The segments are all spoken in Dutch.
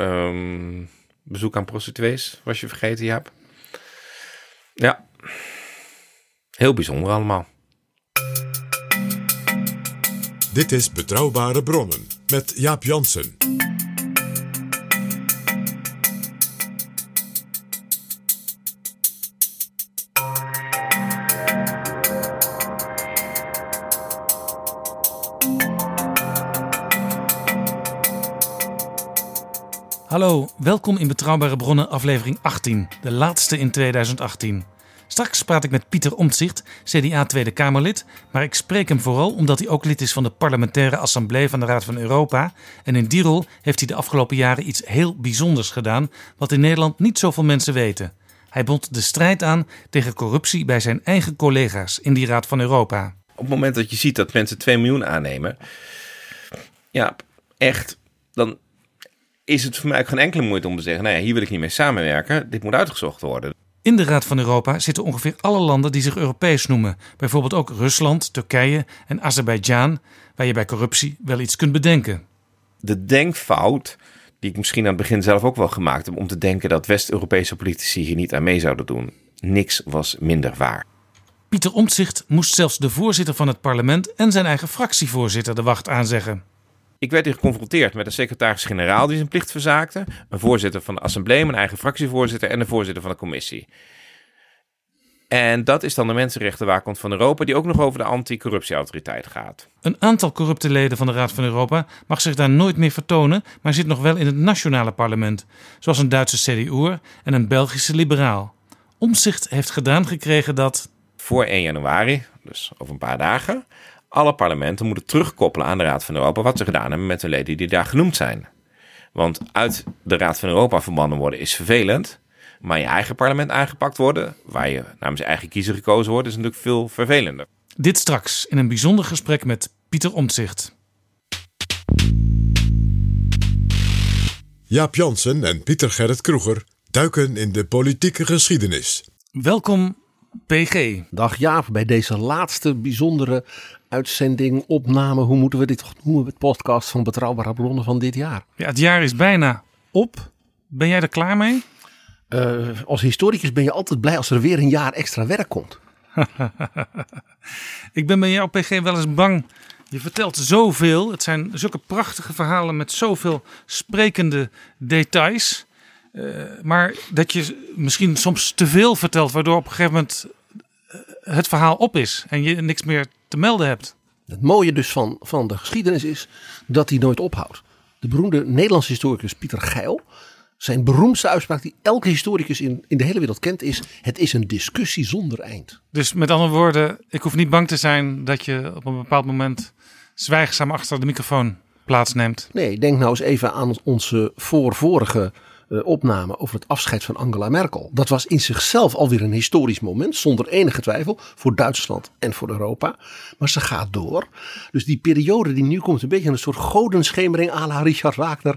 Ehm, bezoek aan prostituees, was je vergeten, Jaap. Ja. Heel bijzonder allemaal. Dit is Betrouwbare Bronnen met Jaap Jansen. Hallo, welkom in Betrouwbare Bronnen aflevering 18, de laatste in 2018. Straks praat ik met Pieter Omtzigt, CDA Tweede Kamerlid, maar ik spreek hem vooral omdat hij ook lid is van de parlementaire assemblee van de Raad van Europa. En in die rol heeft hij de afgelopen jaren iets heel bijzonders gedaan, wat in Nederland niet zoveel mensen weten. Hij bond de strijd aan tegen corruptie bij zijn eigen collega's in die Raad van Europa. Op het moment dat je ziet dat mensen 2 miljoen aannemen, ja, echt, dan is het voor mij ook geen enkele moeite om te zeggen, nou ja, hier wil ik niet mee samenwerken, dit moet uitgezocht worden. In de Raad van Europa zitten ongeveer alle landen die zich Europees noemen. Bijvoorbeeld ook Rusland, Turkije en Azerbeidzjan, waar je bij corruptie wel iets kunt bedenken. De denkfout, die ik misschien aan het begin zelf ook wel gemaakt heb, om te denken dat West-Europese politici hier niet aan mee zouden doen, niks was minder waar. Pieter Omtzigt moest zelfs de voorzitter van het parlement en zijn eigen fractievoorzitter de wacht aanzeggen. Ik werd hier geconfronteerd met een secretaris-generaal die zijn plicht verzaakte, een voorzitter van de assemblee, mijn eigen fractievoorzitter en een voorzitter van de commissie. En dat is dan de Mensenrechtenwaakhond van Europa, die ook nog over de anticorruptieautoriteit gaat. Een aantal corrupte leden van de Raad van Europa mag zich daar nooit meer vertonen, maar zit nog wel in het nationale parlement, zoals een Duitse CDU'er en een Belgische liberaal. Omtzigt heeft gedaan gekregen dat Voor 1 januari, dus over een paar dagen, alle parlementen moeten terugkoppelen aan de Raad van Europa wat ze gedaan hebben met de leden die daar genoemd zijn. Want uit de Raad van Europa verbannen worden is vervelend, maar je eigen parlement aangepakt worden, waar je namens je eigen kiezer gekozen wordt, is natuurlijk veel vervelender. dit straks in een bijzonder gesprek met Pieter Omtzigt. Jaap Jansen en Pieter Gerrit Kroeger duiken in de politieke geschiedenis. Welkom PG. Dag Jaap, bij deze laatste bijzondere uitzending, opname, hoe moeten we dit noemen, het podcast van Betrouwbare Bronnen van dit jaar. Ja, het jaar is bijna op. Ben jij er klaar mee? Eh, als historicus ben je altijd blij als er weer een jaar extra werk komt. Ik ben bij jou, PG, wel eens bang. Je vertelt zoveel. Het zijn zulke prachtige verhalen met zoveel sprekende details. Eh, maar dat je misschien soms te veel vertelt, waardoor op een gegeven moment het verhaal op is en je niks meer te melden hebt. Het mooie dus van, van de geschiedenis is dat die nooit ophoudt. De beroemde Nederlandse historicus Pieter Geil, zijn beroemdste uitspraak die elke historicus in, in de hele wereld kent is, het is een discussie zonder eind. Dus met andere woorden, ik hoef niet bang te zijn dat je op een bepaald moment zwijgzaam achter de microfoon plaatsneemt. Nee, denk nou eens even aan onze voorvorige opname over het afscheid van Angela Merkel. Dat was in zichzelf alweer een historisch moment, zonder enige twijfel, voor Duitsland en voor Europa. Maar ze gaat door. Dus die periode die nu komt, een beetje een soort godenschemering à la Richard Wagner.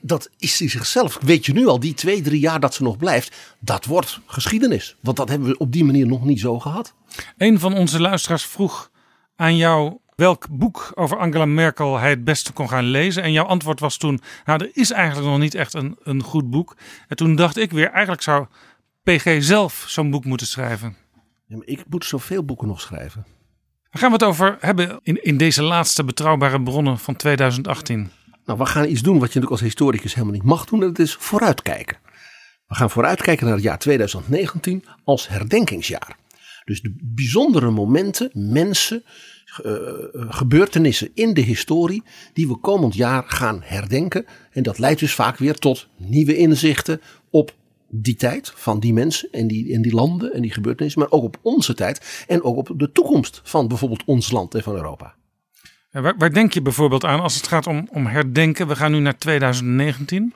Dat is in zichzelf, weet je nu al, die twee, drie jaar dat ze nog blijft, dat wordt geschiedenis. Want dat hebben we op die manier nog niet zo gehad. Een van onze luisteraars vroeg aan jou welk boek over Angela Merkel hij het beste kon gaan lezen. En jouw antwoord was toen, nou er is eigenlijk nog niet echt een, een goed boek. En toen dacht ik weer, eigenlijk zou PG zelf zo'n boek moeten schrijven. Ja, maar ik moet zoveel boeken nog schrijven. Daar gaan we het over hebben in, in deze laatste betrouwbare bronnen van 2018. Nou, we gaan iets doen wat je natuurlijk als historicus helemaal niet mag doen. En dat is vooruitkijken. We gaan vooruitkijken naar het jaar 2019 als herdenkingsjaar. Dus de bijzondere momenten, mensen, gebeurtenissen in de historie die we komend jaar gaan herdenken. En dat leidt dus vaak weer tot nieuwe inzichten op die tijd van die mensen en die, en die landen en die gebeurtenissen, maar ook op onze tijd en ook op de toekomst van bijvoorbeeld ons land en van Europa. Waar, waar, denk je bijvoorbeeld aan als het gaat om, om herdenken? We gaan nu naar 2019.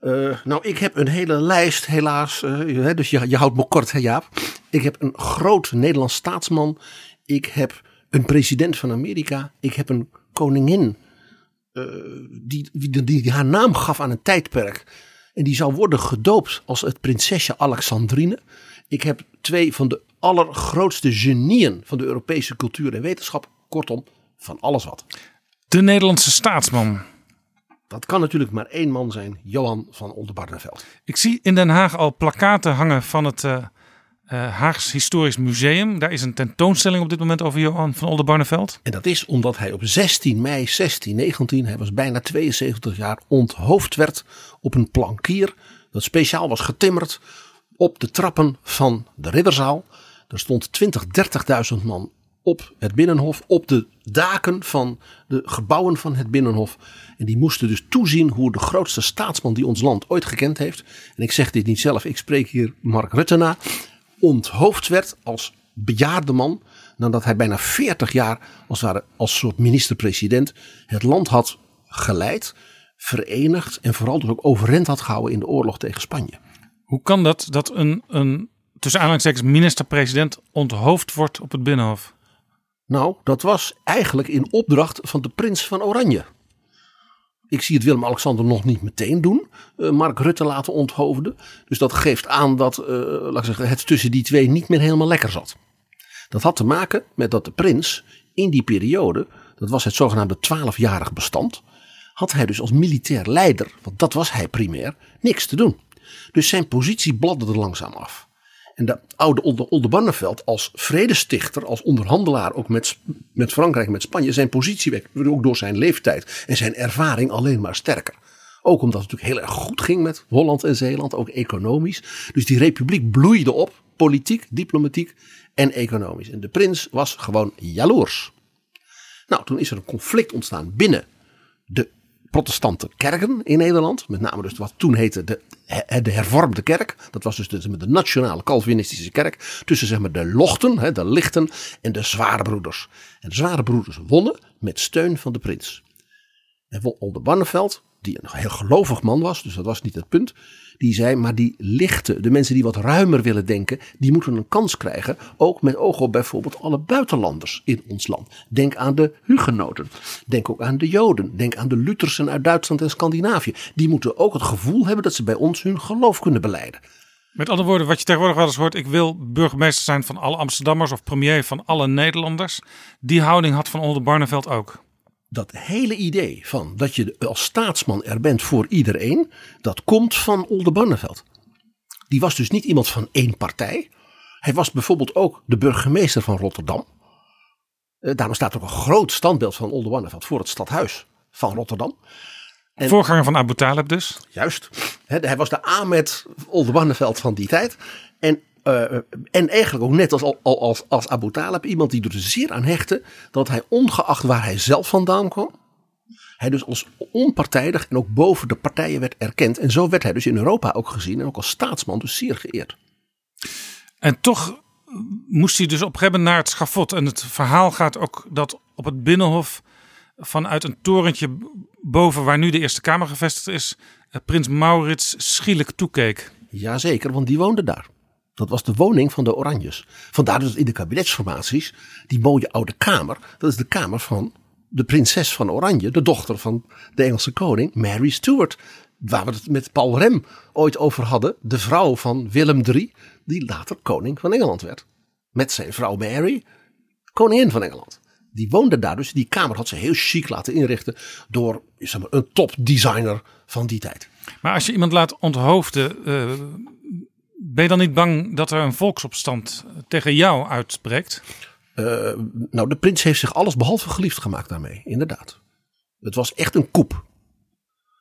Uh, nou, ik heb een hele lijst, helaas. Uh, dus je, je houdt me kort, hè, Jaap. Ik heb een groot Nederlands staatsman. Ik heb een president van Amerika. Ik heb een koningin. Uh, die, die, die, haar naam gaf aan een tijdperk. En die zou worden gedoopt als het prinsesje Alexandrine. Ik heb twee van de allergrootste genieën van de Europese cultuur en wetenschap. Kortom, van alles wat. De Nederlandse staatsman. Dat kan natuurlijk maar één man zijn, Johan van Oldenbarneveld. Ik zie in Den Haag al plakaten hangen van het uh, uh, Haags Historisch Museum. Daar is een tentoonstelling op dit moment over Johan van Oldenbarneveld. En dat is omdat hij op 16 mei 1619, hij was bijna 72 jaar, onthoofd werd op een plankier. Dat speciaal was getimmerd op de trappen van de Ridderzaal. Er stond 20, 30.000 man op het Binnenhof, op de daken van de gebouwen van het Binnenhof. En die moesten dus toezien hoe de grootste staatsman die ons land ooit gekend heeft. En ik zeg dit niet zelf, ik spreek hier Mark Rutte na. Onthoofd werd als bejaarde man. Nadat hij bijna 40 jaar als, ware, als soort minister-president het land had geleid, verenigd en vooral dus ook overeind had gehouden in de oorlog tegen Spanje. Hoe kan dat dat een, een tussen aanhalingstekens minister-president onthoofd wordt op het Binnenhof? Nou, dat was eigenlijk in opdracht van de prins van Oranje. Ik zie het Willem-Alexander nog niet meteen doen. Uh, Mark Rutte laten onthoofden. Dus dat geeft aan dat uh, laat ik zeggen, het tussen die twee niet meer helemaal lekker zat. Dat had te maken met dat de prins in die periode, dat was het zogenaamde twaalfjarig bestand, had hij dus als militair leider, want dat was hij primair, niks te doen. Dus zijn positie bladderde langzaam af. En de oude Oldenbarneveld als vredestichter, als onderhandelaar ook met, met Frankrijk, met Spanje, zijn positie werd ook door zijn leeftijd en zijn ervaring alleen maar sterker. Ook omdat het natuurlijk heel erg goed ging met Holland en Zeeland, ook economisch. Dus die republiek bloeide op, politiek, diplomatiek en economisch. En de prins was gewoon jaloers. Nou, toen is er een conflict ontstaan binnen de protestante kerken in Nederland. Met name dus wat toen heette de, de hervormde kerk. Dat was dus de, de nationale Calvinistische kerk. Tussen zeg maar de lochten, de lichten en de zware broeders. En de zware broeders wonnen met steun van de prins. En Oldenbarneveld, die een heel gelovig man was, dus dat was niet het punt. Die zei, maar die lichten, de mensen die wat ruimer willen denken, die moeten een kans krijgen. Ook met oog op bijvoorbeeld alle buitenlanders in ons land. Denk aan de hugenoten. Denk ook aan de Joden. Denk aan de Luthersen uit Duitsland en Scandinavië. Die moeten ook het gevoel hebben dat ze bij ons hun geloof kunnen beleiden. Met andere woorden, wat je tegenwoordig wel eens hoort, ik wil burgemeester zijn van alle Amsterdammers of premier van alle Nederlanders. Die houding had Van Oldenbarneveld ook dat hele idee van dat je als staatsman er bent voor iedereen, dat komt van Oldenbarneveld. Die was dus niet iemand van één partij. Hij was bijvoorbeeld ook de burgemeester van Rotterdam. Eh, daarom staat ook een groot standbeeld van Oldenbarneveld voor het stadhuis van Rotterdam. En, Voorganger van Abu Talib dus. Juist. Hij was de Ahmed Oldenbarneveld van die tijd. En uh, en eigenlijk ook net als, als, als Abu Talib, iemand die er zeer aan hechtte dat hij ongeacht waar hij zelf vandaan kwam, hij dus als onpartijdig en ook boven de partijen werd erkend. En zo werd hij dus in Europa ook gezien en ook als staatsman dus zeer geëerd. En toch moest hij dus op een naar het schafot. En het verhaal gaat ook dat op het Binnenhof vanuit een torentje boven waar nu de Eerste Kamer gevestigd is, eh, prins Maurits schielijk toekeek. Jazeker, want die woonde daar. Dat was de woning van de Oranjes. Vandaar dus in de kabinetsformaties die mooie oude kamer. Dat is de kamer van de prinses van Oranje, de dochter van de Engelse koning, Mary Stuart. Waar we het met Paul Rem ooit over hadden. De vrouw van Willem III, die later koning van Engeland werd. Met zijn vrouw Mary, koningin van Engeland. Die woonde daar dus. Die kamer had ze heel chic laten inrichten door zeg maar, een topdesigner van die tijd. Maar als je iemand laat onthoofden, uh, ben je dan niet bang dat er een volksopstand tegen jou uitspreekt? Uh, nou, de prins heeft zich alles behalve geliefd gemaakt daarmee, inderdaad. Het was echt een koep.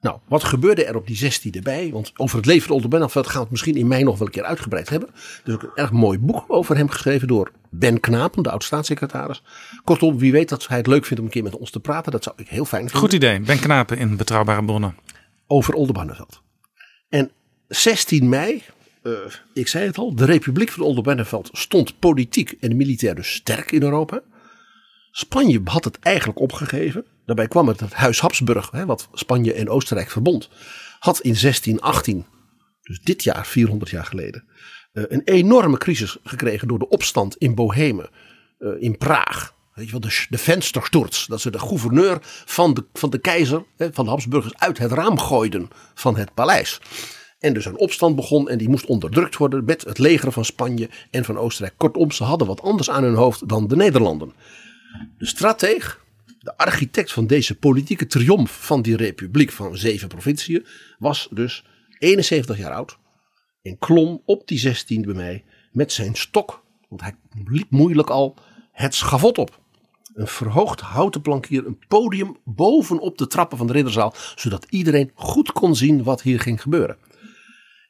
Nou, wat gebeurde er op die 16e bij? Want over het leven van Oldenbarneveld gaan we het misschien in mei nog wel een keer uitgebreid hebben. Er is ook een erg mooi boek over hem geschreven door Ben Knapen, de oud-staatssecretaris. Kortom, wie weet dat hij het leuk vindt om een keer met ons te praten. Dat zou ik heel fijn vinden. Goed idee. Ben Knapen in Betrouwbare Bronnen. Over Oldenbarneveld. En 16 mei, eh, ik zei het al, de Republiek van Oldenbarneveld stond politiek en militair dus sterk in Europa. Spanje had het eigenlijk opgegeven. Daarbij kwam het dat Huis Habsburg, hè, wat Spanje en Oostenrijk verbond, had in 1618, dus dit jaar, 400 jaar geleden, eh, een enorme crisis gekregen door de opstand in Bohemen, eh, in Praag. Weet je wel, de, de venstersturz, dat ze de gouverneur van de, van de keizer, hè, van de Habsburgers, uit het raam gooiden van het paleis. En dus een opstand begon en die moest onderdrukt worden met het leger van Spanje en van Oostenrijk. Kortom, ze hadden wat anders aan hun hoofd dan de Nederlanden. De strateeg, de architect van deze politieke triomf van die republiek van zeven provinciën, was dus 71 jaar oud en klom op die 16 mei met zijn stok, want hij liep moeilijk al, het schavot op. Een verhoogd houten plankier, een podium bovenop de trappen van de ridderzaal, zodat iedereen goed kon zien wat hier ging gebeuren.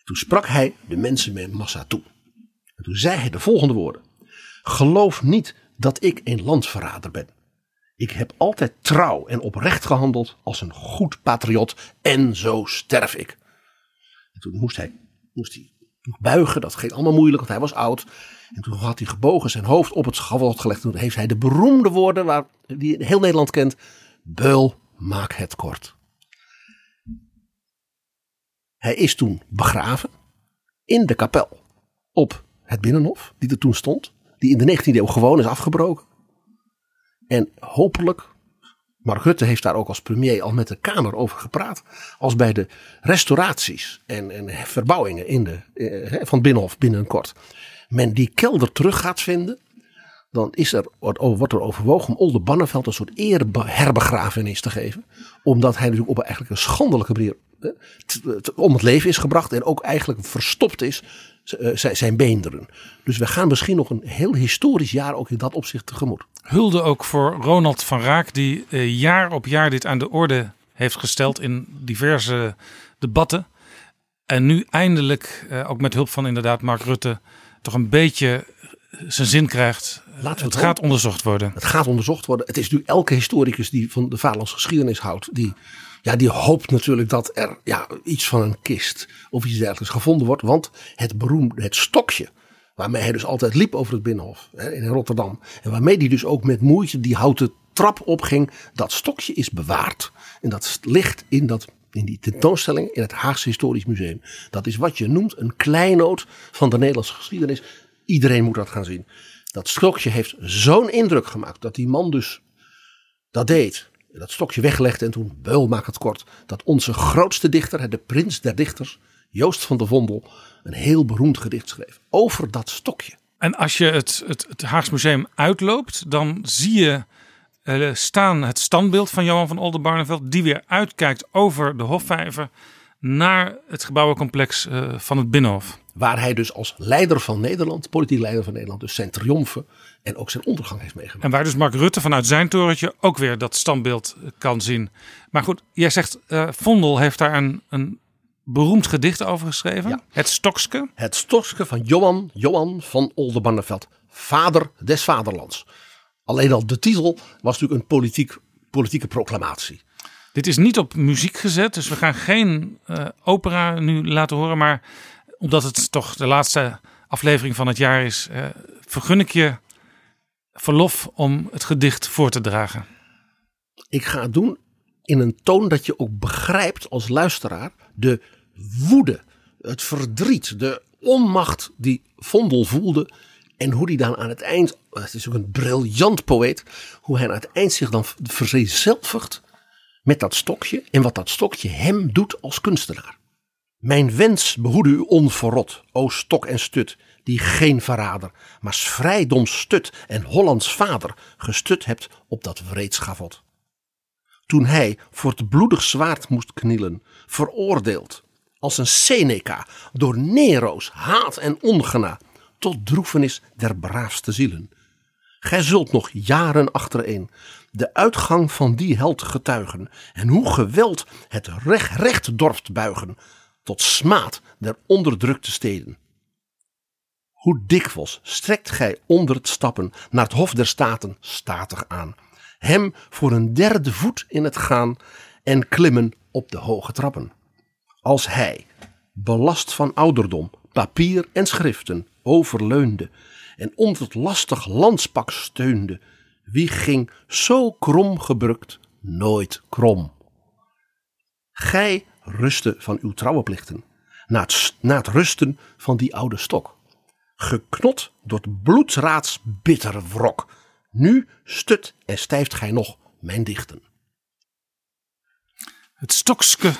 Toen sprak hij de mensen met massa toe. En toen zei hij de volgende woorden. Geloof niet dat ik een landverrader ben. Ik heb altijd trouw en oprecht gehandeld als een goed patriot en zo sterf ik. En toen moest hij, moest hij buigen, dat ging allemaal moeilijk, want hij was oud. En toen had hij gebogen zijn hoofd op het schavot gelegd. Toen heeft hij de beroemde woorden waar, die heel Nederland kent. Beul, maak het kort. Hij is toen begraven in de kapel op het Binnenhof, die er toen stond. Die in de 19e eeuw gewoon is afgebroken. En hopelijk, Mark Rutte heeft daar ook als premier al met de Kamer over gepraat. Als bij de restauraties en, en verbouwingen in de, eh, van Binnenhof binnenkort. Men die kelder terug gaat vinden. Dan is er, wordt er overwogen om Olde Banneveld een soort eerherbegrafenis te geven. Omdat hij natuurlijk op eigenlijk een schandelijke manier om het leven is gebracht. En ook eigenlijk verstopt is eh, zijn- beenderen. Dus we gaan misschien nog een heel historisch jaar ook in dat opzicht tegemoet. Hulde ook voor Ronald van Raak, die eh, jaar op jaar dit aan de orde heeft gesteld in diverse debatten. En nu eindelijk, eh, ook met hulp van inderdaad Mark Rutte, toch een beetje zijn zin krijgt. Laten we het het gaat onderzocht worden. Het gaat onderzocht worden. Het is nu elke historicus die van de vaderlandse geschiedenis houdt. Die, ja, die hoopt natuurlijk dat er ja, iets van een kist of iets dergelijks gevonden wordt. Want het beroemde, het stokje. Waarmee hij dus altijd liep over het Binnenhof hè, in Rotterdam. En waarmee hij dus ook met moeite die houten trap opging. Dat stokje is bewaard. En dat ligt in, dat, in die tentoonstelling in het Haagse Historisch Museum. Dat is wat je noemt een kleinoot van de Nederlandse geschiedenis. Iedereen moet dat gaan zien. Dat stokje heeft zo'n indruk gemaakt dat die man dus dat deed. Dat stokje weglegde en toen, beul maak het kort, dat onze grootste dichter, de prins der dichters, Joost van de Vondel, een heel beroemd gedicht schreef over dat stokje. En als je het, het, het Haags Museum uitloopt, dan zie je eh, staan het standbeeld van Johan van Oldenbarneveld, die weer uitkijkt over de Hofvijver naar het gebouwencomplex eh, van het Binnenhof. Waar hij dus als leider van Nederland, politiek leider van Nederland, dus zijn triomfen en ook zijn ondergang heeft meegemaakt. En waar dus Mark Rutte vanuit zijn torentje ook weer dat standbeeld kan zien. Maar goed, jij zegt, eh Vondel heeft daar een, een beroemd gedicht over geschreven. Ja. Het Stokske. Het stokje van Johan, Johan van Oldenbarneveld, vader des vaderlands. Alleen al de titel was natuurlijk een politiek, politieke proclamatie. Dit is niet op muziek gezet, dus we gaan geen eh, opera nu laten horen. Maar omdat het toch de laatste aflevering van het jaar is, eh, vergun ik je verlof om het gedicht voor te dragen. Ik ga het doen in een toon dat je ook begrijpt als luisteraar de woede, het verdriet, de onmacht die Vondel voelde. En hoe hij dan aan het eind, het is ook een briljant poëet, hoe hij aan het eind zich dan verzelvigt met dat stokje en wat dat stokje hem doet als kunstenaar. Mijn wens behoede u onverrot, o stok en stut, die geen verrader, maar vrijdom stut en Hollands vader gestut hebt op dat wreed schavot. Toen hij voor het bloedig zwaard moest knielen, veroordeeld als een Seneca door Nero's haat en ongena tot droefenis der braafste zielen. Gij zult nog jaren achtereen de uitgang van die held getuigen en hoe geweld het recht, recht dorpt buigen tot smaad der onderdrukte steden. Hoe dikwijls strekt gij onder het stappen naar het Hof der Staten statig aan, hem voor een derde voet in het gaan en klimmen op de hoge trappen. Als hij, belast van ouderdom, papier en schriften, overleunde en onder het lastig landspak steunde, wie ging zo krom gebrukt nooit krom. Gij rusten van uw trouweplichten, na het, na het rusten van die oude stok. Geknot door het bloedsraads bittere wrok. Nu stut en stijft gij nog mijn dichten. Het Stokske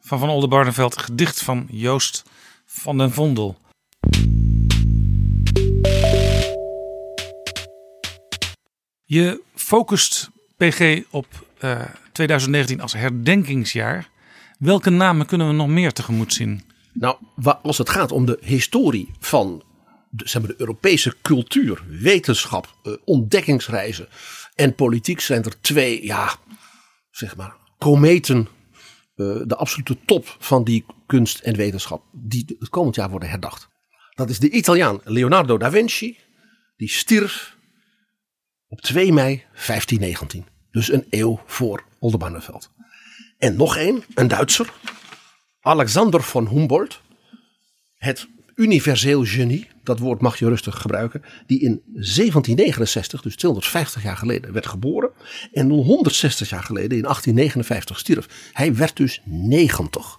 van Van Oldenbarneveld, gedicht van Joost van den Vondel. Je focust PG op eh, 2019 als herdenkingsjaar. Welke namen kunnen we nog meer tegemoet zien? Nou, als het gaat om de historie van de, zeg maar, de Europese cultuur, wetenschap, eh, ontdekkingsreizen en politiek zijn er twee, ja, zeg maar, kometen. eh, de absolute top van die kunst en wetenschap, die het komend jaar worden herdacht. Dat is de Italiaan Leonardo da Vinci, die stierf op 2 mei 1519. Dus een eeuw voor Oldenbarneveld. En nog één, een Duitser, Alexander von Humboldt, het universeel genie, dat woord mag je rustig gebruiken, die in 1769, dus 250 jaar geleden, werd geboren en 160 jaar geleden in 1859 stierf. Hij werd dus 90.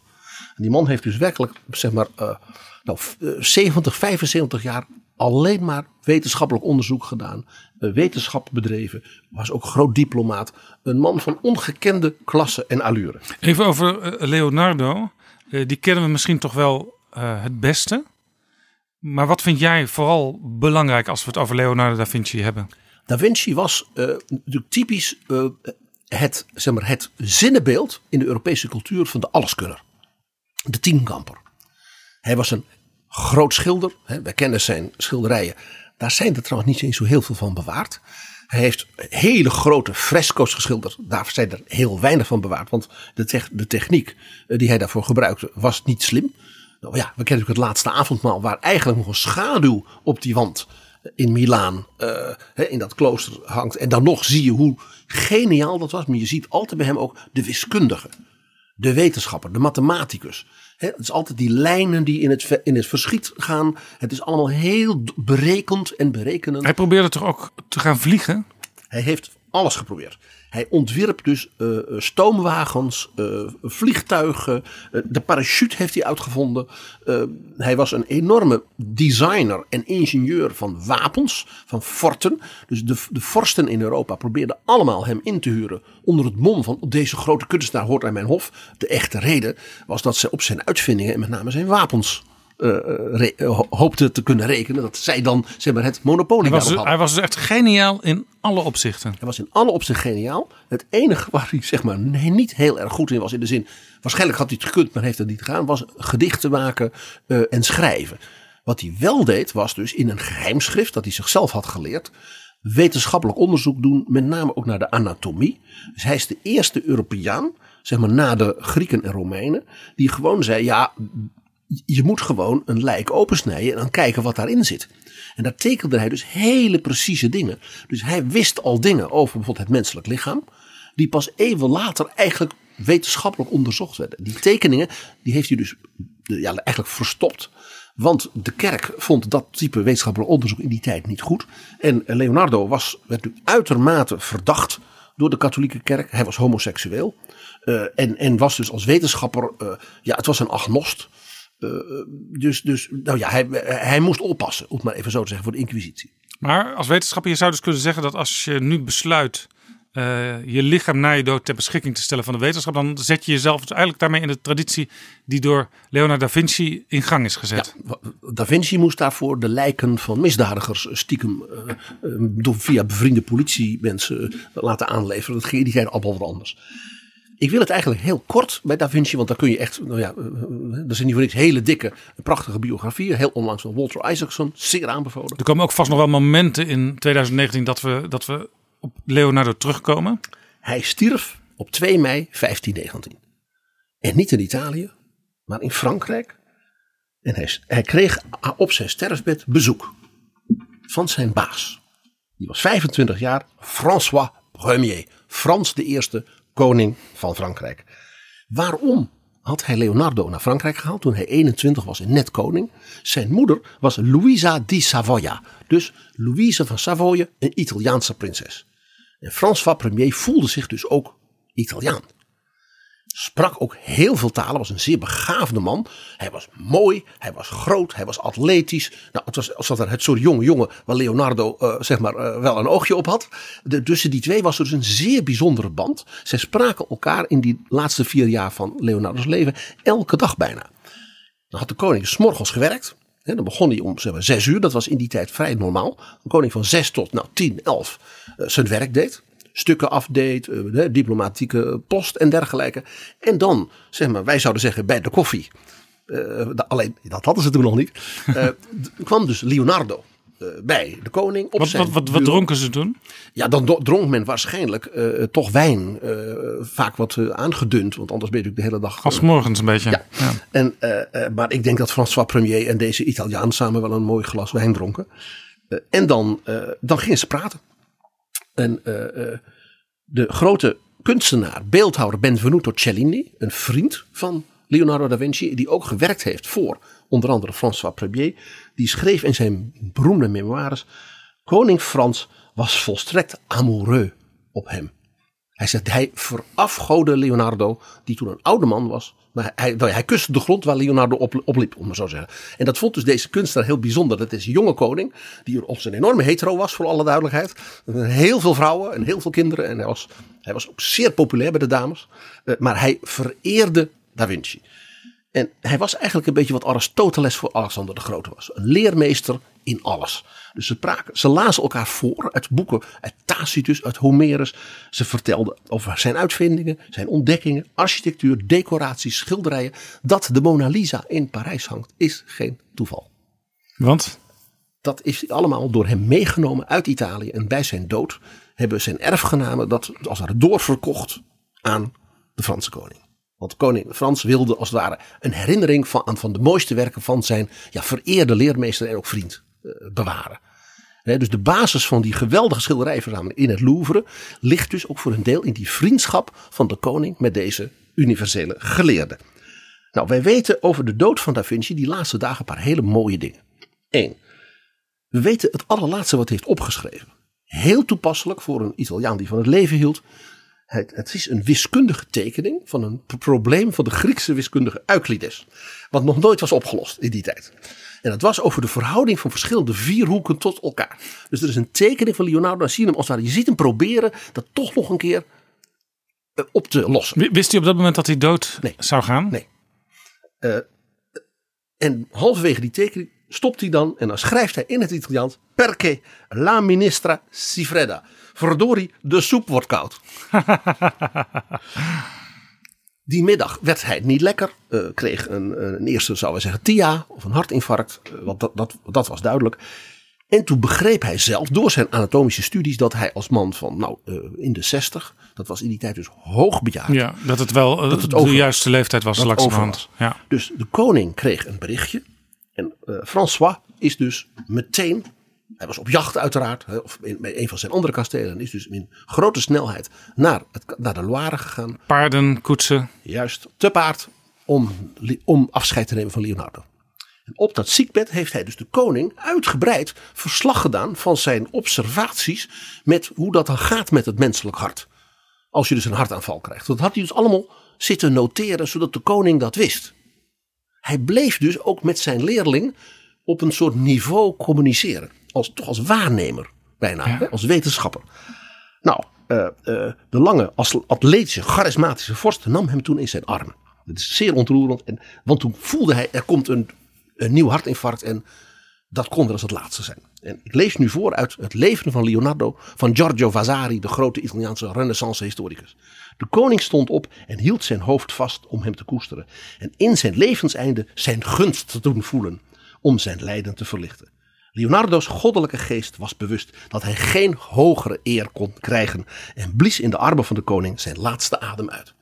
En die man heeft dus werkelijk, zeg maar, eh, nou, eh, 70, 75 jaar alleen maar wetenschappelijk onderzoek gedaan, eh, wetenschap bedreven, was ook groot diplomaat, een man van ongekende klasse en allure. Even over eh, Leonardo. Eh, die kennen we misschien toch wel eh, het beste. Maar wat vind jij vooral belangrijk als we het over Leonardo da Vinci hebben? Da Vinci was eh, typisch eh, het, zeg maar, het zinnenbeeld in de Europese cultuur van de alleskunner. De tienkamper. Hij was een groot schilder. Hè, wij kennen zijn schilderijen. Daar zijn er trouwens niet eens zo heel veel van bewaard. Hij heeft hele grote fresco's geschilderd. Daar zijn er heel weinig van bewaard. Want de techniek eh, die hij daarvoor gebruikte was niet slim. Nou ja, we kennen natuurlijk het laatste avondmaal. Waar eigenlijk nog een schaduw op die wand in Milaan. eh, in dat klooster hangt. En dan nog zie je hoe geniaal dat was. Maar je ziet altijd bij hem ook de wiskundige. De wetenschapper, de mathematicus. Het is altijd die lijnen die in het, in het verschiet gaan. Het is allemaal heel berekend en berekenend. Hij probeerde toch ook te gaan vliegen? Hij heeft alles geprobeerd. Hij ontwierp dus eh, eh, stoomwagens, eh, vliegtuigen. de parachute heeft hij uitgevonden. Hij was een enorme designer en ingenieur van wapens, van forten. Dus de, de vorsten in Europa probeerden allemaal hem in te huren. Onder het mom van deze grote kunstenaar hoort aan mijn hof. De echte reden was dat ze op zijn uitvindingen en met name zijn wapens eh, eh, re- eh, ho- hoopten te kunnen rekenen. Dat zij dan zeg maar, het monopolie Hij was, hadden. hij was dus echt geniaal in alle opzichten. Hij was in alle opzichten geniaal. Het enige waar hij zeg maar niet heel erg goed in was in de zin. Waarschijnlijk had hij het gekund, maar heeft het niet gedaan. Was gedichten maken en schrijven. Wat hij wel deed was dus in een geheimschrift dat hij zichzelf had geleerd. Wetenschappelijk onderzoek doen, met name ook naar de anatomie. Dus hij is de eerste Europeaan, zeg maar na de Grieken en Romeinen, die gewoon zei: ja, je moet gewoon een lijk opensnijden en dan kijken wat daarin zit. En daar tekende hij dus hele precieze dingen. Dus hij wist al dingen over bijvoorbeeld het menselijk lichaam, die pas even later eigenlijk wetenschappelijk onderzocht werden. Die tekeningen, die heeft hij dus ja, eigenlijk verstopt. Want de kerk vond dat type wetenschappelijk onderzoek in die tijd niet goed. En Leonardo was, werd natuurlijk uitermate verdacht door de katholieke kerk. Hij was homoseksueel. Eh, en, en was dus als wetenschapper, eh, ja, het was een agnost. Eh, dus, dus nou ja, hij, hij moest oppassen, om het maar even zo te zeggen, voor de inquisitie. Maar als wetenschapper, je zou dus kunnen zeggen dat als je nu besluit eh, je lichaam na je dood ter beschikking te stellen van de wetenschap, dan zet je jezelf dus eigenlijk daarmee in de traditie die door Leonardo da Vinci in gang is gezet. Da Vinci moest daarvoor de lijken van misdadigers stiekem eh, eh, door, via bevriende politiemensen eh, laten aanleveren. Dat ging in die tijd allemaal wat anders. Ik wil het eigenlijk heel kort bij Da Vinci, want daar kun je echt, nou ja, eh, eh, er zijn niet voor niks hele dikke, prachtige biografieën. Heel onlangs van Walter Isaacson, zeer aanbevolen. Er komen ook vast nog wel momenten in 2019 dat we, dat we op Leonardo terugkomen. Hij stierf op 2 mei 1519. En niet in Italië, maar in Frankrijk. En hij, hij kreeg op zijn sterfbed bezoek van zijn baas. Die was 25 jaar, François Premier. Frans de eerste koning van Frankrijk. Waarom had hij Leonardo naar Frankrijk gehaald toen hij 21 was en net koning? Zijn moeder was Louisa di Savoia. Dus Louise van Savoye, een Italiaanse prinses. En François Premier voelde zich dus ook Italiaan. Sprak ook heel veel talen, was een zeer begaafde man. Hij was mooi, hij was groot, hij was atletisch. Nou, het was als er het soort jonge jongen waar Leonardo uh, zeg maar uh, wel een oogje op had. De, tussen die twee was er dus een zeer bijzondere band. Zij spraken elkaar in die laatste vier jaar van Leonardo's leven elke dag bijna. Dan had de koning s'morgens gewerkt. Dan begon hij om zeg maar, zes uur, dat was in die tijd vrij normaal. Een koning van zes tot nou, tien, elf uh, zijn werk deed stukken afdeed, uh, diplomatieke post en dergelijke. En dan, zeg maar, wij zouden zeggen bij de koffie. Uh, alleen, dat hadden ze toen nog niet. Uh, kwam dus Leonardo bij de koning. Op wat, zijn wat, wat, wat dronken ze toen? Ja, dan dronk men waarschijnlijk toch wijn. vaak wat aangedund, want anders ben je natuurlijk de hele dag... Als morgens een beetje. Ja. ja. En, maar ik denk dat François Premier en deze Italiaan samen wel een mooi glas wijn dronken. en dan, dan gingen ze praten. En uh, uh, de grote kunstenaar, beeldhouwer Benvenuto Cellini, een vriend van Leonardo da Vinci, die ook gewerkt heeft voor onder andere François Premier, die schreef in zijn beroemde memoires: Koning Frans was volstrekt amoureux op hem. Hij zegt, hij verafgoorde Leonardo, die toen een oude man was. Maar hij, hij kuste de grond waar Leonardo op, opliep, om maar zo te zeggen. En dat vond dus deze kunstenaar heel bijzonder. Dat is een jonge koning, die op zijn enorme hetero was, voor alle duidelijkheid. Heel veel vrouwen en heel veel kinderen. En hij was, hij was ook zeer populair bij de dames. Uh, maar hij vereerde Da Vinci. En hij was eigenlijk een beetje wat Aristoteles voor Alexander de Grote was. Een leermeester in alles. Dus ze, praken, ze lazen elkaar voor uit boeken, uit Tacitus, uit Homerus. Ze vertelden over zijn uitvindingen, zijn ontdekkingen, architectuur, decoraties, schilderijen. Dat de Mona Lisa in Parijs hangt, is geen toeval. Want? Dat is allemaal door hem meegenomen uit Italië. En bij zijn dood hebben zijn erfgenamen dat als het doorverkocht aan de Franse koning. Want koning Frans wilde als het ware een herinnering van, aan van de mooiste werken van zijn ja, vereerde leermeester en ook vriend uh, bewaren. Dus de basis van die geweldige schilderijverzameling in het Louvre ligt dus ook voor een deel in die vriendschap van de koning met deze universele geleerde. Nou, wij weten over de dood van Da Vinci die laatste dagen een paar hele mooie dingen. Eén, we weten het allerlaatste wat hij heeft opgeschreven. Heel toepasselijk voor een Italiaan die van het leven hield. Het, het, is een wiskundige tekening van een probleem van de Griekse wiskundige Euclides. Wat nog nooit was opgelost in die tijd. En dat was over de verhouding van verschillende vierhoeken tot elkaar. Dus er is een tekening van Leonardo da Vinci als waar je ziet hem proberen dat toch nog een keer uh, op te lossen. Wist hij op dat moment dat hij dood nee. zou gaan? Nee. Uh, en halverwege die tekening stopt hij dan en dan schrijft hij in het Italiaans: Perché la ministra si fredda. Verdorie, de soep wordt koud. Die middag werd hij niet lekker. Uh, kreeg een, een eerste, zouden we zeggen, TIA of een hartinfarct. Uh, want dat, dat, dat was duidelijk. En toen begreep hij zelf door zijn anatomische studies dat hij als man van nou, uh, in de 60, dat was in die tijd dus hoogbejaard. Ja, dat het wel dat het de over, juiste leeftijd was langzamerhand. Ja. Dus de koning kreeg een berichtje. En François is dus meteen hij was op jacht uiteraard, of bij een van zijn andere kastelen. En is dus in grote snelheid naar, het, naar de Loire gegaan. Paarden, koetsen. Juist, te paard om, om afscheid te nemen van Leonardo. En op dat ziekbed heeft hij dus de koning uitgebreid verslag gedaan van zijn observaties met hoe dat dan gaat met het menselijk hart. Als je dus een hartaanval krijgt. Dat had hij dus allemaal zitten noteren zodat de koning dat wist. Hij bleef dus ook met zijn leerling op een soort niveau communiceren als, toch als waarnemer bijna, ja. hè, als wetenschapper. Nou, uh, uh, de lange, atletische, charismatische vorst nam hem toen in zijn armen. Dat is zeer ontroerend, en, want toen voelde hij, er komt een, een nieuw hartinfarct en dat kon wel eens het laatste zijn. En ik lees nu voor uit het leven van Leonardo van Giorgio Vasari, de grote Italiaanse renaissance-historicus. De koning stond op en hield zijn hoofd vast om hem te koesteren. En in zijn levenseinde zijn gunst te doen voelen om zijn lijden te verlichten. Leonardo's goddelijke geest was bewust dat hij geen hogere eer kon krijgen en blies in de armen van de koning zijn laatste adem uit.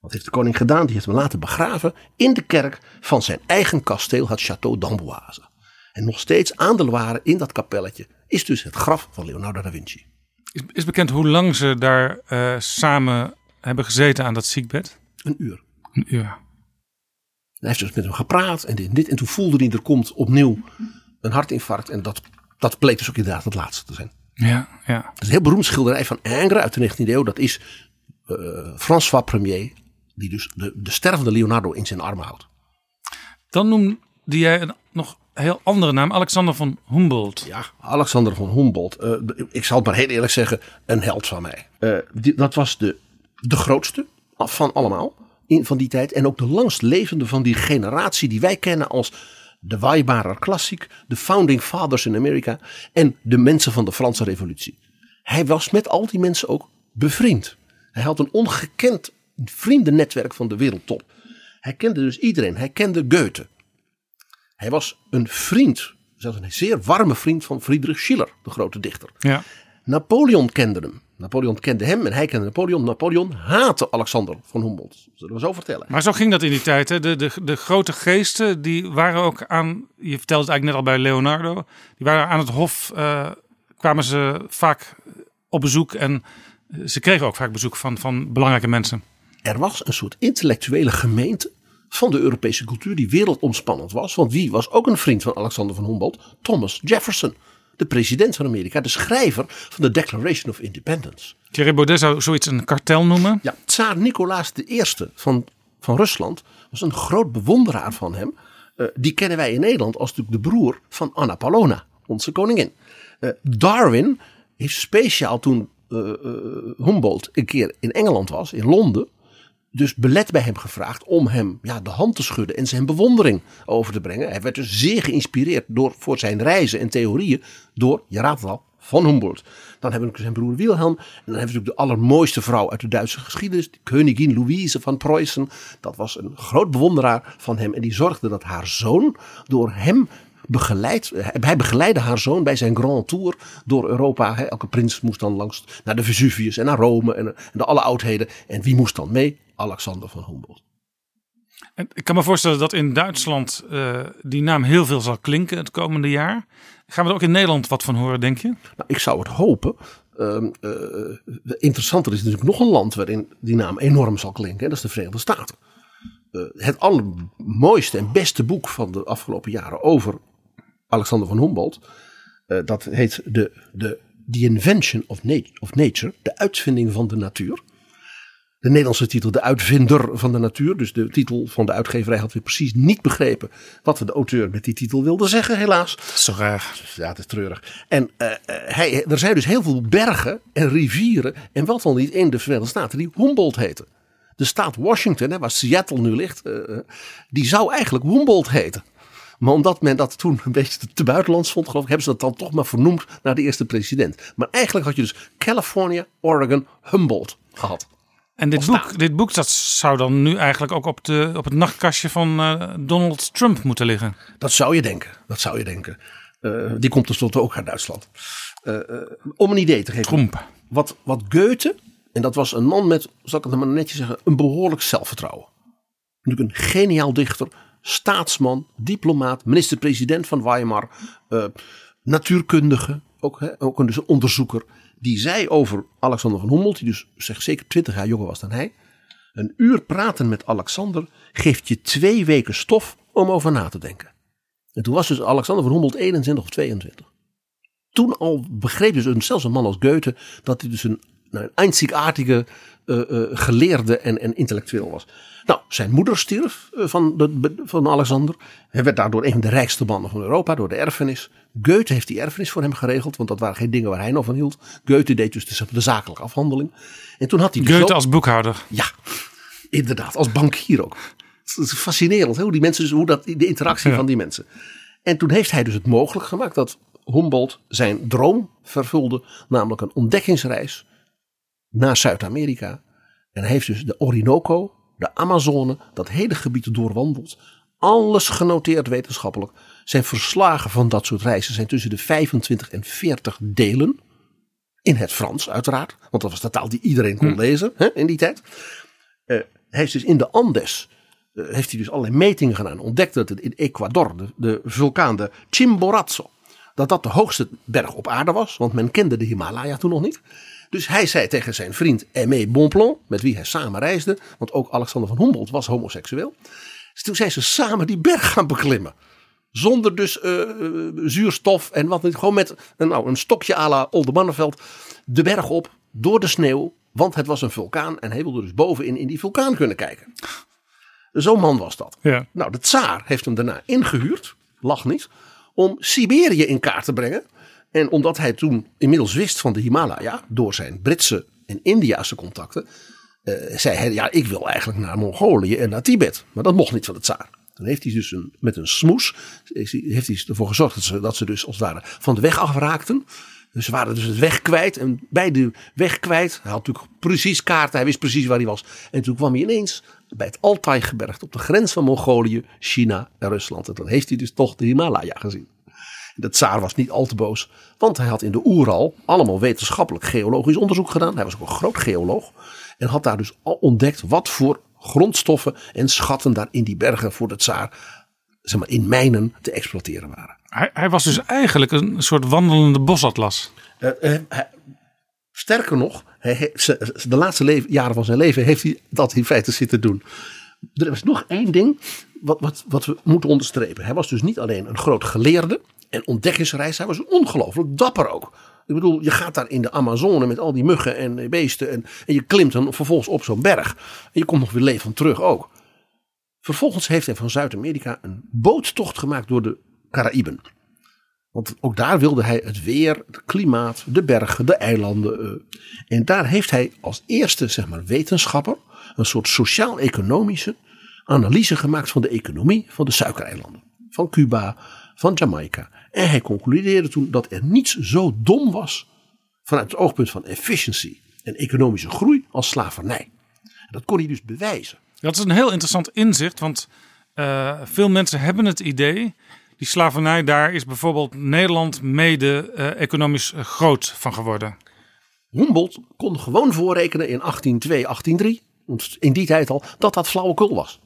Wat heeft de koning gedaan? Die heeft hem laten begraven in de kerk van zijn eigen kasteel, het Château d'Amboise. En nog steeds aan de Loire in dat kapelletje is dus het graf van Leonardo da Vinci. Is, is bekend hoe lang ze daar eh, samen hebben gezeten aan dat ziekbed? Een uur. Een uur. Hij heeft dus met hem gepraat en dit en dit. En toen voelde hij er komt opnieuw een hartinfarct. En dat, dat bleek dus ook inderdaad het laatste te zijn. Ja, ja. Dat is een heel beroemd schilderij van Ingres uit de 19e eeuw. Dat is eh, François Premier. Die dus de, de stervende Leonardo in zijn armen houdt. Dan noemde jij een nog heel andere naam, Alexander van Humboldt. Ja, Alexander van Humboldt. eh, ik zal het maar heel eerlijk zeggen, een held van mij. Eh, die- dat was de, de grootste van allemaal in, van die tijd. En ook de langst levende van die generatie die wij kennen als de Weimarer Klassiek, de Founding Fathers in Amerika en de mensen van de Franse Revolutie. Hij was met al die mensen ook bevriend. Hij had een ongekend vriendennetwerk van de wereldtop. Hij kende dus iedereen. Hij kende Goethe. Hij was een vriend, zelfs een zeer warme vriend van Friedrich Schiller, de grote dichter. Ja. Napoleon kende hem. Napoleon kende hem en hij kende Napoleon. Napoleon haatte Alexander van Humboldt. Zullen we zo vertellen. Maar zo ging dat in die tijd. Hè? De, de, de grote geesten die waren ook aan, je vertelde het eigenlijk net al bij Leonardo, die waren aan het hof, eh, kwamen ze vaak op bezoek en eh, ze kregen ook vaak bezoek van, van belangrijke mensen. Er was een soort intellectuele gemeente van de Europese cultuur die wereldomspannend was. Want wie was ook een vriend van Alexander van Humboldt? Thomas Jefferson. De president van Amerika, de schrijver van de Declaration of Independence. Thierry Baudet zou zoiets een kartel noemen. Ja, tsaar Nicolaas I van, van Rusland was een groot bewonderaar van hem. Eh, die kennen wij in Nederland als natuurlijk de broer van Anna Paulowna, onze koningin. Eh, Darwin heeft speciaal toen eh, Humboldt een keer in Engeland was, in Londen, dus belet bij hem gevraagd om hem ja, de hand te schudden en zijn bewondering over te brengen. Hij werd dus zeer geïnspireerd door, voor zijn reizen en theorieën door, je raadt het al, van Humboldt. Dan hebben we zijn broer Wilhelm. En dan hebben we natuurlijk de allermooiste vrouw uit de Duitse geschiedenis. De koningin Louise van Preußen. Dat was een groot bewonderaar van hem. En die zorgde dat haar zoon door hem begeleid. Hij begeleidde haar zoon bij zijn grand tour door Europa. Elke prins moest dan langs naar de Vesuvius en naar Rome en de alle oudheden. En wie moest dan mee? Alexander van Humboldt. En ik kan me voorstellen dat in Duitsland eh, die naam heel veel zal klinken het komende jaar. Gaan we er ook in Nederland wat van horen, denk je? Nou, ik zou het hopen. Ehm, eh, interessanter is natuurlijk nog een land waarin die naam enorm zal klinken. En dat is de Verenigde Staten. Eh, het allermooiste en beste boek van de afgelopen jaren over Alexander van Humboldt. eh, dat heet de, de, The Invention of, Nat- of Nature. De uitvinding van de natuur. De Nederlandse titel De Uitvinder van de Natuur. Dus de titel van de uitgeverij had weer precies niet begrepen wat de auteur met die titel wilde zeggen, helaas. Zo raar. Ja, het is treurig. En eh, eh, hij, er zijn dus heel veel bergen en rivieren en wat dan niet in de Verenigde Staten die Humboldt heten. De staat Washington, hè, waar Seattle nu ligt, eh, die zou eigenlijk Humboldt heten. Maar omdat men dat toen een beetje te, te buitenlands vond, geloof ik, hebben ze dat dan toch maar vernoemd naar de eerste president. Maar eigenlijk had je dus California, Oregon, Humboldt gehad. En dit boek, dit boek dat zou dan nu eigenlijk ook op, de, op het nachtkastje van eh, Donald Trump moeten liggen. Dat zou je denken. Dat zou je denken. Eh, die komt tenslotte ook uit Duitsland. Eh, om een idee te geven. Trump. Wat, wat Goethe, en dat was een man met, zal ik het maar netjes zeggen, een behoorlijk zelfvertrouwen. Natuurlijk een geniaal dichter, staatsman, diplomaat, minister-president van Weimar, natuurkundige, ook, hè, ook een dus een onderzoeker. Die zei over Alexander van Humboldt, die dus zeg, zeker twintig jaar jonger was dan hij. Een uur praten met Alexander geeft je twee weken stof om over na te denken. En toen was dus Alexander van Humboldt 21 of 22 toen al begreep dus een, zelfs een man als Goethe dat hij dus een, een einzigartige eh, eh, geleerde en, en intellectueel was. Nou, zijn moeder stierf eh, van, de, van Alexander. Hij werd daardoor een van de rijkste mannen van Europa door de erfenis. Goethe heeft die erfenis voor hem geregeld, want dat waren geen dingen waar hij nog van hield. Goethe deed dus de, de zakelijke afhandeling. En toen had hij dus Goethe zo- als boekhouder. ja, inderdaad, als bankier ook. Het is fascinerend hè, hoe die mensen, dus, hoe dat, de interactie Ja. van die mensen. En toen heeft hij dus het mogelijk gemaakt dat Humboldt zijn droom vervulde, namelijk een ontdekkingsreis naar Zuid-Amerika. En heeft dus de Orinoco, de Amazone, dat hele gebied doorwandeld. Alles genoteerd wetenschappelijk. Zijn verslagen van dat soort reizen zijn tussen de 25 en 40 delen. In het Frans uiteraard, want dat was de taal die iedereen kon lezen hè, in die tijd. Eh, hij heeft dus in de Andes eh, heeft hij dus allerlei metingen gedaan. Ontdekte dat het in Ecuador, de, de vulkaan de Chimborazo, dat dat de hoogste berg op aarde was. Want men kende de Himalaya toen nog niet. Dus hij zei tegen zijn vriend Aimé Bonpland, met wie hij samen reisde. Want ook Alexander van Humboldt was homoseksueel. Dus toen zijn ze samen die berg gaan beklimmen. Zonder dus eh, eh, zuurstof en wat niet. Gewoon met een, nou, een stokje à la Oldenmannenveld. De berg op, door de sneeuw. Want het was een vulkaan en hij wilde dus bovenin in die vulkaan kunnen kijken. Zo'n man was dat. Ja. Nou, de tsaar heeft hem daarna ingehuurd, lach niet, om Siberië in kaart te brengen. En omdat hij toen inmiddels wist van de Himalaya, door zijn Britse en Indiase contacten, eh, zei hij, ja, ik wil eigenlijk naar Mongolië en naar Tibet. Maar dat mocht niet van de tsaar. Dan heeft hij dus met een smoes, heeft hij ervoor gezorgd dat ze, dat ze dus als van de weg afraakten. Dus ze waren dus het weg kwijt. En bij de weg kwijt, hij had natuurlijk precies kaarten, hij wist precies waar hij was. En toen kwam hij ineens bij het Altai-gebergte op de grens van Mongolië, China en Rusland. En dan heeft hij dus toch de Himalaya gezien. De tsaar was niet al te boos, want hij had in de Oeral allemaal wetenschappelijk geologisch onderzoek gedaan. Hij was ook een groot geoloog en had daar dus al ontdekt wat voor grondstoffen en schatten daar in die bergen voor de tsaar zeg maar, in mijnen te exploiteren waren. Hij, hij was dus eigenlijk een soort wandelende bosatlas. Eh, eh, hij- sterker nog, hij, de laatste leven- jaren van zijn leven heeft hij dat in feite zitten doen. Er was nog één ding wat, wat, wat we moeten onderstrepen. Hij was dus niet alleen een groot geleerde en ontdekkingsreis, hij was ongelooflijk dapper ook. Ik bedoel, je gaat daar in de Amazone met al die muggen en beesten en, en je klimt dan vervolgens op zo'n berg. En je komt nog weer levend terug ook. Vervolgens heeft hij van Zuid-Amerika een boottocht gemaakt door de Caraïben. Want ook daar wilde hij het weer, het klimaat, de bergen, de eilanden. eh. En daar heeft hij als eerste zeg maar, wetenschapper een soort sociaal-economische analyse gemaakt van de economie van de suikereilanden. Van Cuba, van Jamaica. En hij concludeerde toen dat er niets zo dom was vanuit het oogpunt van efficiency en economische groei als slavernij. En dat kon hij dus bewijzen. Dat is een heel interessant inzicht, want eh, veel mensen hebben het idee. Die slavernij daar is bijvoorbeeld Nederland mede eh, economisch eh, groot van geworden. Humboldt kon gewoon voorrekenen in 1802, 1803, want in die tijd al, dat dat flauwekul was.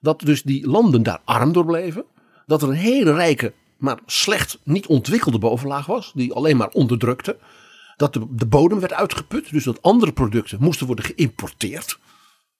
Dat dus die landen daar arm door bleven. Dat er een hele rijke, maar slecht niet ontwikkelde bovenlaag was, die alleen maar onderdrukte. Dat de, de bodem werd uitgeput, dus dat andere producten moesten worden geïmporteerd.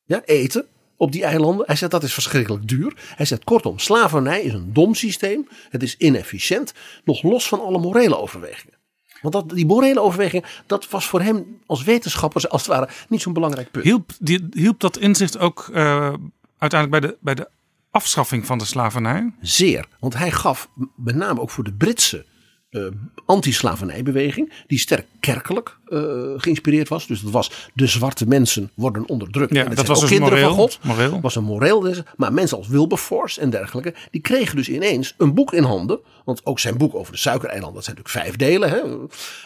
Ja, eten op die eilanden. Hij zegt dat is verschrikkelijk duur. Hij zegt kortom, slavernij is een dom systeem. Het is inefficiënt, nog los van alle morele overwegingen. Want dat, die morele overweging, dat was voor hem als wetenschapper als het ware niet zo'n belangrijk punt. Hielp, die, hielp dat inzicht ook eh, uiteindelijk bij de, bij de afschaffing van de slavernij? Zeer. Want hij gaf met name ook voor de Britse eh anti-slavernijbeweging, die sterk kerkelijk eh, geïnspireerd was. Dus dat was de zwarte mensen worden onderdrukt. Ja, en dat was dus kinderen moreel. van God. moreel. was een moreel. Maar mensen als Wilberforce en dergelijke, die kregen dus ineens een boek in handen. Want ook zijn boek over de suikereilanden, dat zijn natuurlijk vijf delen. Hè,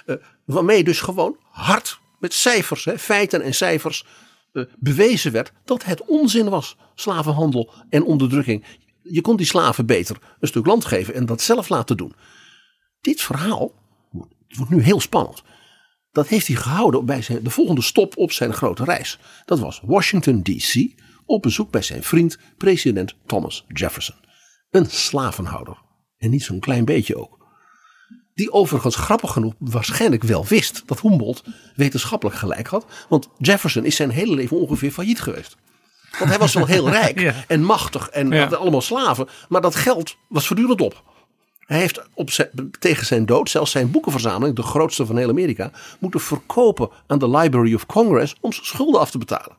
eh, waarmee dus gewoon hard met cijfers, hè, feiten en cijfers, bewezen werd dat het onzin was. Slavenhandel en onderdrukking. Je kon die slaven beter een stuk land geven en dat zelf laten doen. Dit verhaal, wordt nu heel spannend. Dat heeft hij gehouden bij zijn, de volgende stop op zijn grote reis. Dat was Washington DC op bezoek bij zijn vriend president Thomas Jefferson. Een slavenhouder. En niet zo'n klein beetje ook. Die overigens grappig genoeg waarschijnlijk wel wist dat Humboldt wetenschappelijk gelijk had. Want Jefferson is zijn hele leven ongeveer failliet geweest. Want hij was wel heel rijk Ja. en machtig en Ja. had allemaal slaven. Maar dat geld was voortdurend op. Hij heeft op zijn, tegen zijn dood zelfs zijn boekenverzameling, de grootste van heel Amerika, moeten verkopen aan de Library of Congress om zijn schulden af te betalen.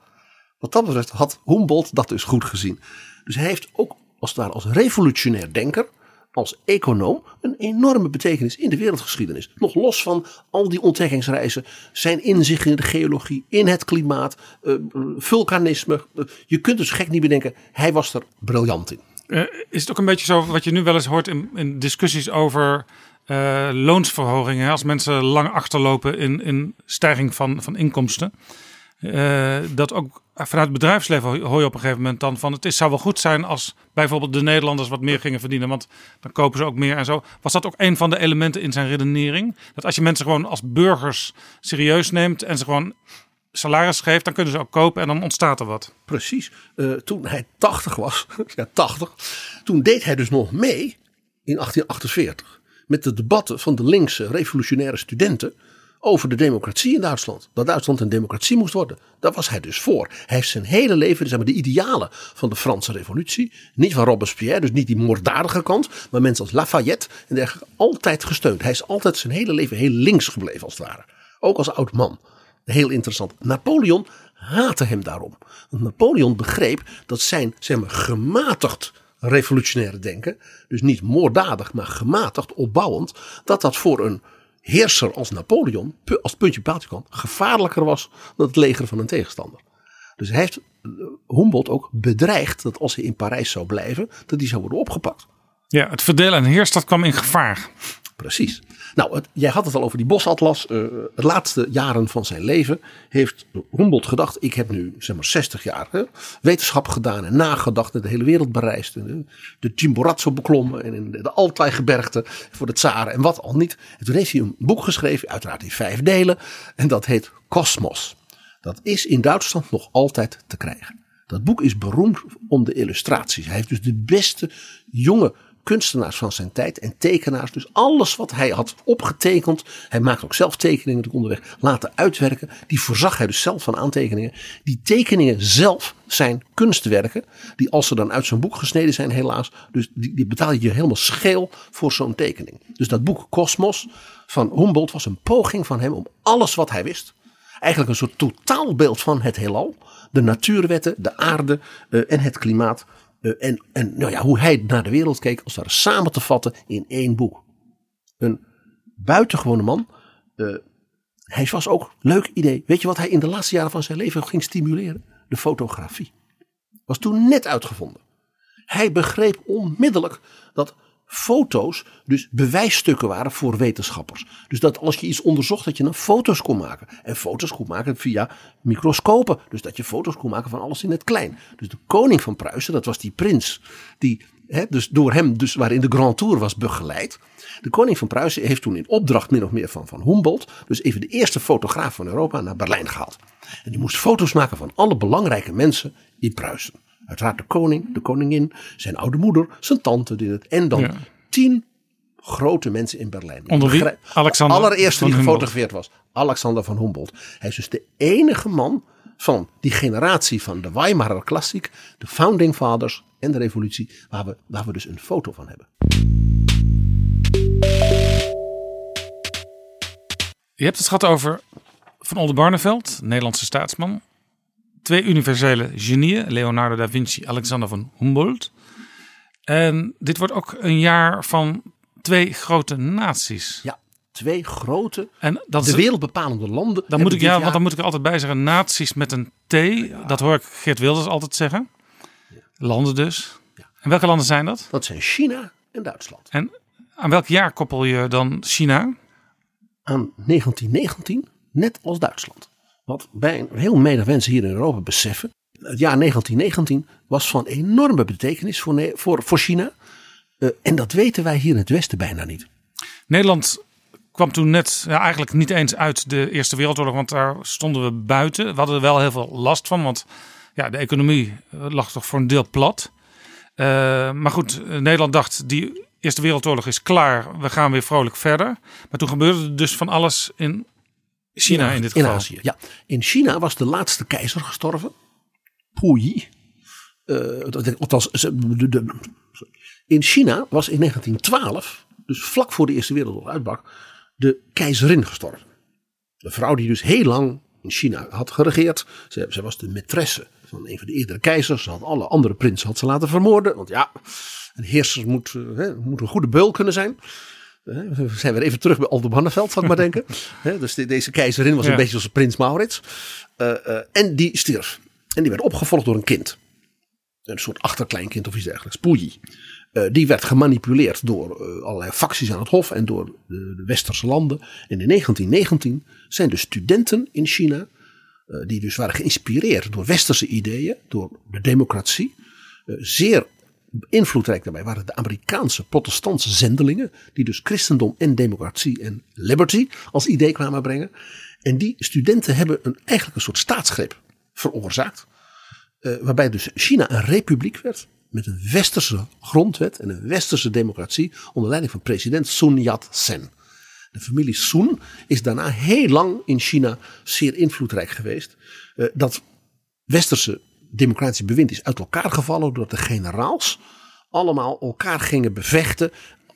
Wat dat betreft had Humboldt dat dus goed gezien. Dus hij heeft ook als het ware als revolutionair denker, als econoom, een enorme betekenis in de wereldgeschiedenis. Nog los van al die ontdekkingsreizen, zijn inzicht in de geologie, in het klimaat, eh, vulkanisme. Je kunt dus gek niet bedenken, hij was er briljant in. Eh, is het ook een beetje zo wat je nu wel eens hoort in, discussies over eh, loonsverhogingen? Als mensen lang achterlopen in, in stijging van, van inkomsten. Dat ook vanuit het bedrijfsleven hoor je op een gegeven moment dan van het is, zou wel goed zijn als bijvoorbeeld de Nederlanders wat meer gingen verdienen, want dan kopen ze ook meer en zo. Was dat ook een van de elementen in zijn redenering? Dat als je mensen gewoon als burgers serieus neemt en ze gewoon salaris geeft, dan kunnen ze ook kopen en dan ontstaat er wat. Precies. Eh, toen hij 80 was, ja 80, toen deed hij dus nog mee in 1848 met de debatten van de linkse revolutionaire studenten over de democratie in Duitsland. Dat Duitsland een democratie moest worden. Daar was hij dus voor. Hij heeft zijn hele leven zeg maar, de idealen van de Franse revolutie. Niet van Robespierre, dus niet die moorddadige kant. Maar mensen als Lafayette en dergelijke altijd gesteund. Hij is altijd zijn hele leven heel links gebleven als het ware. Ook als oud man. Heel interessant. Napoleon haatte hem daarom. Want Napoleon begreep dat zijn zeg maar, gematigd revolutionaire denken, dus niet moorddadig, maar gematigd, opbouwend, dat dat voor een heerser als Napoleon, als puntje paaltje kwam, gevaarlijker was dan het leger van een tegenstander. Dus hij heeft eh, Humboldt ook bedreigd dat als hij in Parijs zou blijven, dat hij zou worden opgepakt. Ja, het verdelen en heerstad kwam in gevaar. Precies. Nou, jij had het al over die bosatlas. De laatste jaren van zijn leven heeft Humboldt gedacht: ik heb nu zeg maar 60 jaar hè, wetenschap gedaan en nagedacht en de hele wereld bereisd. En de, Chimborazo beklommen en in de, Altai-gebergte voor de tsaren en wat al niet. En toen heeft hij een boek geschreven, uiteraard in vijf delen. En dat heet Cosmos. Dat is in Duitsland nog altijd te krijgen. Dat boek is beroemd om de illustraties. Hij heeft dus de beste jonge kunstenaars van zijn tijd en tekenaars. Dus alles wat hij had opgetekend. Hij maakte ook zelf tekeningen onderweg. Laten uitwerken. Die voorzag hij dus zelf van aantekeningen. Die tekeningen zelf zijn kunstwerken. Die als ze dan uit zo'n boek gesneden zijn helaas. Dus die, die betaal je helemaal scheel voor zo'n tekening. Dus dat boek Cosmos van Humboldt was een poging van hem om alles wat hij wist eigenlijk een soort totaalbeeld van het heelal. De natuurwetten, de aarde eh, en het klimaat. Eh, en en nou ja, hoe hij naar de wereld keek, als ware samen te vatten in één boek. Een buitengewone man. eh, hij was ook, leuk idee. Weet je wat hij in de laatste jaren van zijn leven ging stimuleren? De fotografie. Was toen net uitgevonden. Hij begreep onmiddellijk dat foto's dus bewijsstukken waren voor wetenschappers. Dus dat als je iets onderzocht, dat je dan foto's kon maken. En foto's kon maken via microscopen. Dus dat je foto's kon maken van alles in het klein. Dus de koning van Pruisen, dat was die prins, die hè, dus door hem, dus waarin de Grand Tour was begeleid. De koning van Pruisen heeft toen in opdracht min of meer van, van Humboldt, dus even de eerste fotograaf van Europa naar Berlijn gehaald. En die moest foto's maken van alle belangrijke mensen in Pruisen. Uiteraard de koning, de koningin, zijn oude moeder, zijn tante. die het- En dan Ja. tien grote mensen in Berlijn. Onder wie? Alexander De allereerste die gefotografeerd was. Alexander van Humboldt. Hij is dus de enige man van die generatie van de Weimarer Klassiek, de Founding Fathers en de revolutie, waar we, waar we dus een foto van hebben. Je hebt het gehad over Van Oldenbarneveld, Nederlandse staatsman. Twee universele genieën, Leonardo da Vinci, Alexander van Humboldt. En dit wordt ook een jaar van twee grote naties. Ja, twee grote, En dat de wereldbepalende landen. dan moet ik, ja, jaar- want dan moet ik er altijd bij zeggen, naties met een T. Dat hoor ik Geert Wilders altijd zeggen. Landen dus. En welke landen zijn dat? Dat zijn China en Duitsland. En aan welk jaar koppel je dan China? Aan 1919, net als Duitsland. Wat bij heel menig mensen hier in Europa beseffen. Het jaar 1919 was van enorme betekenis voor, voor, voor China. Eh, en dat weten wij hier in het Westen bijna niet. Nederland kwam toen net ja, eigenlijk niet eens uit de Eerste Wereldoorlog, want daar stonden we buiten. We hadden er wel heel veel last van, want ja, de economie eh, lag toch voor een deel plat. Eh, maar goed, Nederland dacht, die Eerste Wereldoorlog is klaar, we gaan weer vrolijk verder. Maar toen gebeurde er dus van alles in China in dit in geval. Azië. Ja. In China was de laatste keizer gestorven. Puyi. Eh, dat- althans, de- de- in China was in 1912, dus vlak voor de Eerste Wereldoorlog uitbrak, de keizerin gestorven. De vrouw die dus heel lang in China had geregeerd. Zij, zij was de maîtresse van een van de eerdere keizers. Ze had alle andere prinsen had ze laten vermoorden. Want ja, een heerser moet, eh, hè, moet een goede beul kunnen zijn. We zijn weer even terug bij Oldenbarneveld, zal ik maar denken. Dus de- deze keizerin was Ja. een beetje als prins Maurits. Eh, eh, en die stierf. En die werd opgevolgd door een kind. een soort achterkleinkind of iets dergelijks, Puyi. Uh, die werd gemanipuleerd door allerlei facties aan het hof en door de, de, westerse landen. En in 1919 zijn de studenten in China, die dus waren geïnspireerd door westerse ideeën, door de democratie, zeer invloedrijk daarbij waren de Amerikaanse protestantse zendelingen, die dus christendom en democratie en liberty als idee kwamen brengen. En die studenten hebben een, eigenlijk een soort staatsgreep veroorzaakt. Uh, waarbij dus China een republiek werd. Met een westerse grondwet en een westerse democratie. onder leiding van president Sun Yat-sen. De familie Sun is daarna heel lang in China zeer invloedrijk geweest. Uh, dat westerse democratische bewind is uit elkaar gevallen. doordat de generaals allemaal elkaar gingen bevechten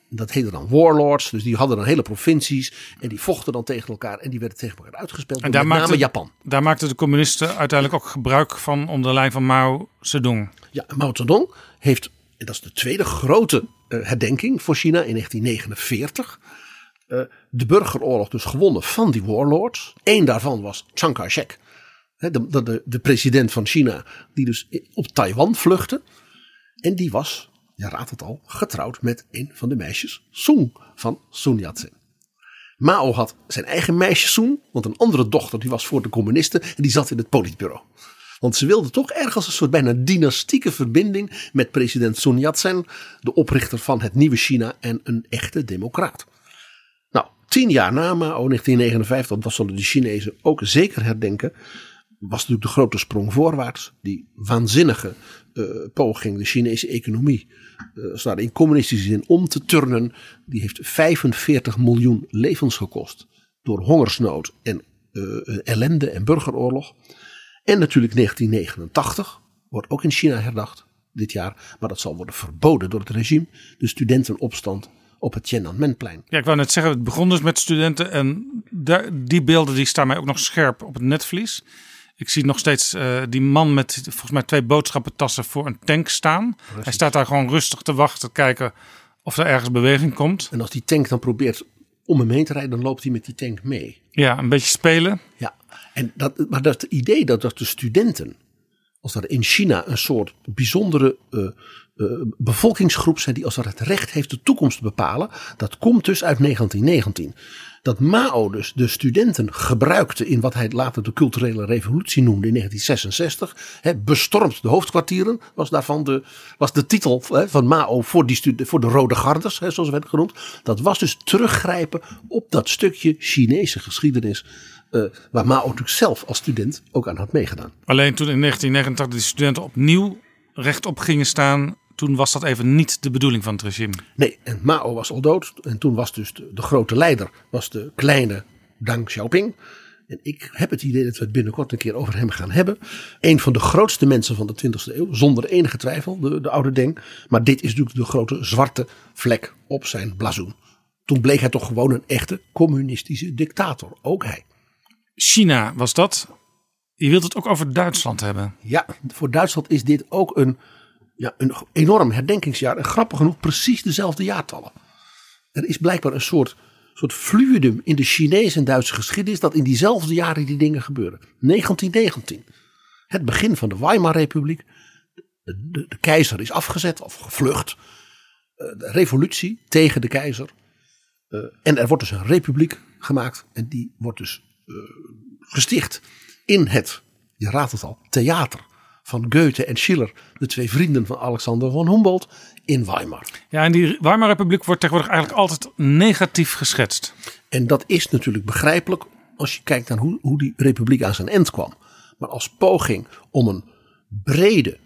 dat heette dan warlords. Dus die hadden dan hele provincies. En die vochten dan tegen elkaar. En die werden tegen elkaar uitgespeeld. En daar met name Japan. Daar maakten de communisten uiteindelijk ook gebruik van onder de lijn van Mao Zedong. Ja, Mao Zedong heeft, dat is de tweede grote uh, herdenking voor China in 1949. Uh, de burgeroorlog dus gewonnen van die warlords. Eén daarvan was Chiang Kai-shek. De, de, de president van China. Die dus op Taiwan vluchtte. En die was je raadt het al, getrouwd met een van de meisjes, Song van Sun Yat-sen. Mao had zijn eigen meisje Song, want een andere dochter die was voor de communisten en die zat in het politbureau. Want ze wilden toch ergens een soort bijna dynastieke verbinding met president Sun Yat-sen, de oprichter van het nieuwe China en een echte democraat. Nou, tien jaar na Mao, 1959, dat zullen de Chinezen ook zeker herdenken, was natuurlijk de grote sprong voorwaarts. Die waanzinnige uh, poging de Chinese economie uh, in communistische zin om te turnen. Die heeft 45 miljoen levens gekost. Door hongersnood en uh, ellende en burgeroorlog. En natuurlijk 1989 wordt ook in China herdacht dit jaar. Maar dat zal worden verboden door het regime. De studentenopstand op het Tiananmenplein. Ja, ik wou net zeggen, het begon dus met studenten. En daar, die beelden die staan mij ook nog scherp op het netvlies. Ik zie nog steeds uh, die man met volgens mij twee boodschappentassen voor een tank staan. Precies. Hij staat daar gewoon rustig te wachten, kijken of er ergens beweging komt. En als die tank dan probeert om hem heen te rijden, dan loopt hij met die tank mee. Ja, een beetje spelen. Ja, en dat, maar dat idee dat, dat de studenten, als er in China een soort bijzondere uh, uh, bevolkingsgroep zijn die als er het recht heeft de toekomst te bepalen, dat komt dus uit 1919 dat Mao dus de studenten gebruikte in wat hij later de culturele revolutie noemde in 1966. He, bestormt de hoofdkwartieren was daarvan de, was de titel van Mao voor, die voor de Rode Gardes, he, zoals werd genoemd. Dat was dus teruggrijpen op dat stukje Chinese geschiedenis. Uh, waar Mao natuurlijk zelf als student ook aan had meegedaan. Alleen toen in 1989 de studenten opnieuw rechtop gingen staan toen was dat even niet de bedoeling van het regime. Nee, en Mao was al dood. En toen was dus de, de grote leider, was de kleine Deng Xiaoping. En ik heb het idee dat we het binnenkort een keer over hem gaan hebben. Een van de grootste mensen van de 20e eeuw, zonder enige twijfel, de, de oude Deng. Maar dit is natuurlijk de grote zwarte vlek op zijn blazoen. Toen bleek hij toch gewoon een echte communistische dictator. Ook hij. China was dat. Je wilt het ook over Duitsland hebben. Ja, voor Duitsland is dit ook een ja, een enorm herdenkingsjaar. En grappig genoeg precies dezelfde jaartallen. Er is blijkbaar een soort, soort fluidum in de Chinese en Duitse geschiedenis. dat in diezelfde jaren die dingen gebeuren. 1919. Het begin van de Weimar-republiek. De, keizer is afgezet of gevlucht. Eh, de revolutie tegen de keizer. Uh, en er wordt dus een republiek gemaakt. En die wordt dus uh, gesticht in het, je raadt het al, theater van Goethe en Schiller, de twee vrienden van Alexander van Humboldt, in Weimar. Ja, en die Weimar-republiek wordt tegenwoordig eigenlijk altijd negatief geschetst. En dat is natuurlijk begrijpelijk als je kijkt naar hoe, hoe die republiek aan zijn eind kwam. Maar als poging om een brede,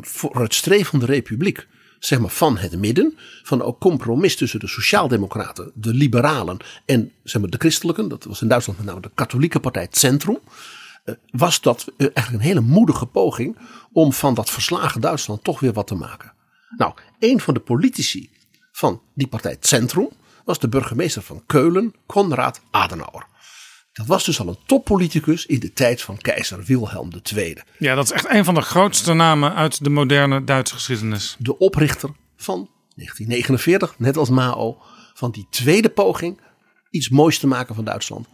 vooruitstrevende republiek, zeg maar van het midden, van ook compromis tussen de sociaaldemocraten, de liberalen en zeg maar, de christelijken, dat was in Duitsland met name de katholieke partij het Centrum, was dat eh, eigenlijk een hele moedige poging om van dat verslagen Duitsland toch weer wat te maken. Nou, een van de politici van die partij Centrum was de burgemeester van Keulen, Konrad Adenauer. Dat was dus al een toppoliticus in de tijd van keizer Wilhelm II. Ja, dat is echt een van de grootste namen uit de moderne Duitse geschiedenis. De oprichter van 1949, net als Mao, van die tweede poging iets moois te maken van Duitsland.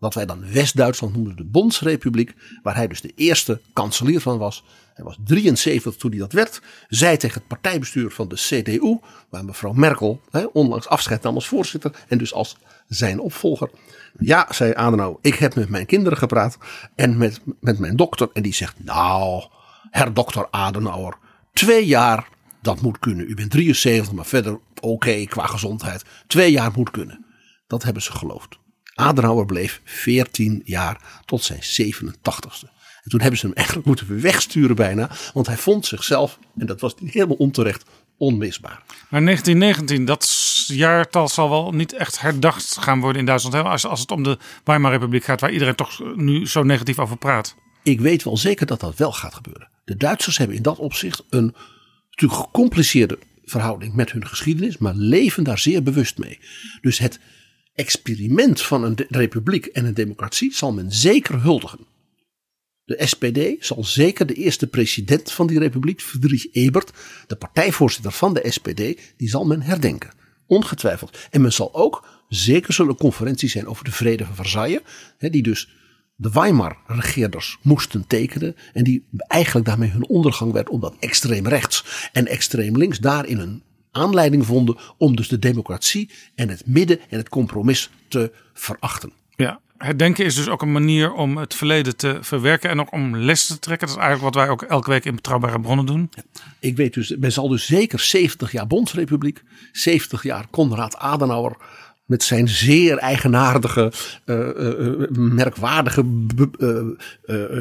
Wat wij dan West-Duitsland noemden de Bondsrepubliek, waar hij dus de eerste kanselier van was. Hij was 73 toen hij dat werd. Zei tegen het partijbestuur van de CDU, waar mevrouw Merkel hè, onlangs afscheid nam als voorzitter en dus als zijn opvolger. Ja, zei Adenauer, ik heb met mijn kinderen gepraat en met, met mijn dokter. En die zegt, nou, her dokter Adenauer, twee jaar, dat moet kunnen. U bent 73, maar verder oké qua gezondheid. Twee jaar moet kunnen. Dat hebben ze geloofd. Adenauer bleef 14 jaar tot zijn 87ste. En toen hebben ze hem eigenlijk moeten wegsturen bijna. Want hij vond zichzelf, en dat was helemaal onterecht, onmisbaar. Maar 1919, dat jaartal zal wel niet echt herdacht gaan worden in Duitsland. hè? Als, als het om de Weimar Republiek gaat, waar iedereen toch nu zo negatief over praat. Ik weet wel zeker dat dat wel gaat gebeuren. De Duitsers hebben in dat opzicht een natuurlijk gecompliceerde verhouding met hun geschiedenis, maar leven daar zeer bewust mee. Dus het experiment van een republiek en een democratie zal men zeker huldigen. De SPD zal zeker de eerste president van die republiek, Friedrich Ebert, de partijvoorzitter van de SPD, die zal men herdenken. Ongetwijfeld. En men zal ook, zeker zullen conferenties zijn over de vrede van Versailles, die dus de Weimar-regeerders moesten tekenen. En die eigenlijk daarmee hun ondergang werd, omdat extreem rechts en extreem links daarin een aanleiding vonden om dus de democratie en het midden en het compromis te verachten. Ja. Herdenken is dus ook een manier om het verleden te verwerken en ook om les te trekken. Dat is eigenlijk wat wij ook elke week in Betrouwbare Bronnen doen. Ik weet dus, men zal dus zeker 70 jaar Bondsrepubliek, 70 jaar Konrad Adenauer. Met zijn zeer eigenaardige, eh, eh, eh, merkwaardige,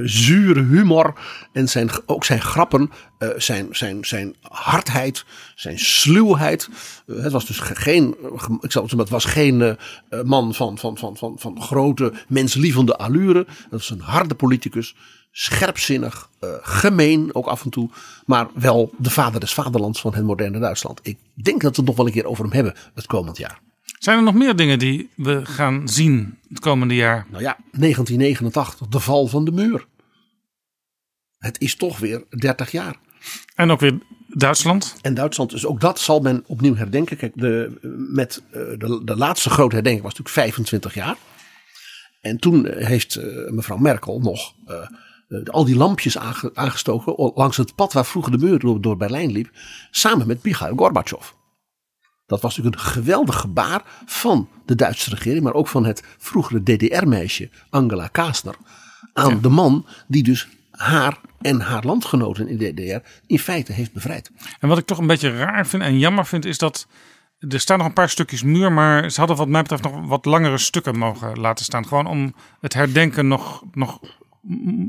zure humor. En zijn, ook zijn grappen, zijn, zijn, zijn hardheid, zijn sluwheid. Het was dus ge- geen, ik zal het het was geen man van, van, van, van, van grote menslievende allure. Dat was een harde politicus scherpzinnig, gemeen ook af en toe, maar wel de vader des vaderlands van het moderne Duitsland. Ik denk dat we het nog wel een keer over hem hebben het komend jaar. Zijn er nog meer dingen die we gaan zien het komende jaar? Nou ja, 1989, de val van de muur. Het is toch weer 30 jaar. En ook weer Duitsland. En Duitsland, dus ook dat zal men opnieuw herdenken. Kijk, de, met, eh, de, de laatste grote herdenking was natuurlijk 25 jaar. En toen eh, heeft eh, mevrouw Merkel nog al die lampjes aange- aangestoken langs het pad waar vroeger de muur door, Berlijn liep. Samen met Mikhail Gorbachev. Dat was natuurlijk een geweldig gebaar van de Duitse regering, maar ook van het vroegere DDR-meisje Angela Kastner. Aan de man die dus haar en haar landgenoten in de DDR in feite heeft bevrijd. En wat ik toch een beetje raar vind en jammer vind, is dat er staan nog een paar stukjes muur, maar ze hadden wat mij betreft nog wat langere stukken mogen laten staan. Gewoon om het herdenken nog, nog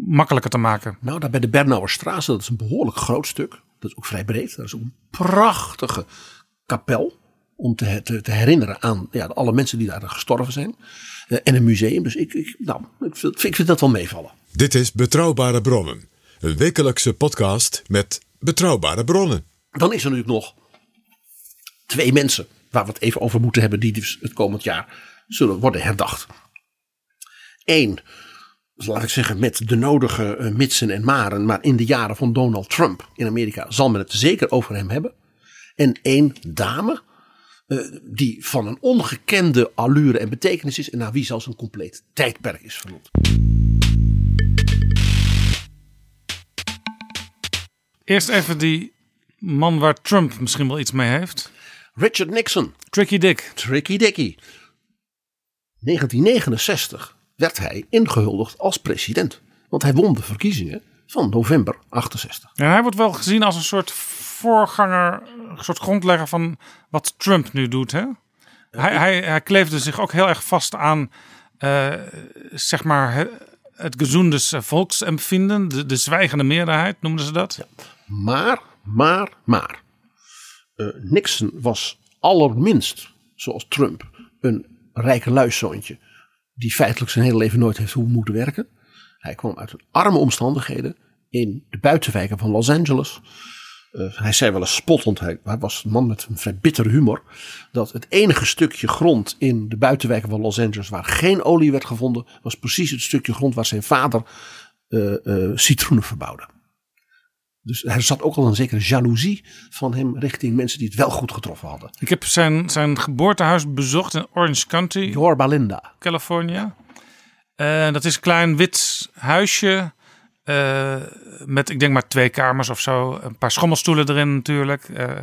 makkelijker te maken. Nou, daar bij de Bernauerstraße, dat is een behoorlijk groot stuk. Dat is ook vrij breed. Dat is ook een prachtige kapel. Om te, te, te herinneren aan ja, alle mensen die daar gestorven zijn. Eh, en een museum. Dus ik, ik, nou, ik, vind, ik vind dat wel meevallen. Dit is Betrouwbare Bronnen. Een wekelijkse podcast met betrouwbare bronnen. Dan is er natuurlijk nog twee mensen waar we het even over moeten hebben. Die dus het komend jaar zullen worden herdacht. Eén, dus laat ik zeggen, met de nodige eh, mitsen en maren. Maar in de jaren van Donald Trump in Amerika zal men het zeker over hem hebben. En één dame, die van een ongekende allure en betekenis is. En naar wie zelfs een compleet tijdperk is vernoemd. Eerst even die man waar Trump misschien wel iets mee heeft. Richard Nixon. Tricky Dick. Tricky Dicky. 1969 werd hij ingehuldigd als president. Want hij won de verkiezingen van november 68. En hij wordt wel gezien als een soort voorganger, een soort grondlegger van wat Trump nu doet. Hè? Hij, hij, hij kleefde zich ook heel erg vast aan, eh, zeg maar, he- het gezondes volksempvinden, de, de zwijgende meerderheid noemden ze dat. Maar, maar, maar. eh, Nixon was allerminst, zoals Trump, een rijke luiszoontje. Die feitelijk zijn hele leven nooit heeft hoeven moeten werken. Hij kwam uit arme omstandigheden in de buitenwijken van Los Angeles. Eh, hij zei wel eens spottend, hij, hij was een man met een vrij bittere humor. Dat het enige stukje grond in de buitenwijken van Los Angeles waar geen olie werd gevonden, was precies het stukje grond waar zijn vader eh, eh, citroenen verbouwde. Dus er zat ook al een zekere jaloezie van hem richting mensen die het wel goed getroffen hadden. Ik heb zijn, zijn geboortehuis bezocht in Orange County, Yorba Linda. California. Dat is een klein wit huisje. Eh, met, ik denk maar twee kamers of zo. Een paar schommelstoelen erin natuurlijk. eh,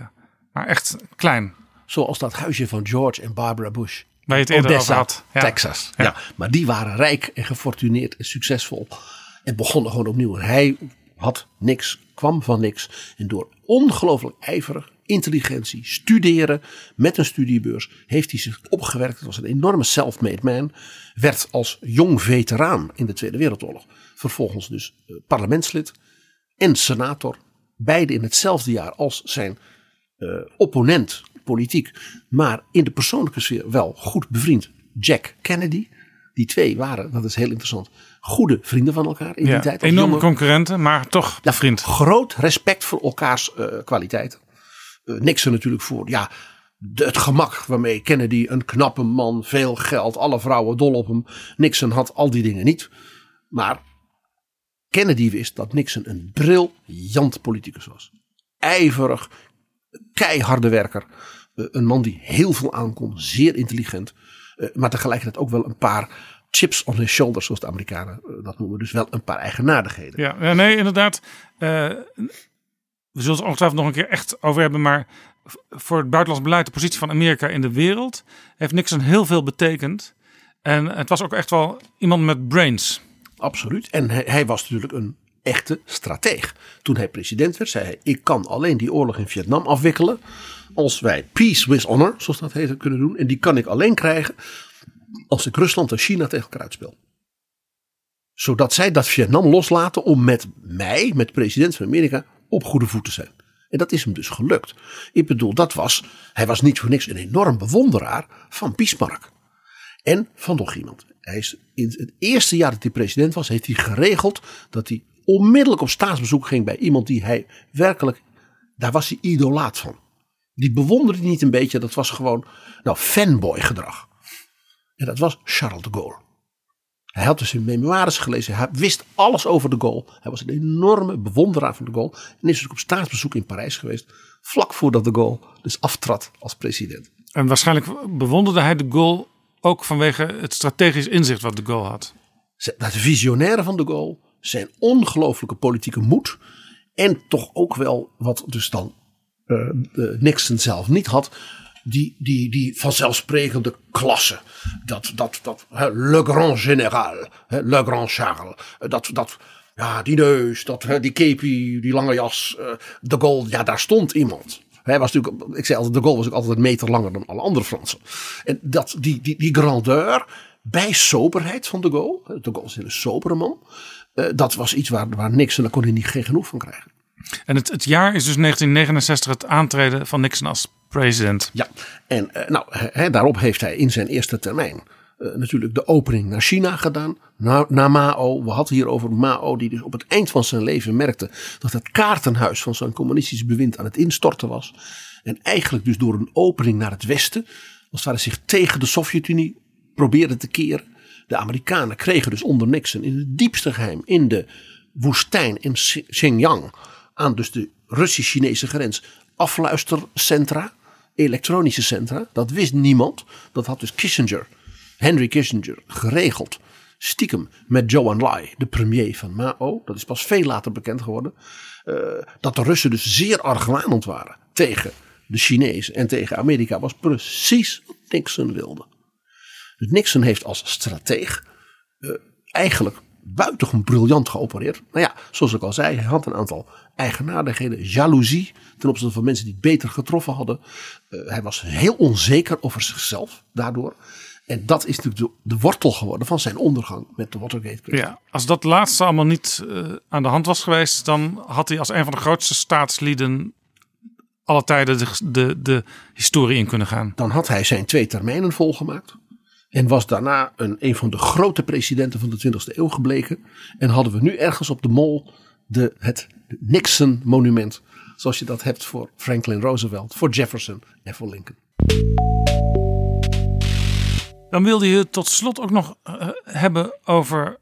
maar echt klein. Zoals dat huisje van George en Barbara Bush. Waar je het eerder Odessa, over had. Ja. Texas. Ja. Ja. maar die waren rijk en gefortuneerd en succesvol. En begonnen gewoon opnieuw. Hij had niks, kwam van niks. En door ongelooflijk ijverig, intelligentie, studeren met een studiebeurs, heeft hij zich opgewerkt. Het was een enorme self-made man. Werd als jong veteraan in de Tweede Wereldoorlog. Vervolgens dus eh, parlementslid en senator. Beide in hetzelfde jaar als zijn eh, opponent politiek, maar in de persoonlijke sfeer wel goed bevriend. Jack Kennedy. Die twee waren, dat is heel interessant, goede vrienden van elkaar in die tijd. enorme jonge- concurrenten, maar toch ja, vriend. Groot respect voor elkaars eh, kwaliteiten. Eh, Nixon natuurlijk voor ja, de- het gemak waarmee Kennedy, een knappe man, veel geld, alle vrouwen dol op hem. Nixon had al die dingen niet. Maar Kennedy wist dat Nixon een briljant politicus was. Ijverig, keiharde werker. Eh, Een man die heel veel aankon, zeer intelligent. eh, Maar tegelijkertijd ook wel een paar chips on his shoulders, zoals de Amerikanen eh, dat noemen. Dus wel een paar eigenaardigheden. Ja, nee, inderdaad. We zullen het ongetwijfeld nog een keer echt over hebben. Maar voor het buitenlands beleid, de positie van Amerika in de wereld, heeft Nixon heel veel betekend. En het was ook echt wel iemand met brains. Absoluut. En hij, hij was natuurlijk een echte strateeg. Toen hij president werd, zei hij: Ik kan alleen die oorlog in Vietnam afwikkelen. Als wij peace with honor, zoals dat heet, kunnen doen. En die kan ik alleen krijgen als ik Rusland en China tegen elkaar uitspeel. Zodat zij dat Vietnam loslaten om met mij, met de president van Amerika, op goede voet te zijn. En dat is hem dus gelukt. Ik bedoel, dat was, hij was niet voor niks een enorm bewonderaar van Bismarck. En van nog iemand. Hij is in het eerste jaar dat hij president was, heeft hij geregeld dat hij onmiddellijk op staatsbezoek ging bij iemand die hij werkelijk, daar was hij idolaat van. Die bewonderde hij niet een beetje, dat was gewoon, nou, fanboy gedrag. En dat was Charles de Gaulle. Hij had dus in memoires gelezen, hij wist alles over de Gaulle. Hij was een enorme bewonderaar van de Gaulle. En is dus op staatsbezoek in Parijs geweest, vlak voordat de Gaulle dus aftrad als president. En waarschijnlijk bewonderde hij de goal ook vanwege het strategisch inzicht wat de goal had. het visionaire van de Gaulle, zijn ongelooflijke politieke moed en toch ook wel wat dus dan de Nixon zelf niet had, die, die, die vanzelfsprekende klasse. Dat, dat, dat le grand général, le grand Charles, dat, dat, ja, die neus, dat, die kepi, die lange jas, eh, de Gaulle, ja, daar stond iemand. Hij was natuurlijk, ik zei altijd, de Gaulle was ook altijd een meter langer dan alle andere Fransen. En dat, die, die, die grandeur bij soberheid van de Gaulle, hè, de Gaulle is een hele sobere man, eh, dat was iets waar, waar Nixon, daar kon hij niet geen genoeg van krijgen. En het, het jaar is dus 1969 het aantreden van Nixon als president. Ja, en eh, nou, daarop heeft hij in zijn eerste termijn eh, natuurlijk de opening naar China gedaan. Naar, Mao. We hadden hier over Mao, die dus op het eind van zijn leven merkte dat het kaartenhuis van zijn communistisch bewind aan het instorten was. En eigenlijk dus door een opening naar het westen, als het ware zich tegen de Sovjet-Unie probeerde te keren. De Amerikanen kregen dus onder Nixon in het diepste geheim in de woestijn in Xinjiang aan dus de Russisch-Chinese grens afluistercentra, elektronische centra. Dat wist niemand. Dat had dus Kissinger, Henry Kissinger, geregeld. Stiekem met Zhou Enlai, de premier van Mao. Dat is pas veel later bekend geworden. eh, dat de Russen dus zeer argwanend waren tegen de Chinezen en tegen Amerika. Was precies wat Nixon wilde. Dus Nixon heeft als strateeg eh, eigenlijk buitengewoon briljant geopereerd. Nou ja, zoals ik al zei, hij had een aantal eigenaardigheden, jaloezie ten opzichte van mensen die beter getroffen hadden. Eh, hij was heel onzeker over zichzelf daardoor. En dat is natuurlijk de, de wortel geworden van zijn ondergang met de Watergate. Ja, als dat laatste allemaal niet eh, aan de hand was geweest, dan had hij als een van de grootste staatslieden alle tijden de, de, de historie in kunnen gaan. Dan had hij zijn twee termijnen volgemaakt. En was daarna een, een van de grote presidenten van de 20e eeuw gebleken. En hadden we nu ergens op de mol de, het Nixon monument. Zoals je dat hebt voor Franklin Roosevelt, voor Jefferson en voor Lincoln. Dan wilde je het tot slot ook nog eh, hebben over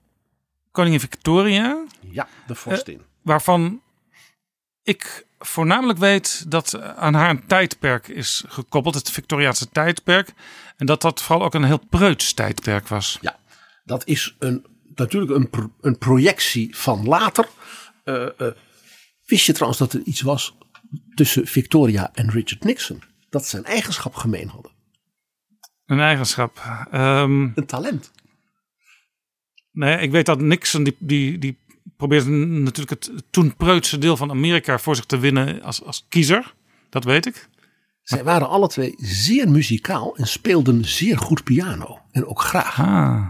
koningin Victoria. Ja, de vorstin. waarvan ik voornamelijk weet dat aan haar een tijdperk is gekoppeld, het Victoriaanse tijdperk. En dat dat vooral ook een heel preuts tijdperk was. Ja, Dat is een, natuurlijk een, pro- een projectie van later. Eh, eh, wist je trouwens dat er iets was tussen Victoria en Richard Nixon? Dat ze een eigenschap gemeen hadden. Een eigenschap. Ehm, Een talent. nee, ik weet dat Nixon die, die, die probeerde natuurlijk het toen preutse deel van Amerika voor zich te winnen als, als kiezer. Dat weet ik. Zij waren alle twee zeer muzikaal en speelden zeer goed piano. En ook graag. Ah.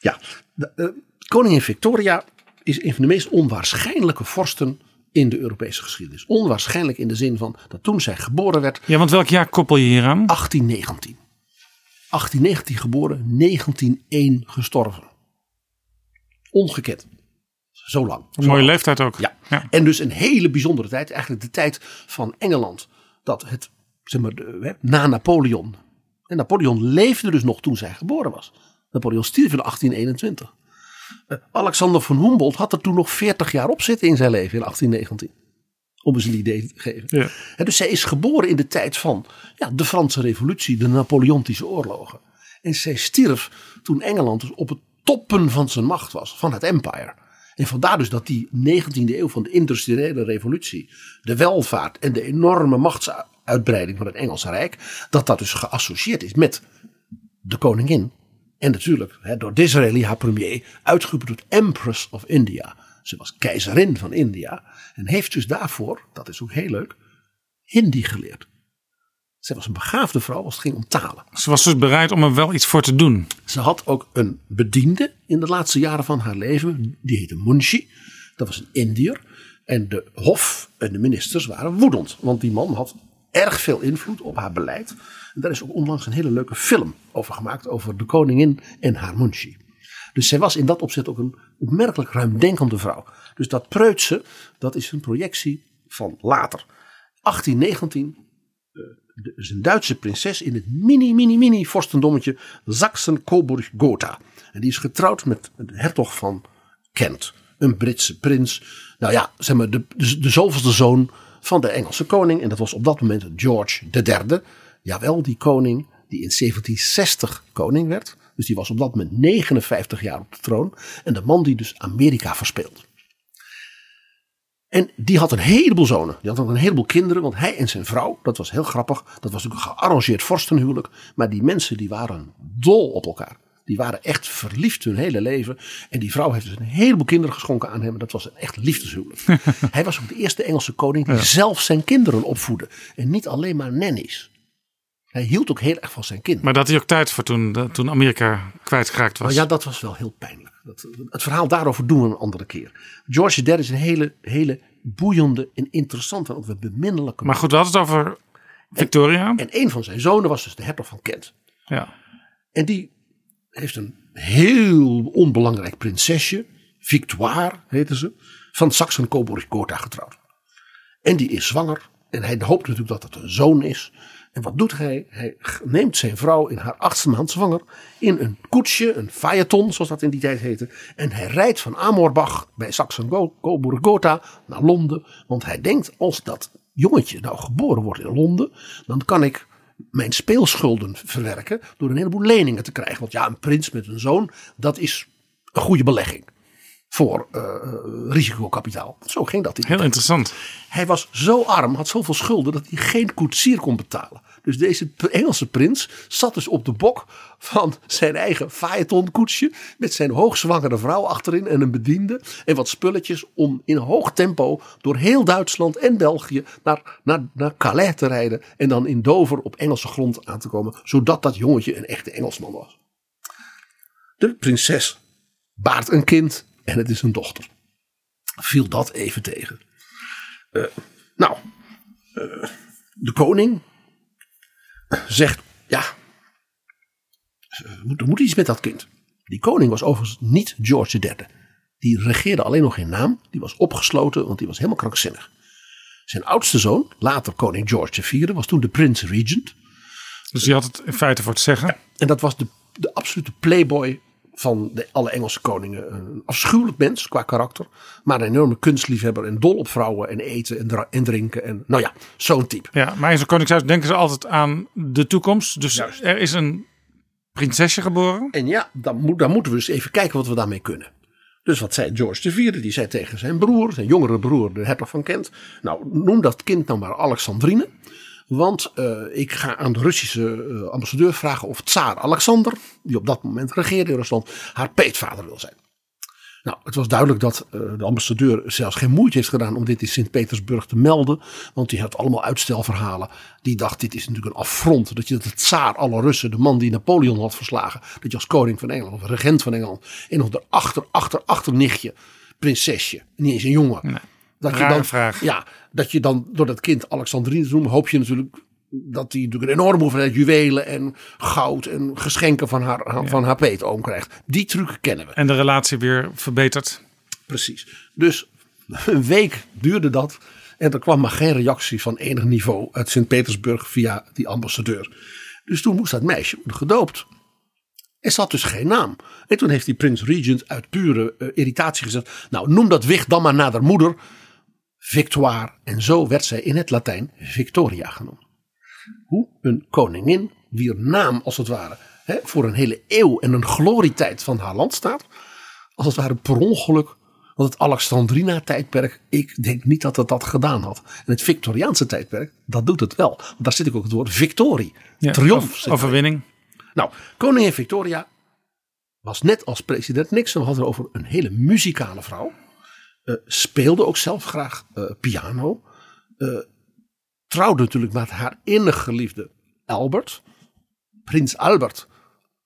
Ja, de, koningin Victoria is een van de meest onwaarschijnlijke vorsten in de Europese geschiedenis. Onwaarschijnlijk in de zin van dat toen zij geboren werd, Ja, want welk jaar koppel je hier aan? 1819. 1819 geboren, 1901 gestorven. Ongekend. Zo lang. Mooie leeftijd ook. Ja. Ja. En dus een hele bijzondere tijd. Eigenlijk de tijd van Engeland. Dat het, zeg maar, na Napoleon. En Napoleon leefde dus nog toen zij geboren was. Napoleon stierf in 1821. Eh, Alexander van Humboldt had er toen nog 40 jaar op zitten in zijn leven in 1819. Om eens een idee te geven. Ja. Dus zij is geboren in de tijd van ja, de Franse revolutie, de Napoleontische oorlogen. En zij stierf toen Engeland dus op het toppen van zijn macht was, van het empire. En vandaar dus dat die 19e eeuw van de industriële revolutie, de welvaart en de enorme machtsuitbreiding van het Engelse Rijk, dat dat dus geassocieerd is met de koningin. En natuurlijk door Disraeli, haar premier, uitgeroepen tot Empress of India. Ze was keizerin van India en heeft dus daarvoor, dat is ook heel leuk, Hindi geleerd. Zij was een begaafde vrouw als het ging om talen. Ze was dus bereid om er wel iets voor te doen. Ze had ook een bediende in de laatste jaren van haar leven. Die heette Munshi. Dat was een Indiër. En de hof en de ministers waren woedend. Want die man had erg veel invloed op haar beleid. En daar is ook onlangs een hele leuke film over gemaakt. Over de koningin en haar Munshi. Dus zij was in dat opzicht ook een opmerkelijk ruimdenkende vrouw. Dus dat preutse, dat is een projectie van later. 1819 er is een Duitse prinses in het mini, mini, mini vorstendommetje Sachsen-Coburg-Gotha. En die is getrouwd met de hertog van Kent, een Britse prins. Nou ja, zeg maar, de, de, de zoveelste zoon van de Engelse koning. En dat was op dat moment George III. Jawel, die koning die in 1760 koning werd. Dus die was op dat moment 59 jaar op de troon. En de man die dus Amerika verspeelde. En die had een heleboel zonen. Die had ook een heleboel kinderen. Want hij en zijn vrouw, dat was heel grappig. Dat was ook een gearrangeerd vorstenhuwelijk. Maar die mensen die waren dol op elkaar. Die waren echt verliefd hun hele leven. En die vrouw heeft dus een heleboel kinderen geschonken aan hem. Dat was een echt liefdeshuwelijk. hij was ook de eerste Engelse koning die zelf zijn kinderen opvoedde. En niet alleen maar nannies. Hij hield ook heel erg van zijn kind. Maar dat hij ook tijd voor toen, toen Amerika kwijtgeraakt was. Maar ja, dat was wel heel pijnlijk. Dat, het verhaal daarover doen we een andere keer. George III is een hele, hele boeiende en interessante en ook weer beminnelijke Maar goed, we hadden het over Victoria. En een van zijn zonen was dus de hertog van Kent. Ja. En die heeft een heel onbelangrijk prinsesje, Victoire heette ze, van Saxen-Coburg-Gotha getrouwd. En die is zwanger en hij hoopt natuurlijk dat het een zoon is. En wat doet hij? Hij neemt zijn vrouw in haar achtste maand zwanger in een koetsje, een phaeton zoals dat in die tijd heette. En hij rijdt van Amorbach bij Saxen-Coburg-Gotha naar Londen. Want hij denkt als dat jongetje nou geboren wordt in Londen, dan kan ik mijn speelschulden verwerken door een heleboel leningen te krijgen. Want ja, een prins met een zoon, dat is een goede belegging voor eh, risicokapitaal. Zo ging dat. in Heel interessant. Hij was zo arm, had zoveel schulden dat hij geen koetsier kon betalen. Dus deze Engelse prins zat dus op de bok van zijn eigen phaeton koetsje. Met zijn hoogzwangere vrouw achterin en een bediende. En wat spulletjes om in hoog tempo door heel Duitsland en België naar, naar, naar Calais te rijden. En dan in Dover op Engelse grond aan te komen. Zodat dat jongetje een echte Engelsman was. De prinses baart een kind en het is een dochter. Viel dat even tegen. Eh, nou, eh, de koning zegt, ja, er moet, moet iets met dat kind. Die koning was overigens niet George III. Die regeerde alleen nog geen naam. Die was opgesloten, want die was helemaal krankzinnig. Zijn oudste zoon, later koning George IV, was toen de prins regent. Dus die had het in feite voor te zeggen. En dat was de, de absolute playboy van de, alle Engelse koningen. Een afschuwelijk mens qua karakter. Maar een enorme kunstliefhebber en dol op vrouwen en eten en, en drinken. En, nou ja, zo'n type. Ja, maar in zo'n koningshuis denken ze altijd aan de toekomst. Dus Juist. er is een prinsesje geboren. En ja, dan, moet, dan moeten we dus even kijken wat we daarmee kunnen. Dus wat zei George IV? Die zei tegen zijn broer, zijn jongere broer, de hertog van Kent. Nou, noem dat kind nou maar Alexandrine. Want uh, ik ga aan de Russische uh, ambassadeur vragen of tsaar Alexander, die op dat moment regeerde in Rusland, haar peetvader wil zijn. Nou, het was duidelijk dat uh, de ambassadeur zelfs geen moeite heeft gedaan om dit in Sint-Petersburg te melden. Want die had allemaal uitstelverhalen. Die dacht, dit is natuurlijk een affront. Dat je de tsaar alle Russen, de man die Napoleon had verslagen. Dat je als koning van Engeland of regent van Engeland. En nog de achter, achter, achternichtje, prinsesje. Niet eens een jongen. Nee. Dat Rare je dan, vraag. Ja, dat je dan door dat kind Alexandrine te noemen, hoop je natuurlijk dat hij natuurlijk een enorme hoeveelheid juwelen en goud en geschenken van haar, van haar peetoom krijgt. Die truc kennen we. En de relatie weer verbeterd. Precies. Dus een week duurde dat. En er kwam maar geen reactie van enig niveau uit Sint-Petersburg via die ambassadeur. Dus toen moest dat meisje worden gedoopt. Er zat dus geen naam. En toen heeft die prins Regent uit pure uh, irritatie gezegd: Nou, noem dat wicht dan maar naar haar moeder. Victoire. En zo werd zij in het Latijn Victoria genoemd. Hoe een koningin, wier naam als het ware hè, voor een hele eeuw en een glorietijd van haar land staat. Als het ware per ongeluk. Want het Alexandrina-tijdperk, ik denk niet dat het dat gedaan had. En het Victoriaanse tijdperk, dat doet het wel. Want daar zit ik ook het woord victorie. Ja, triomf. overwinning. Nou, koningin Victoria was net als president Nixon, we hadden over een hele muzikale vrouw. Eh, speelde ook zelf graag eh, piano. Eh, trouwde natuurlijk met haar innig geliefde Albert. Prins Albert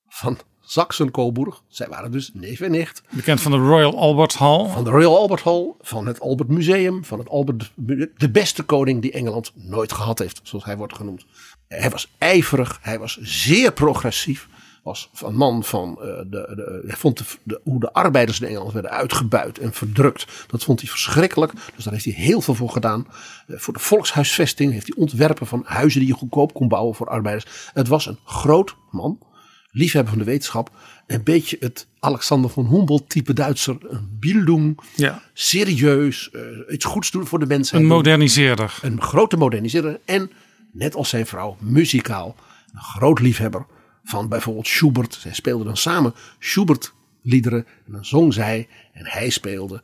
van Saxen-Coburg. Zij waren dus neef en nicht. Bekend van de Royal Albert Hall. Van de Royal Albert Hall, van het Albert Museum, van het Albert. De beste koning die Engeland nooit gehad heeft, zoals hij wordt genoemd. Hij was ijverig, hij was zeer progressief. Was een man van. eh, de, de, hij vond de, de- hoe de arbeiders in Engeland werden uitgebuit en verdrukt. Dat vond hij verschrikkelijk. Dus daar heeft hij heel veel voor gedaan. Eh, voor de volkshuisvesting heeft hij ontwerpen van huizen die je goedkoop kon bouwen voor arbeiders. Het was een groot man liefhebber van de wetenschap. Een beetje het Alexander von Humboldt type Duitser. Een Bildung, Ja, serieus, eh, iets goeds doen voor de mensheid. een moderniseerder. Een grote moderniseerder. En net als zijn vrouw, muzikaal. Een groot liefhebber van bijvoorbeeld Schubert. Zij speelden dan samen Schubert liederen. En dan zong zij en hij speelde.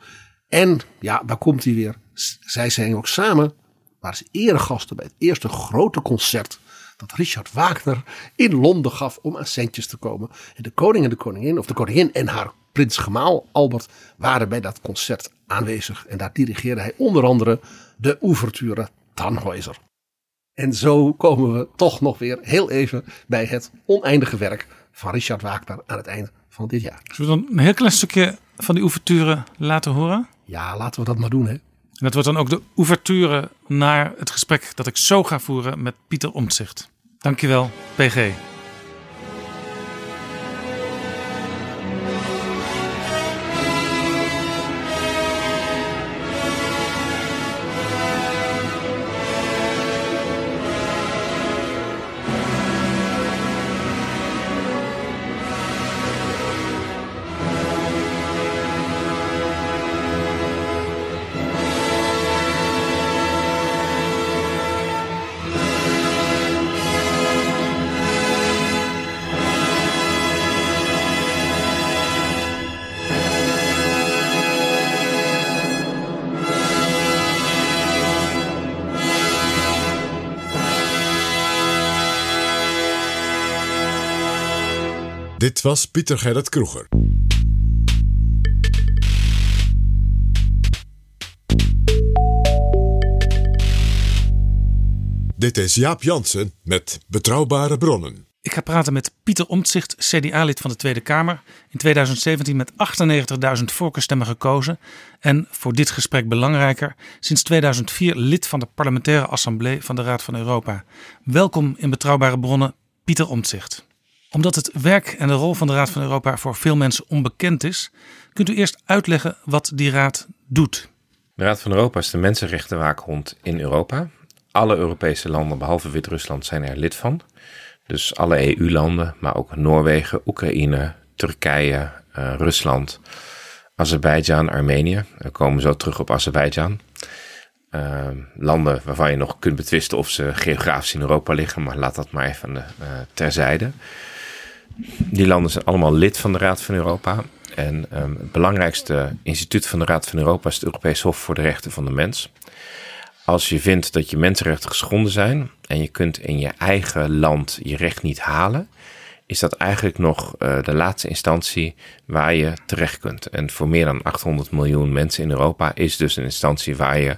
En ja, daar komt hij weer. Zij zijn ook samen, waren ze eregasten bij het eerste grote concert dat Richard Wagner in Londen gaf om aan centjes te komen. En de koning en de koningin, of de koningin en haar prins gemaal Albert, waren bij dat concert aanwezig. En daar dirigeerde hij onder andere de ouverture Tannhäuser. En zo komen we toch nog weer heel even bij het oneindige werk van Richard Wagner aan het eind van dit jaar. Zullen we dan een heel klein stukje van die ouverture laten horen? Ja, laten we dat maar doen hè. En dat wordt dan ook de ouverture naar het gesprek dat ik zo ga voeren met Pieter Omtzigt. Dankjewel, PG. Dit was Pieter Gerrit Kroeger. Dit is Jaap Jansen met Betrouwbare Bronnen. Ik ga praten met Pieter Omtzigt, CDA-lid van de Tweede Kamer. In 2017 met 98.000 voorkeurstemmen gekozen. En voor dit gesprek belangrijker, sinds 2004 lid van de parlementaire assemblee van de Raad van Europa. Welkom in Betrouwbare Bronnen, Pieter Omtzigt. Omdat het werk en de rol van de Raad van Europa voor veel mensen onbekend is, kunt u eerst uitleggen wat die raad doet. De Raad van Europa is de mensenrechtenwaakhond in Europa. Alle Europese landen, behalve Wit-Rusland, zijn er lid van. Dus alle EU-landen, maar ook Noorwegen, Oekraïne, Turkije, eh, Rusland, Azerbeidzjan, Armenië. We komen zo terug op Azerbeidzjan. Eh, landen waarvan je nog kunt betwisten of ze geografisch in Europa liggen, maar laat dat maar even eh, terzijde. Die landen zijn allemaal lid van de Raad van Europa. En ehm, het belangrijkste instituut van de Raad van Europa is het Europees Hof voor de Rechten van de Mens. Als je vindt dat je mensenrechten geschonden zijn en je kunt in je eigen land je recht niet halen, is dat eigenlijk nog uh, de laatste instantie waar je terecht kunt. En voor meer dan 800 miljoen mensen in Europa is dus een instantie waar je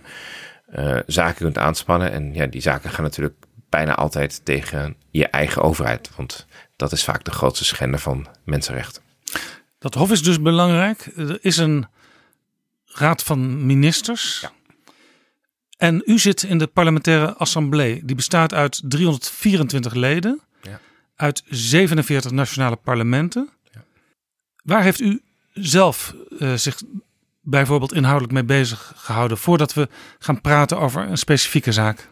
uh, zaken kunt aanspannen. En ja, die zaken gaan natuurlijk bijna altijd tegen je eigen overheid. Want dat is vaak de grootste schender van mensenrechten. Dat hof is dus belangrijk. Er is een raad van ministers. Ja. En u zit in de parlementaire assemblée. Die bestaat uit 324 leden. Ja. Uit 47 nationale parlementen. Ja. Waar heeft u zelf uh, zich bijvoorbeeld inhoudelijk mee bezig gehouden voordat we gaan praten over een specifieke zaak?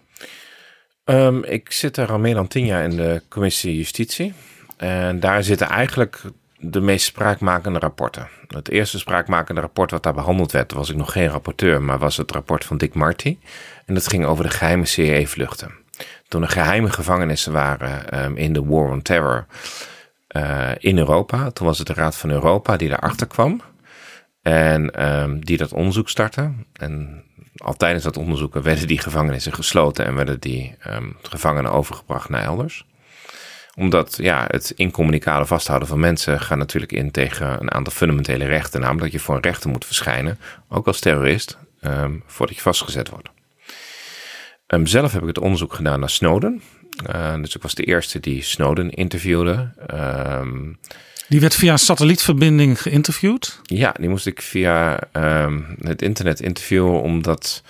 Um, ik zit er al meer dan tien jaar in de commissie Justitie. En daar zitten eigenlijk de meest spraakmakende rapporten. Het eerste spraakmakende rapport wat daar behandeld werd, was ik nog geen rapporteur, maar was het rapport van Dick Marty. En dat ging over de geheime CIA-vluchten. Toen er geheime gevangenissen waren um, in de War on Terror uh, in Europa, toen was het de Raad van Europa die daarachter kwam. En um, die dat onderzoek startte. En al tijdens dat onderzoek werden die gevangenissen gesloten en werden die um, gevangenen overgebracht naar elders omdat ja, het incommunicale vasthouden van mensen gaat natuurlijk in tegen een aantal fundamentele rechten. Namelijk dat je voor een rechter moet verschijnen, ook als terrorist, um, voordat je vastgezet wordt. Um, zelf heb ik het onderzoek gedaan naar Snowden. Uh, dus ik was de eerste die Snowden interviewde. Um, die werd via satellietverbinding geïnterviewd? Ja, die moest ik via het internet interviewen, omdat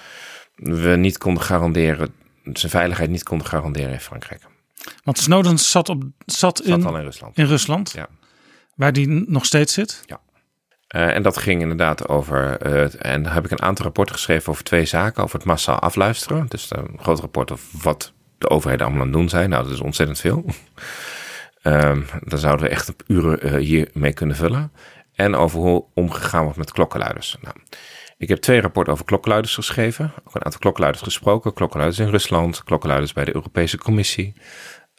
we niet konden garanderen, zijn veiligheid niet konden garanderen in Frankrijk. Want Snowden zat, op, zat, Zat in, al in Rusland. in Rusland, Ja. waar die nog steeds zit. Ja. Uh, en dat ging inderdaad over. Uh, en daar heb ik een aantal rapporten geschreven over twee zaken: over het massaal afluisteren. Dus een groot rapport over wat de overheden allemaal aan het doen zijn. Nou, dat is ontzettend veel. um, daar zouden we echt op uren uh, hier mee kunnen vullen. En over hoe omgegaan wordt met klokkenluiders. Nou, ik heb twee rapporten over klokkenluiders geschreven. Ook een aantal klokkenluiders gesproken. Klokkenluiders in Rusland, klokkenluiders bij de Europese Commissie.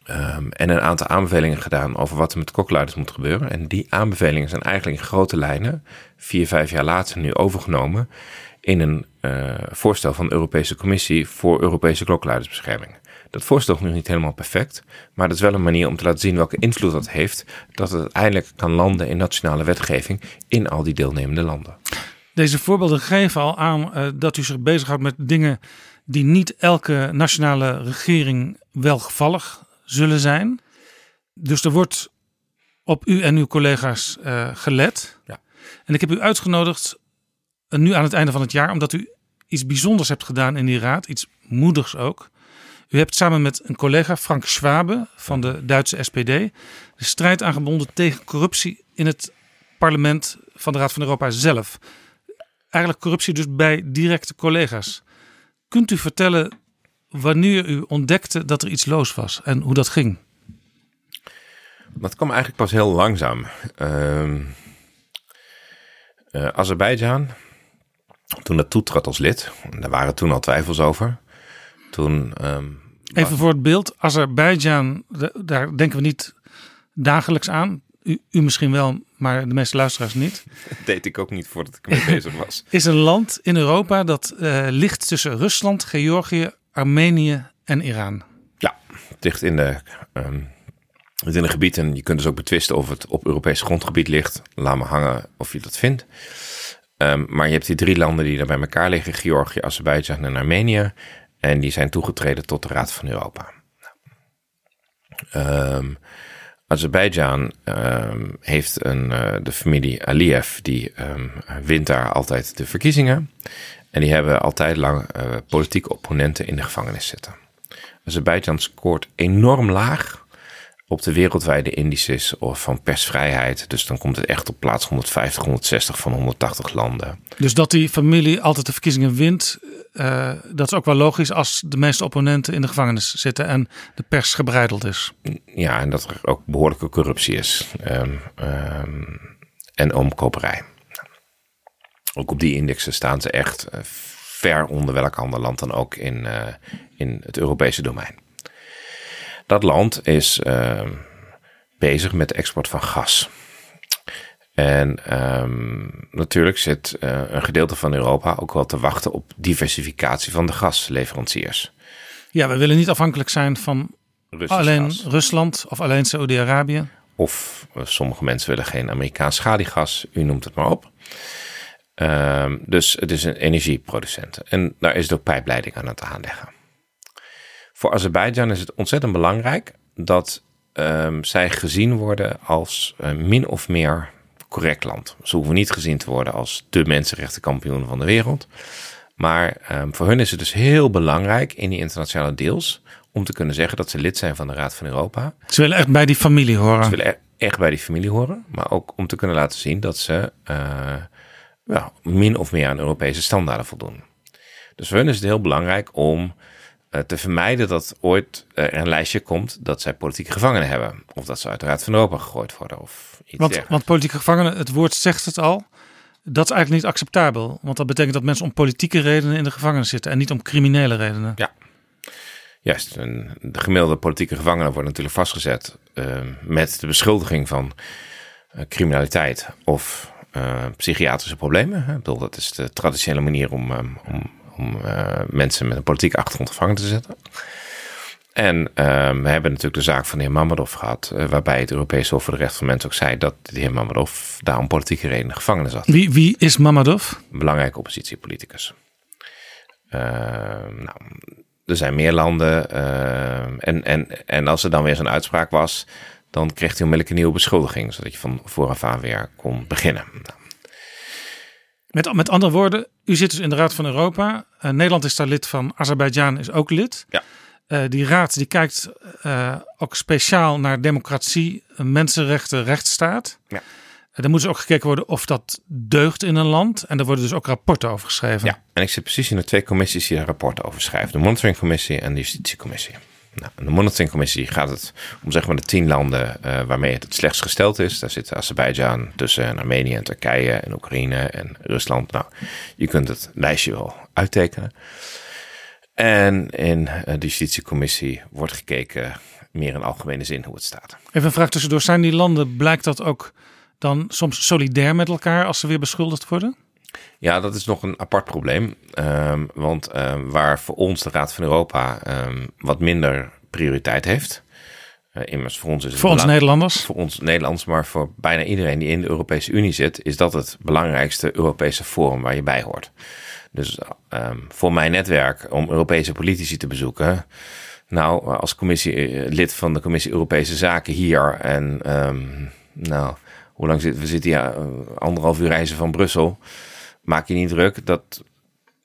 Um, en een aantal aanbevelingen gedaan over wat er met klokkenluiders moet gebeuren. En die aanbevelingen zijn eigenlijk in grote lijnen, vier, vijf jaar later nu overgenomen in een uh, voorstel van de Europese Commissie voor Europese klokkenluidersbescherming. Dat voorstel is nog niet helemaal perfect, maar dat is wel een manier om te laten zien welke invloed dat heeft, dat het uiteindelijk kan landen in nationale wetgeving in al die deelnemende landen. Deze voorbeelden geven al aan uh, dat u zich bezighoudt met dingen die niet elke nationale regering welgevallig zullen zijn. Dus er wordt op u en uw collega's uh, gelet. Ja. En ik heb u uitgenodigd uh, nu aan het einde van het jaar, omdat u iets bijzonders hebt gedaan in die raad, iets moedigs ook. U hebt samen met een collega, Frank Schwabe van de Duitse SPD, de strijd aangebonden tegen corruptie in het parlement van de Raad van Europa zelf. Eigenlijk corruptie dus bij directe collega's. Kunt u vertellen wanneer u ontdekte dat er iets los was en hoe dat ging? Dat kwam eigenlijk pas heel langzaam. Uh, uh, Azerbeidzjan, toen dat toetrad als lid, daar waren toen al twijfels over. Toen, um, Even voor het beeld, Azerbeidzjan, daar denken we niet dagelijks aan. U, u, misschien wel, maar de meeste luisteraars niet. Dat deed ik ook niet voordat ik mee bezig was. Is een land in Europa dat uh, ligt tussen Rusland, Georgië, Armenië en Iran. Ja, het ligt in de, um, het in een gebied en je kunt dus ook betwisten of het op Europees grondgebied ligt. Laat me hangen of je dat vindt. Um, maar je hebt die drie landen die daar bij elkaar liggen: Georgië, Azerbeidzjan en Armenië. En die zijn toegetreden tot de Raad van Europa. Um, Azerbeidzjan um, heeft een, uh, de familie Aliyev, die um, wint daar altijd de verkiezingen. En die hebben altijd lang uh, politieke opponenten in de gevangenis zitten. Azerbeidzjan scoort enorm laag op de wereldwijde indices van persvrijheid. Dus dan komt het echt op plaats 150, 160 van 180 landen. Dus dat die familie altijd de verkiezingen wint, uh, dat is ook wel logisch als de meeste opponenten in de gevangenis zitten en de pers gebreideld is. Ja, en dat er ook behoorlijke corruptie is. Um, um, en omkoperij. Ook op die indexen staan ze echt uh, ver onder welk ander land dan ook in, uh, in het Europese domein. Dat land is uh, bezig met de export van gas. En ehm, natuurlijk zit eh, een gedeelte van Europa ook wel te wachten op diversificatie van de gasleveranciers. Ja, we willen niet afhankelijk zijn van Russisch alleen gas. Rusland of alleen Saudi-Arabië. Of eh, sommige mensen willen geen Amerikaans schaliegas, u noemt het maar op. Ehm, dus het is een energieproducent. En daar is ook pijpleiding aan het aanleggen. Voor Azerbeidzjan is het ontzettend belangrijk dat ehm, zij gezien worden als eh, min of meer correct land. Ze hoeven niet gezien te worden als de mensenrechtenkampioen van de wereld. Maar ehm, voor hun is het dus heel belangrijk in die internationale deals om te kunnen zeggen dat ze lid zijn van de Raad van Europa. Ze willen echt bij die familie horen. Ze willen e- echt bij die familie horen, maar ook om te kunnen laten zien dat ze eh, ja, min of meer aan Europese standaarden voldoen. Dus voor hen is het heel belangrijk om te vermijden dat ooit er een lijstje komt dat zij politieke gevangenen hebben. Of dat ze uit de Raad van Europa gegooid worden of iets Want, dergelijks. want politieke gevangenen, het woord zegt het al. Dat is eigenlijk niet acceptabel. Want dat betekent dat mensen om politieke redenen in de gevangenis zitten en niet om criminele redenen. Ja. Juist, een, de gemiddelde politieke gevangene wordt natuurlijk vastgezet eh, met de beschuldiging van eh, criminaliteit of eh, psychiatrische problemen. Hè. Ik bedoel, dat is de traditionele manier om, eh, om, om eh, mensen met een politieke achtergrond gevangen te zetten. En eh, we hebben natuurlijk de zaak van de heer Mamadov gehad, eh, waarbij het Europese Hof voor de Rechten van Mensen ook zei dat de heer Mamadov daar om politieke redenen gevangen zat Wie, wie is Mamadov? een belangrijke oppositiepoliticus. Eh, nou, er zijn meer landen. eh, en, en, en als er dan weer zo'n uitspraak was, dan kreeg hij onmiddellijk een nieuwe beschuldiging, zodat je van vooraf aan weer kon beginnen. Nou, Met, met andere woorden, u zit dus in de Raad van Europa. Eh, Nederland is daar lid van. Azerbeidzjan is ook lid. Ja. Eh, die raad die kijkt eh, ook speciaal naar democratie, mensenrechten, rechtsstaat. Ja. Dan moet dus ook gekeken worden of dat deugt in een land. En daar worden dus ook rapporten over geschreven. ja, en ik zit precies in de twee commissies die daar rapporten over schrijven: de Monitoringcommissie en de Justitiecommissie. Nou, de Monitoringcommissie gaat het om zeg maar de tien landen eh, waarmee het het slechtst gesteld is. Daar zitten Azerbeidzjan tussen en Armenië en Turkije en Oekraïne en Rusland. Nou, je kunt het lijstje wel uittekenen. En in eh, de Justitiecommissie wordt gekeken meer in algemene zin hoe het staat. Even een vraag tussendoor. Zijn die landen, blijkt dat ook dan soms solidair met elkaar als ze weer beschuldigd worden? Ja, dat is nog een apart probleem. Ehm, want ehm, waar voor ons de Raad van Europa ehm, wat minder prioriteit heeft. eh, immers voor ons is het Voor ons Nederlanders? Voor ons Nederlands, maar voor bijna iedereen die in de Europese Unie zit, is dat het belangrijkste Europese forum waar je bij hoort. Dus voor mijn netwerk om Europese politici te bezoeken. Nou, als commissie, eh, lid van de Commissie Europese Zaken hier. En nou, hoe lang zitten we? zitten hier eh, anderhalf uur reizen van Brussel. Maak je niet druk. Dat,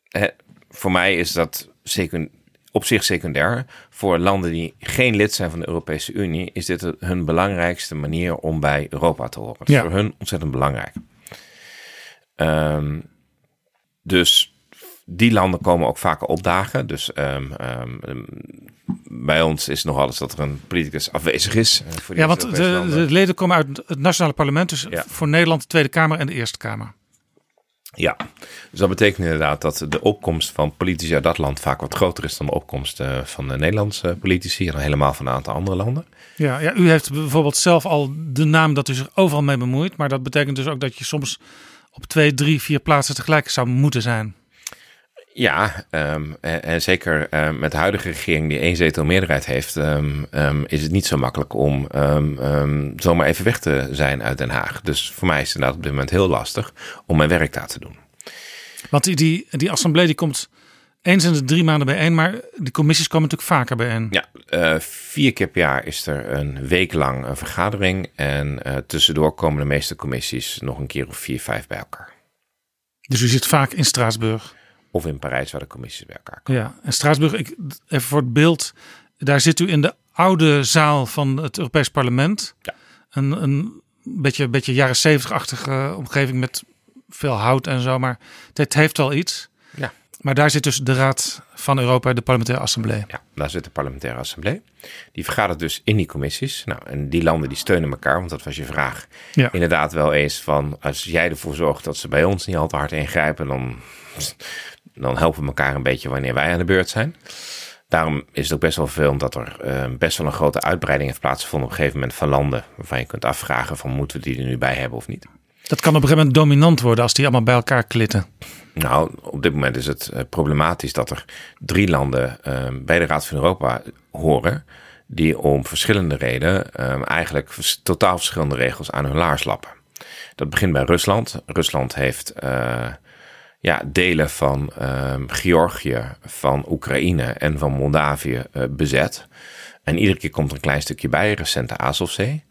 hè, voor mij is dat secund, op zich secundair. Voor landen die geen lid zijn van de Europese Unie, is dit hun belangrijkste manier om bij Europa te horen. Het is Ja. voor hun ontzettend belangrijk. Ehm, dus die landen komen ook vaker opdagen. Dus ehm, ehm, bij ons is nog alles dat er een politicus afwezig is. eh, voor die Ja, want de, de leden komen uit het nationale parlement. Dus Ja. voor Nederland de Tweede Kamer en de Eerste Kamer. Ja, dus dat betekent inderdaad dat de opkomst van politici uit dat land vaak wat groter is dan de opkomst eh, van de Nederlandse politici en helemaal van een aantal andere landen. Ja, ja, u heeft bijvoorbeeld zelf al de naam dat u zich overal mee bemoeit. Maar dat betekent dus ook dat je soms op twee, drie, vier plaatsen tegelijk zou moeten zijn. Ja, ehm, en, en zeker eh, met de huidige regering die één zetel meerderheid heeft, ehm, ehm, is het niet zo makkelijk om ehm, ehm, zomaar even weg te zijn uit Den Haag. Dus voor mij is het inderdaad op dit moment heel lastig om mijn werk daar te doen. Want die, die, die assemblee die komt eens in de drie maanden bijeen. Maar die commissies komen natuurlijk vaker bijeen. Ja, eh, vier keer per jaar is er een week lang een vergadering en eh, tussendoor komen de meeste commissies nog een keer of vier, vijf bij elkaar. Dus u zit vaak in Straatsburg. Of in Parijs, waar de commissies bij elkaar komen. Ja, en Straatsburg, ik, even voor het beeld. Daar zit u in de oude zaal van het Europees Parlement. Ja. Een, een beetje, beetje jaren zeventig-achtige omgeving met veel hout en zo. Maar het heeft wel iets. Ja. Maar daar zit dus de Raad van Europa, de parlementaire assemblee. Ja, daar zit de parlementaire assemblee. Die vergadert dus in die commissies. Nou, en die landen die steunen elkaar, want dat was je vraag. Ja. Inderdaad wel eens van, als jij ervoor zorgt dat ze bij ons niet al te hard ingrijpen, dan, dan helpen we elkaar een beetje wanneer wij aan de beurt zijn. daarom is het ook best wel veel dat er eh, best wel een grote uitbreiding heeft plaatsgevonden op een gegeven moment van landen. Waarvan je kunt afvragen van moeten we die er nu bij hebben of niet. Dat kan op een gegeven moment dominant worden als die allemaal bij elkaar klitten. Nou, op dit moment is het eh, problematisch dat er drie landen eh, bij de Raad van Europa horen. Die om verschillende redenen eigenlijk totaal verschillende regels aan hun laars lappen. Dat begint bij Rusland. Rusland heeft ja, delen van ehm, Georgië, van Oekraïne en van Moldavië eh, bezet. En iedere keer komt er een klein stukje bij, recent de Azovzee.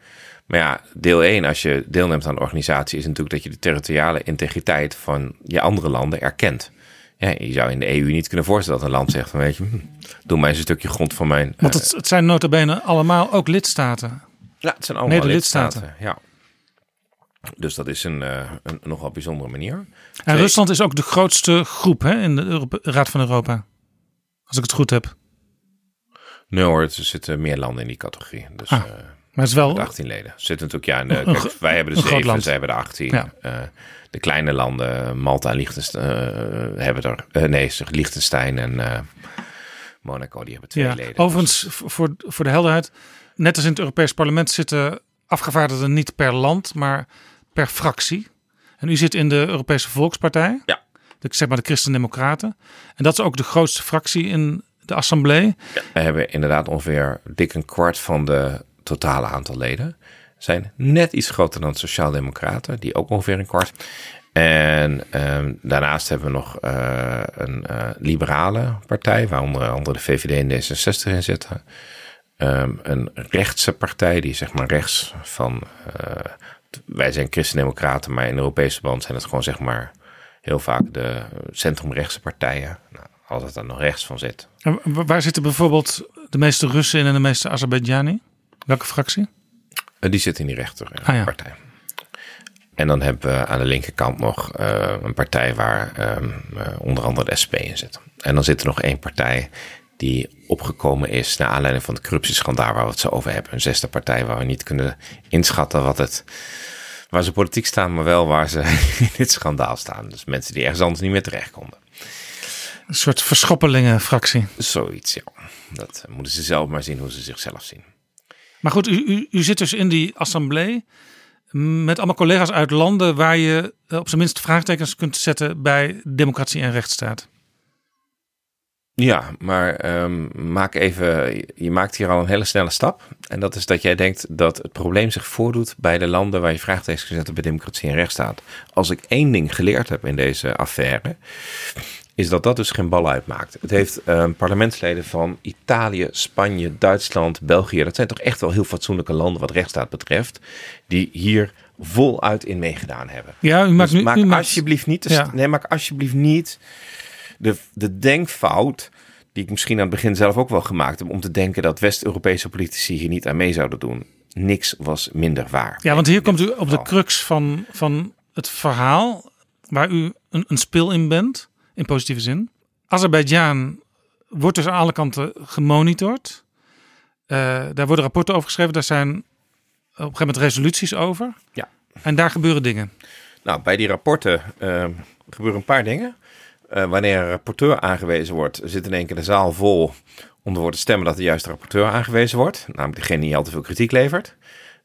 Maar ja, deel 1, als je deelneemt aan de organisatie, is natuurlijk dat je de territoriale integriteit van je andere landen erkent. Ja, je zou in de EU niet kunnen voorstellen dat een land zegt van weet je, hm, doe mij eens een stukje grond van mijn... Want eh, het, het zijn nota bene allemaal ook lidstaten. ja, het zijn allemaal Mede-lidstaten. lidstaten. Ja. Dus dat is een, eh, een nogal bijzondere manier. En Twee- Rusland is ook de grootste groep hè, in de Europe- Raad van Europa. Als ik het goed heb. Nee hoor, er zitten meer landen in die categorie. Dus Ah, eh, Maar het is wel. de 18 leden. Zitten natuurlijk ja, in de, Een kijk, gro- wij hebben de een groot 7, land. zij hebben de 18. Ja. Eh, de kleine landen, Malta en Liechtenstein, eh, hebben er... eh, nee, zeg, Liechtenstein en eh, Monaco, die hebben twee Ja. leden. Overigens, v- voor, voor de helderheid. Net als in het Europees Parlement zitten afgevaardigden niet per land, maar per fractie. En u zit in de Europese Volkspartij. Ja. De, zeg maar de Christen-Democraten. En dat is ook de grootste fractie in de assemblee. We hebben inderdaad ongeveer dik een kwart van de totale aantal leden. Zijn net iets groter dan de Sociaaldemocraten, die ook ongeveer een kwart. En ehm, daarnaast hebben we nog eh, een eh, liberale partij, waar onder andere de VVD en D66 in zitten. Ehm, een rechtse partij, die zeg maar rechts van. eh, wij zijn christendemocraten, maar in Europese band zijn het gewoon zeg maar heel vaak de centrumrechtse partijen. Nou, als het dan nog rechts van zit, En wa- waar zitten bijvoorbeeld de meeste Russen in en de meeste Azerbeidjani? Welke fractie? Uh, die zit in die Ah, ja. rechterpartij. En dan hebben we aan de linkerkant nog eh, een partij waar ehm, eh, onder andere de SP in zit. En dan zit er nog één partij die opgekomen is naar aanleiding van het corruptieschandaal waar we het zo over hebben. Een zesde partij waar we niet kunnen inschatten wat het, waar ze politiek staan, maar wel waar ze in dit schandaal staan. Dus mensen die ergens anders niet meer terecht konden. Een soort verschoppelingenfractie. Zoiets, ja. Dat moeten ze zelf maar zien hoe ze zichzelf zien. Maar goed, u, u, u zit dus in die assemblee met allemaal collega's uit landen waar je eh, op zijn minst vraagtekens kunt zetten bij democratie en rechtsstaat. Ja, maar ehm, maak even, je maakt hier al een hele snelle stap. En dat is dat jij denkt dat het probleem zich voordoet bij de landen waar je vraagtekens kunt zetten bij democratie en rechtsstaat. Als ik één ding geleerd heb in deze affaire, is dat dat dus geen bal uitmaakt. Het heeft ehm, parlementsleden van Italië, Spanje, Duitsland, België, dat zijn toch echt wel heel fatsoenlijke landen wat rechtsstaat betreft, die hier voluit in meegedaan hebben. Ja, u maakt Dus nu. maak u maakt, alsjeblieft niet, Ja. nee, maak alsjeblieft niet de, de denkfout die ik misschien aan het begin zelf ook wel gemaakt heb, om te denken dat West-Europese politici hier niet aan mee zouden doen. Niks was minder waar. ja, want hier komt u op de crux van, van het verhaal waar u een, een spil in bent, in positieve zin. Azerbeidzjan wordt dus aan alle kanten gemonitord. Eh, daar worden rapporten over geschreven, daar zijn op een gegeven moment resoluties over. Ja. En daar gebeuren dingen. Nou, bij die rapporten eh, gebeuren een paar dingen. Eh, wanneer een rapporteur aangewezen wordt, zit in één keer de zaal vol om ervoor te stemmen dat de juiste rapporteur aangewezen wordt. Namelijk degene die al te veel kritiek levert.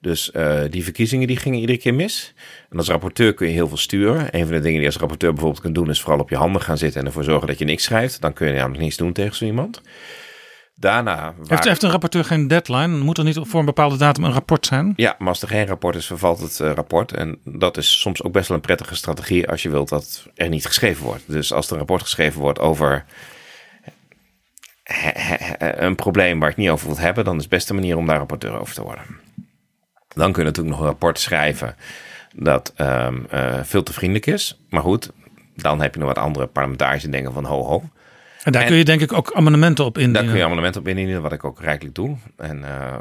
Dus eh, die verkiezingen die gingen iedere keer mis. En als rapporteur kun je heel veel sturen. Een van de dingen die je als rapporteur bijvoorbeeld kunt doen, is vooral op je handen gaan zitten en ervoor zorgen dat je niks schrijft. Dan kun je namelijk niets doen tegen zo iemand. Daarna. Heeft, een rapporteur geen deadline? Moet er niet voor een bepaalde datum een rapport zijn? ja, maar als er geen rapport is, vervalt het eh, rapport. En dat is soms ook best wel een prettige strategie als je wilt dat er niet geschreven wordt. Dus als er een rapport geschreven wordt over he- he- he- een probleem waar ik niet over wil hebben, dan is de beste manier om daar rapporteur over te worden. Dan kun je natuurlijk nog een rapport schrijven dat ehm, eh, veel te vriendelijk is. Maar goed, dan heb je nog wat andere parlementariërs die denken van ho ho. En daar En- kun je denk ik ook amendementen op Daar indienen. kun je amendementen op indienen, wat ik ook rijkelijk doe. En eh,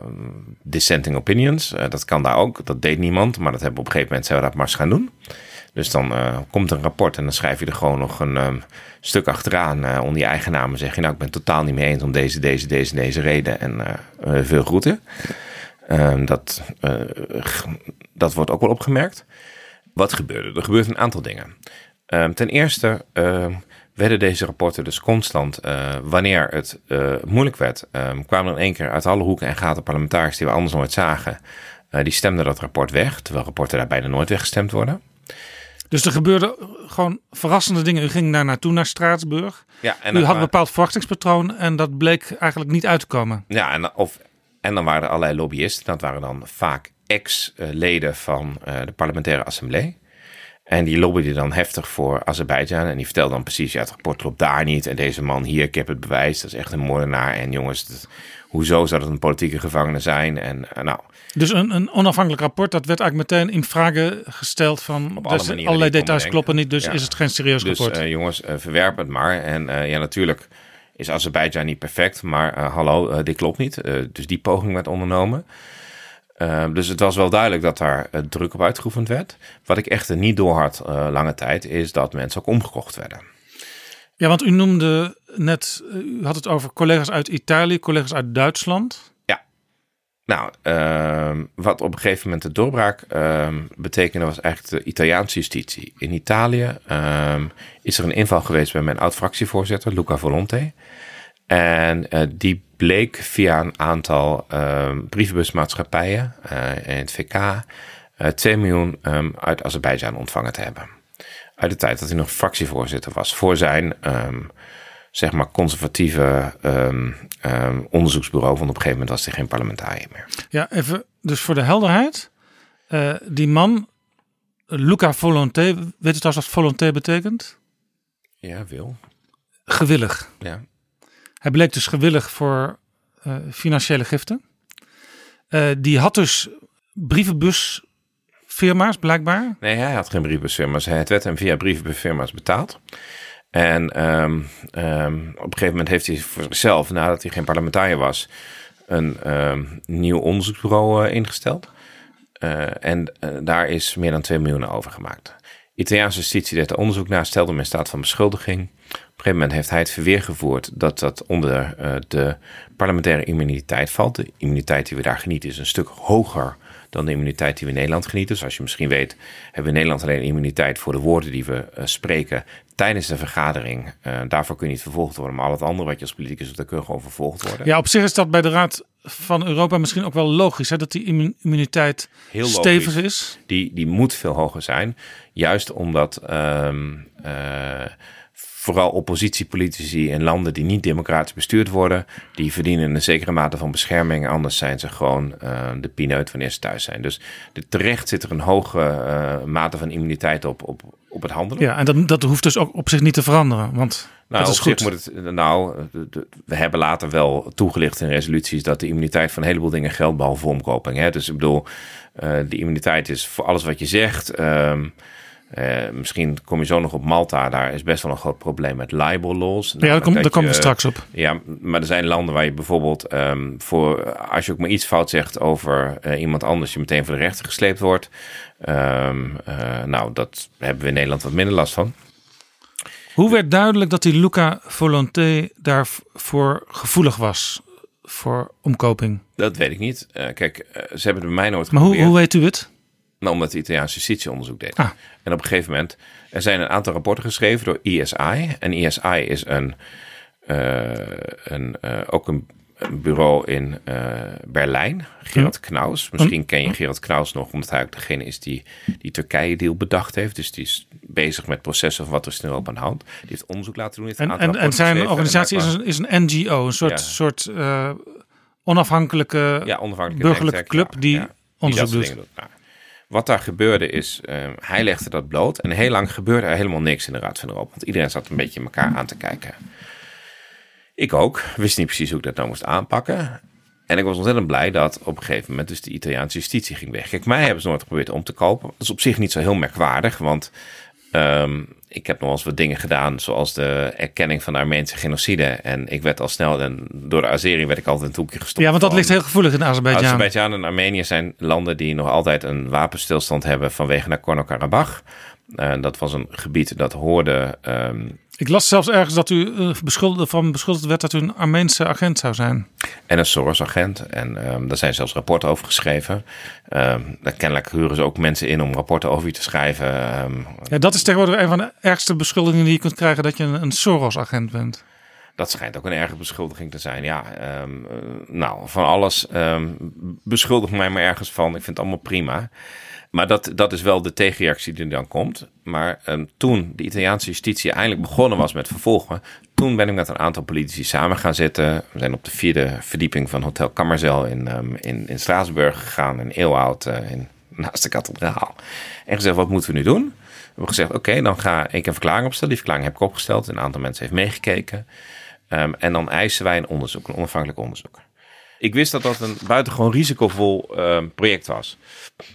dissenting opinions, eh, dat kan daar ook. Dat deed niemand, maar dat hebben we op een gegeven moment zijn we dat maar eens gaan doen. Dus dan eh, komt een rapport en dan schrijf je er gewoon nog een ehm, stuk achteraan onder je eigen naam. En zeg je, nou, ik ben totaal niet mee eens om deze, deze, deze, deze reden. En veel groeten. Ehm, dat, dat wordt ook wel opgemerkt. Wat gebeurde? Er gebeurt een aantal dingen. Ehm, ten eerste, werden deze rapporten dus constant, eh, wanneer het eh, moeilijk werd, ehm, kwamen er in één keer uit alle hoeken en gaten parlementariërs die we anders nooit zagen. eh, die stemden dat rapport weg, terwijl rapporten daar bijna nooit weggestemd worden. Dus er gebeurden gewoon verrassende dingen. U ging daar naartoe, naar Straatsburg. Ja, en U had een bepaald verwachtingspatroon en dat bleek eigenlijk niet uit te komen. Ja, en, of, en dan waren er allerlei lobbyisten. Dat waren dan vaak ex-leden van de parlementaire assemblee. En die lobbyden dan heftig voor Azerbeidzjan. En die vertelden dan precies, ja, het rapport klopt daar niet. En deze man hier, ik heb het bewijs, dat is echt een moordenaar. En jongens, dat- hoezo zou dat een politieke gevangene zijn? En eh, nou, Dus een, een onafhankelijk rapport, dat werd eigenlijk meteen in vraag gesteld van Op alle dus allerlei details kloppen niet, dus Ja. is het geen serieus dus rapport. eh, jongens, eh, verwerp het maar. En ja, natuurlijk is Azerbeidzjan niet perfect. Maar hallo, dit klopt niet. Dus die poging werd ondernomen. Uh, dus het was wel duidelijk dat daar uh, druk op uitgeoefend werd. Wat ik echter niet door had uh, lange tijd, is dat mensen ook omgekocht werden. Ja, want u noemde net, u had het over collega's uit Italië, collega's uit Duitsland. Ja. Nou, uh, wat op een gegeven moment de doorbraak ehm, betekende, was eigenlijk de Italiaanse justitie. In Italië ehm, is er een inval geweest bij mijn oud-fractievoorzitter, Luca Volonte. En die bleek via een aantal uh, brievenbusmaatschappijen uh, in het VK uh, 2 miljoen um, uit Azerbeidzjan ontvangen te hebben. Uit de tijd dat hij nog fractievoorzitter was. Voor zijn um, zeg maar conservatieve um, onderzoeksbureau. Want op een gegeven moment was hij geen parlementariër meer. Ja, even dus voor de helderheid. Uh, die man, Luca Volonté, weet u trouwens wat Volonté betekent? Ja, wil. Gewillig. Ja. Hij bleek dus gewillig voor uh, financiële giften. Uh, die had dus brievenbusfirma's blijkbaar. Nee, hij had geen brievenbusfirma's. Het werd hem via brievenbusfirma's betaald. En um, um, op een gegeven moment heeft hij voor zichzelf, nadat hij geen parlementariër was, een um, nieuw onderzoeksbureau uh, ingesteld. En daar is meer dan 2 miljoen over gemaakt. Italiaanse justitie deed er onderzoek naar, stelde hem in staat van beschuldiging. Gegeven moment heeft hij het verweer gevoerd dat dat onder uh, de parlementaire immuniteit valt. De immuniteit die we daar genieten is een stuk hoger dan de immuniteit die we in Nederland genieten. Zoals je misschien weet, hebben we in Nederland alleen immuniteit voor de woorden die we uh, spreken tijdens de vergadering. Uh, daarvoor kun je niet vervolgd worden. Maar al het andere wat je als politicus doet, daar kun je gewoon vervolgd worden. Ja, op zich is dat bij de Raad van Europa misschien ook wel logisch, hè, dat die immuniteit Heel stevig logisch. is. Die, die moet veel hoger zijn. Juist omdat um, uh, vooral oppositiepolitici in landen die niet democratisch bestuurd worden, die verdienen een zekere mate van bescherming. Anders zijn ze gewoon uh, de pineut wanneer ze thuis zijn. Dus de, terecht zit er een hoge uh, mate van immuniteit op, op, op het handelen. Ja, en dat, dat hoeft dus ook op zich niet te veranderen. Want nou, dat is goed. moet het. Nou, de, de, we hebben later wel toegelicht in resoluties dat de immuniteit van een heleboel dingen geldt, behalve omkoping. Hè? Dus ik bedoel, uh, die immuniteit is voor alles wat je zegt. Um, uh, misschien kom je zo nog op Malta. Daar is best wel een groot probleem met libel laws. Ja, daar, kom, daar komen we straks op. Ja, maar er zijn landen waar je bijvoorbeeld um, voor als je ook maar iets fout zegt over uh, iemand anders, je meteen voor de rechter gesleept wordt. Um, uh, nou, dat hebben we in Nederland wat minder last van. Hoe werd duidelijk dat die Luca Volonté daarvoor gevoelig was voor omkoping? Dat weet ik niet. Kijk, ze hebben het bij mij nooit Maar hoe, hoe weet u het? Omdat de Italiaanse justitie onderzoek deed. Ah. En op een gegeven moment, er zijn een aantal rapporten geschreven door ISI. En ISI is een, uh, een, uh, ook een, een, bureau in uh, Berlijn. Gerard Knaus. Misschien ken je Gerard Knaus nog, omdat hij ook degene is die die Turkije-deal bedacht heeft. Dus die is bezig met processen van wat er is in Europa aan de hand. Die heeft onderzoek laten doen. Heeft en, en, en zijn organisatie is een, is een NGO, een soort, ja. soort onafhankelijke, ja, onafhankelijke burgerlijke club die onderzoek doet. doet. Nou, wat daar gebeurde is, uh, hij legde dat bloot. En heel lang gebeurde er helemaal niks in de Raad van Europa. Want iedereen zat een beetje elkaar aan te kijken. Ik ook. Wist niet precies hoe ik dat nou moest aanpakken. En ik was ontzettend blij dat op een gegeven moment dus de Italiaanse justitie ging weg. Kijk, mij hebben ze nooit geprobeerd om te kopen. Dat is op zich niet zo heel merkwaardig, want um, ik heb nog eens wat dingen gedaan, zoals de erkenning van de Armeense genocide. En ik werd al snel, en door de Azeri werd ik altijd een toekje gestopt. Ja, want dat ligt heel gevoelig in Azerbeidzjan. Azerbeidzjan en Armenië zijn landen die nog altijd een wapenstilstand hebben vanwege Nagorno-Karabakh. Uh, dat was een gebied dat hoorde um, Ik las zelfs ergens dat u uh, beschuldigd, van beschuldigd werd dat u een Armeense agent zou zijn. En een Soros-agent. En um, daar zijn zelfs rapporten over geschreven. Um, kennelijk huren ze ook mensen in om rapporten over u te schrijven. Um, ja, dat is tegenwoordig een van de ergste beschuldigingen die je kunt krijgen, dat je een, een Soros-agent bent. Dat schijnt ook een erge beschuldiging te zijn. Ja, um, nou, van alles beschuldig mij maar ergens van. Ik vind het allemaal prima. Maar dat, dat is wel de tegenreactie die dan komt. Maar um, toen de Italiaanse justitie eindelijk begonnen was met vervolgen, toen ben ik met een aantal politici samen gaan zitten. We zijn op de vierde verdieping van Hotel Kammerzel in, um, in, in Straatsburg gegaan, in Eeuwhout, uh, naast de kathedraal. En gezegd, wat moeten we nu doen? We hebben gezegd, oké, dan ga ik een verklaring opstellen. Die verklaring heb ik opgesteld. Een aantal mensen heeft meegekeken. Um, en dan eisen wij een onderzoek, een onafhankelijk onderzoek. Ik wist dat dat een buitengewoon risicovol uh, project was.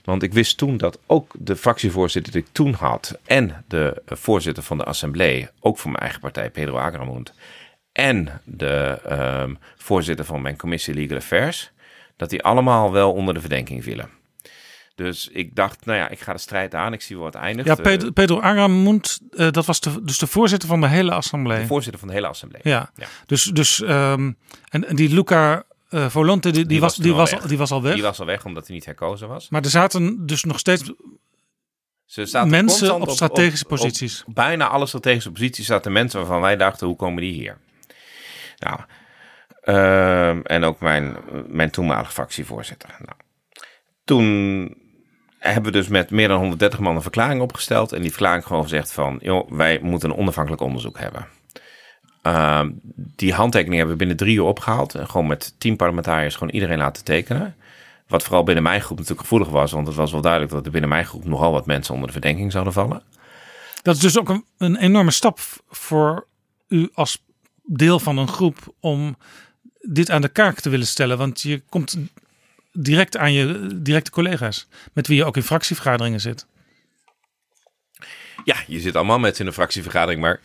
Want ik wist toen dat ook de fractievoorzitter die ik toen had... en de voorzitter van de assemblee, ook van mijn eigen partij, Pedro Agramunt... en de um, voorzitter van mijn commissie Legal Affairs... dat die allemaal wel onder de verdenking vielen. Dus ik dacht, nou ja, ik ga de strijd aan. Ik zie wel wat eindigt. Ja, Pedro, Pedro Agramunt, uh, dat was de, dus de voorzitter van de hele assemblee. De voorzitter van de hele assemblee. Ja, ja. dus, dus um, en, en die Luca uh, Volante, die, die, die, was, was die, was, die was al weg. Die was al weg, omdat hij niet herkozen was. Maar er zaten dus nog steeds Ze mensen op, op strategische op, posities. Op bijna alle strategische posities zaten mensen waarvan wij dachten, hoe komen die hier? Nou, uh, en ook mijn, mijn toenmalige fractievoorzitter. Nou, toen hebben we dus met meer dan 130 man een verklaring opgesteld. En die verklaring gewoon gezegd van, joh, wij moeten een onafhankelijk onderzoek hebben. Uh, die handtekening hebben we binnen drie uur opgehaald. En gewoon met tien parlementariërs gewoon iedereen laten tekenen. Wat vooral binnen mijn groep natuurlijk gevoelig was. Want het was wel duidelijk dat er binnen mijn groep nogal wat mensen onder de verdenking zouden vallen. Dat is dus ook een, een enorme stap voor u als deel van een groep om dit aan de kaak te willen stellen. Want je komt direct aan je directe collega's. Met wie je ook in fractievergaderingen zit. Ja, je zit allemaal met in een fractievergadering. Maar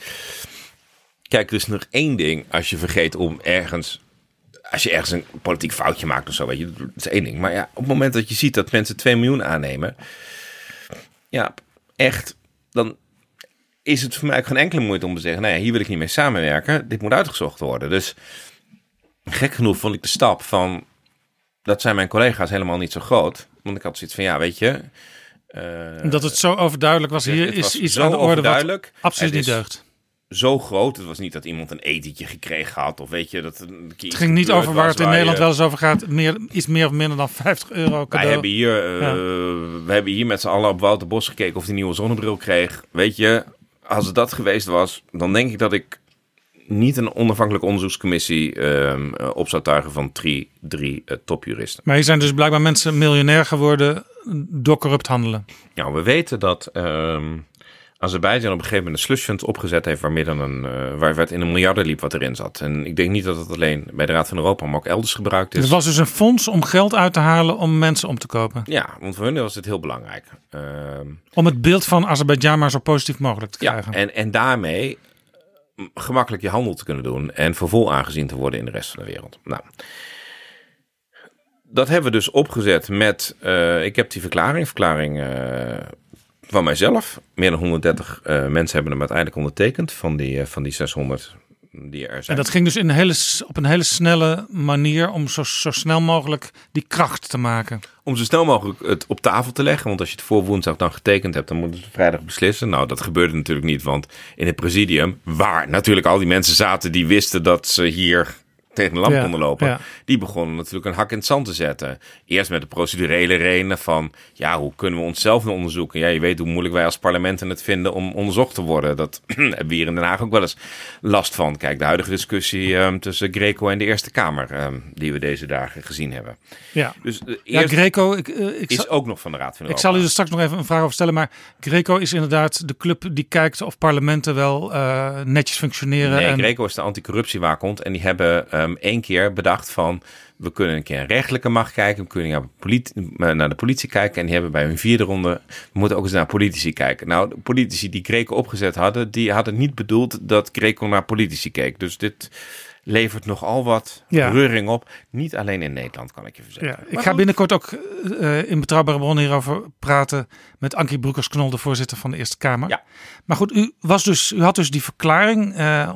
kijk, er is nog één ding als je vergeet om ergens. Als je ergens een politiek foutje maakt of zo, weet je, dat is één ding. Maar ja, op het moment dat je ziet dat mensen 2 miljoen aannemen, ja, echt, dan is het voor mij ook geen enkele moeite om te zeggen, nou ja, hier wil ik niet mee samenwerken, dit moet uitgezocht worden. Dus gek genoeg vond ik de stap van, dat zijn mijn collega's helemaal niet zo groot, want ik had zoiets van, ja, weet je. Uh, dat het zo overduidelijk was, hier is iets aan de orde wat absoluut niet deugt. Zo groot, het was niet dat iemand een etentje gekregen had, of weet je, dat een keer Het ging niet over waar het in Nederland wel eens over gaat. Meer, iets meer of minder dan 50 euro Wij cadeau. hebben hier, uh, Ja. we hebben hier met z'n allen op Wouter Bos gekeken of een nieuwe zonnebril kreeg. Weet je, als het dat geweest was, dan denk ik dat ik niet een onafhankelijke onderzoekscommissie ehm, eh, op zou tuigen van drie, drie eh, topjuristen. Maar hier zijn dus blijkbaar mensen miljonair geworden door corrupt handelen. Nou, we weten dat ehm Azerbeidzjan op een gegeven moment een slush fund opgezet heeft waar meer dan een, eh, waar het in een miljarden liep wat erin zat. En ik denk niet dat het alleen bij de Raad van Europa, maar ook elders gebruikt is. Het was dus een fonds om geld uit te halen om mensen om te kopen. Ja, want voor hun was het heel belangrijk. Ehm, Om het beeld van Azerbeidzjan maar zo positief mogelijk te ja, krijgen. en, en daarmee gemakkelijk je handel te kunnen doen en voor vol aangezien te worden in de rest van de wereld. Nou, dat hebben we dus opgezet met, eh, ik heb die verklaring, verklaring eh, van mijzelf. Meer dan 130 eh, mensen hebben hem uiteindelijk ondertekend van die, eh, van die 600 die er En zijn. dat ging dus in een hele, op een hele snelle manier om zo, zo snel mogelijk die kracht te maken. Om zo snel mogelijk het op tafel te leggen. Want als je het voor woensdag dan getekend hebt, dan moeten ze vrijdag beslissen. Nou, dat gebeurde natuurlijk niet. Want in het presidium, waar natuurlijk al die mensen zaten die wisten dat ze hier tegen de lamp Ja, konden lopen. ja. Die begonnen natuurlijk een hak in het zand te zetten. Eerst met de procedurele redenen van, ja, hoe kunnen we onszelf nou onderzoeken? Ja, je weet hoe moeilijk wij als parlementen het vinden om onderzocht te worden. Dat hebben we hier in Den Haag ook wel eens last van. Kijk, de huidige discussie ehm, tussen Greco en de Eerste Kamer, ehm, die we deze dagen gezien hebben. Ja, Dus de ja Greco, ik, eh, ik, is ook nog van de Raad van ik zal u er straks nog even een vraag over stellen. Maar Greco is inderdaad de club die kijkt of parlementen wel eh, netjes functioneren. Nee, en, Greco is de anticorruptiewaakhond. En die hebben ehm, één keer bedacht van... we kunnen een keer een rechtelijke macht kijken. We kunnen naar, politie, naar de politie kijken. En die hebben bij hun vierde ronde... we moeten ook eens naar politici kijken. Nou, de politici die Greco opgezet hadden... die hadden niet bedoeld dat Greco naar politici keek. Dus dit levert nogal wat Ja. reuring op. Niet alleen in Nederland, kan ik je verzekeren. Ja, ik Maar ga goed. binnenkort ook eh, in Betrouwbare Bronnen hierover praten met Ankie Broekers-Knol, de voorzitter van de Eerste Kamer. Ja. Maar goed, u, was dus, u had dus die verklaring. eh,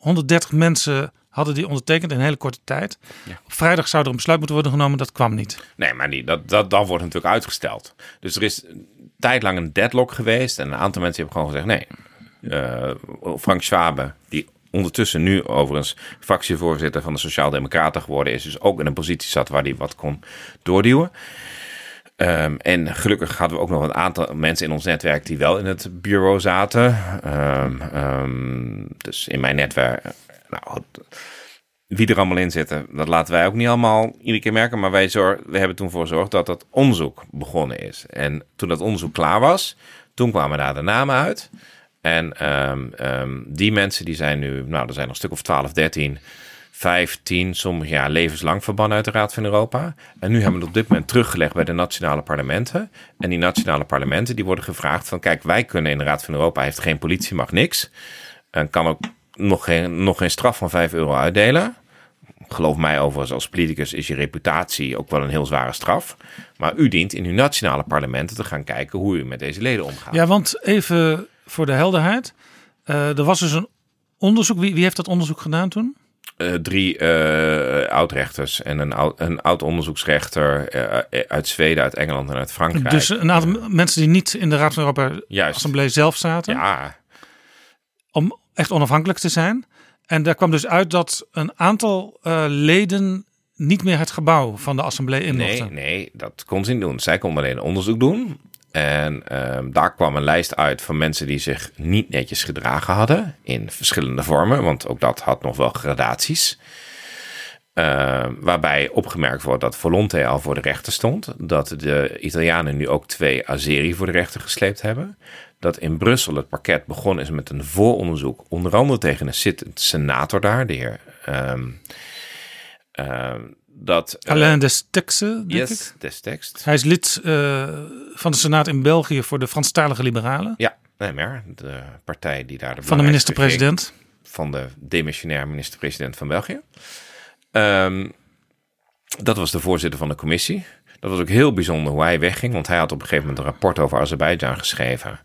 130 mensen hadden die ondertekend in een hele korte tijd. Ja. Op vrijdag zou er een besluit moeten worden genomen, dat kwam niet. Nee, maar die, dat, dat, dat wordt natuurlijk uitgesteld. Dus er is een tijd lang een deadlock geweest. En een aantal mensen hebben gewoon gezegd: nee. Eh, Frank Schwabe, die ondertussen nu overigens fractievoorzitter van de Sociaaldemocraten geworden is, dus ook in een positie zat waar hij wat kon doorduwen. Ehm, en gelukkig hadden we ook nog een aantal mensen in ons netwerk die wel in het bureau zaten. Ehm, ehm, dus in mijn netwerk. Nou, wie er allemaal in zitten, dat laten wij ook niet allemaal iedere keer merken. Maar wij zor we hebben toen voor gezorgd dat dat onderzoek begonnen is. En toen dat onderzoek klaar was, toen kwamen daar de namen uit. En ehm, ehm, die mensen die zijn nu, nou, er zijn nog een stuk of 12, 13, 15, sommige jaar levenslang verbannen uit de Raad van Europa. En nu hebben we het op dit moment teruggelegd bij de nationale parlementen. En die nationale parlementen die worden gevraagd van, kijk, wij kunnen in de Raad van Europa, heeft geen politie, mag niks. En kan ook nog geen, nog geen straf van 5 euro uitdelen. Geloof mij overigens, als politicus is je reputatie ook wel een heel zware straf. Maar u dient in uw nationale parlementen te gaan kijken hoe u met deze leden omgaat. Ja, want even voor de helderheid. eh, er was dus een onderzoek. Wie, wie heeft dat onderzoek gedaan toen? Eh, drie eh oud-rechters en een oud, een oud-onderzoeksrechter eh, uit Zweden, uit Engeland en uit Frankrijk. Dus een aantal mensen die niet in de Raad van Europa Juist. Assemblee zelf zaten. Ja, Om echt onafhankelijk te zijn. En daar kwam dus uit dat een aantal eh, leden niet meer het gebouw van de Assemblee in nee, mochten. nee, dat kon ze niet doen. Zij konden alleen onderzoek doen. En ehm, daar kwam een lijst uit van mensen die zich niet netjes gedragen hadden. In verschillende vormen, want ook dat had nog wel gradaties. Ehm, waarbij opgemerkt wordt dat Volonte al voor de rechter stond. Dat de Italianen nu ook twee Azeri voor de rechter gesleept hebben. Dat in Brussel het parket begonnen is met een vooronderzoek. Onder andere tegen een zittend senator daar, de heer. ehm, ehm, dat, eh, Alain Destexe, denk ik. yes, des tekst. Hij is lid eh, van de Senaat in België voor de Franstalige Liberalen. Ja, nee, maar de partij die daar de Van de minister-president. van de demissionair minister-president van België. Ehm, dat was de voorzitter van de commissie. Dat was ook heel bijzonder hoe hij wegging, want hij had op een gegeven moment een rapport over Azerbeidzjan geschreven.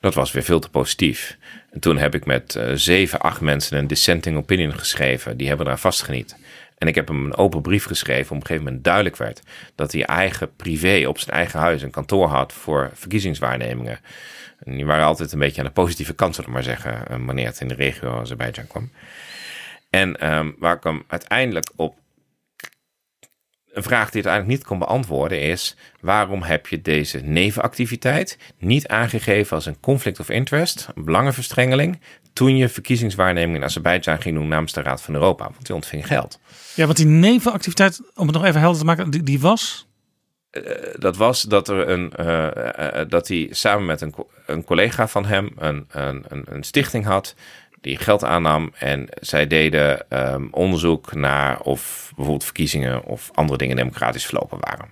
Dat was weer veel te positief. En toen heb ik met eh, zeven, acht mensen een dissenting opinion geschreven. Die hebben daar vastgeniet. En ik heb hem een open brief geschreven. Op een gegeven moment duidelijk werd dat hij eigen privé op zijn eigen huis een kantoor had voor verkiezingswaarnemingen. En die waren altijd een beetje aan de positieve kant, zullen we maar zeggen, eh, wanneer het in de regio Azerbeidzjan kwam. En ehm, waar ik hem uiteindelijk op. Een vraag die het eigenlijk niet kon beantwoorden is: waarom heb je deze nevenactiviteit niet aangegeven als een conflict of interest, een belangenverstrengeling, toen je verkiezingswaarneming in Azerbeidzjan ging doen namens de Raad van Europa? Want die ontving geld. Ja, want die nevenactiviteit, om het nog even helder te maken, die, die was... dat was dat er een eh, eh, eh, dat hij samen met een, co- een collega van hem een, een, een stichting had die geld aannam en zij deden ehm, onderzoek naar of bijvoorbeeld verkiezingen of andere dingen democratisch verlopen waren.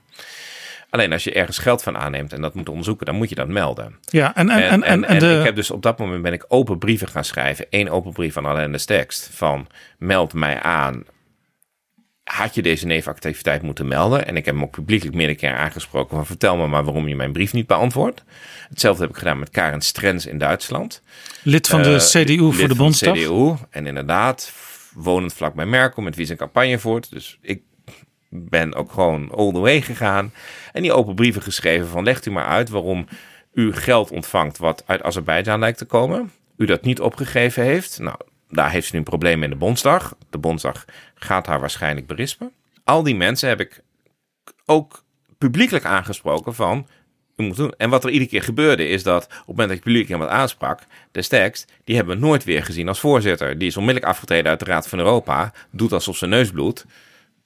Alleen als je ergens geld van aanneemt en dat moet onderzoeken, dan moet je dat melden. Ja, en, en, en, en, en de, ik heb dus op dat moment ben ik open brieven gaan schrijven. Eén open brief aan Alain de tekst van meld mij aan. Had je deze nevenactiviteit moeten melden? En ik heb hem ook publiekelijk meerdere keren aangesproken van vertel me maar waarom je mijn brief niet beantwoordt. Hetzelfde heb ik gedaan met Karen Strens in Duitsland. lid van de Eh, CDU voor lid de van Bondsdag. CDU. En inderdaad, wonend vlakbij Merkel, met wie zijn campagne voert. Dus ik ben ook gewoon all the way gegaan. En die open brieven geschreven van legt u maar uit waarom u geld ontvangt wat uit Azerbeidzjan lijkt te komen. U dat niet opgegeven heeft. Nou, daar heeft ze nu een probleem in de Bondsdag. De Bondsdag gaat haar waarschijnlijk berispen. Al die mensen heb ik ook publiekelijk aangesproken van... U moet doen. En wat er iedere keer gebeurde is dat op het moment dat ik publiek iemand aansprak, de tekst, die hebben we nooit weer gezien als voorzitter. Die is onmiddellijk afgetreden uit de Raad van Europa, doet alsof zijn neus bloedt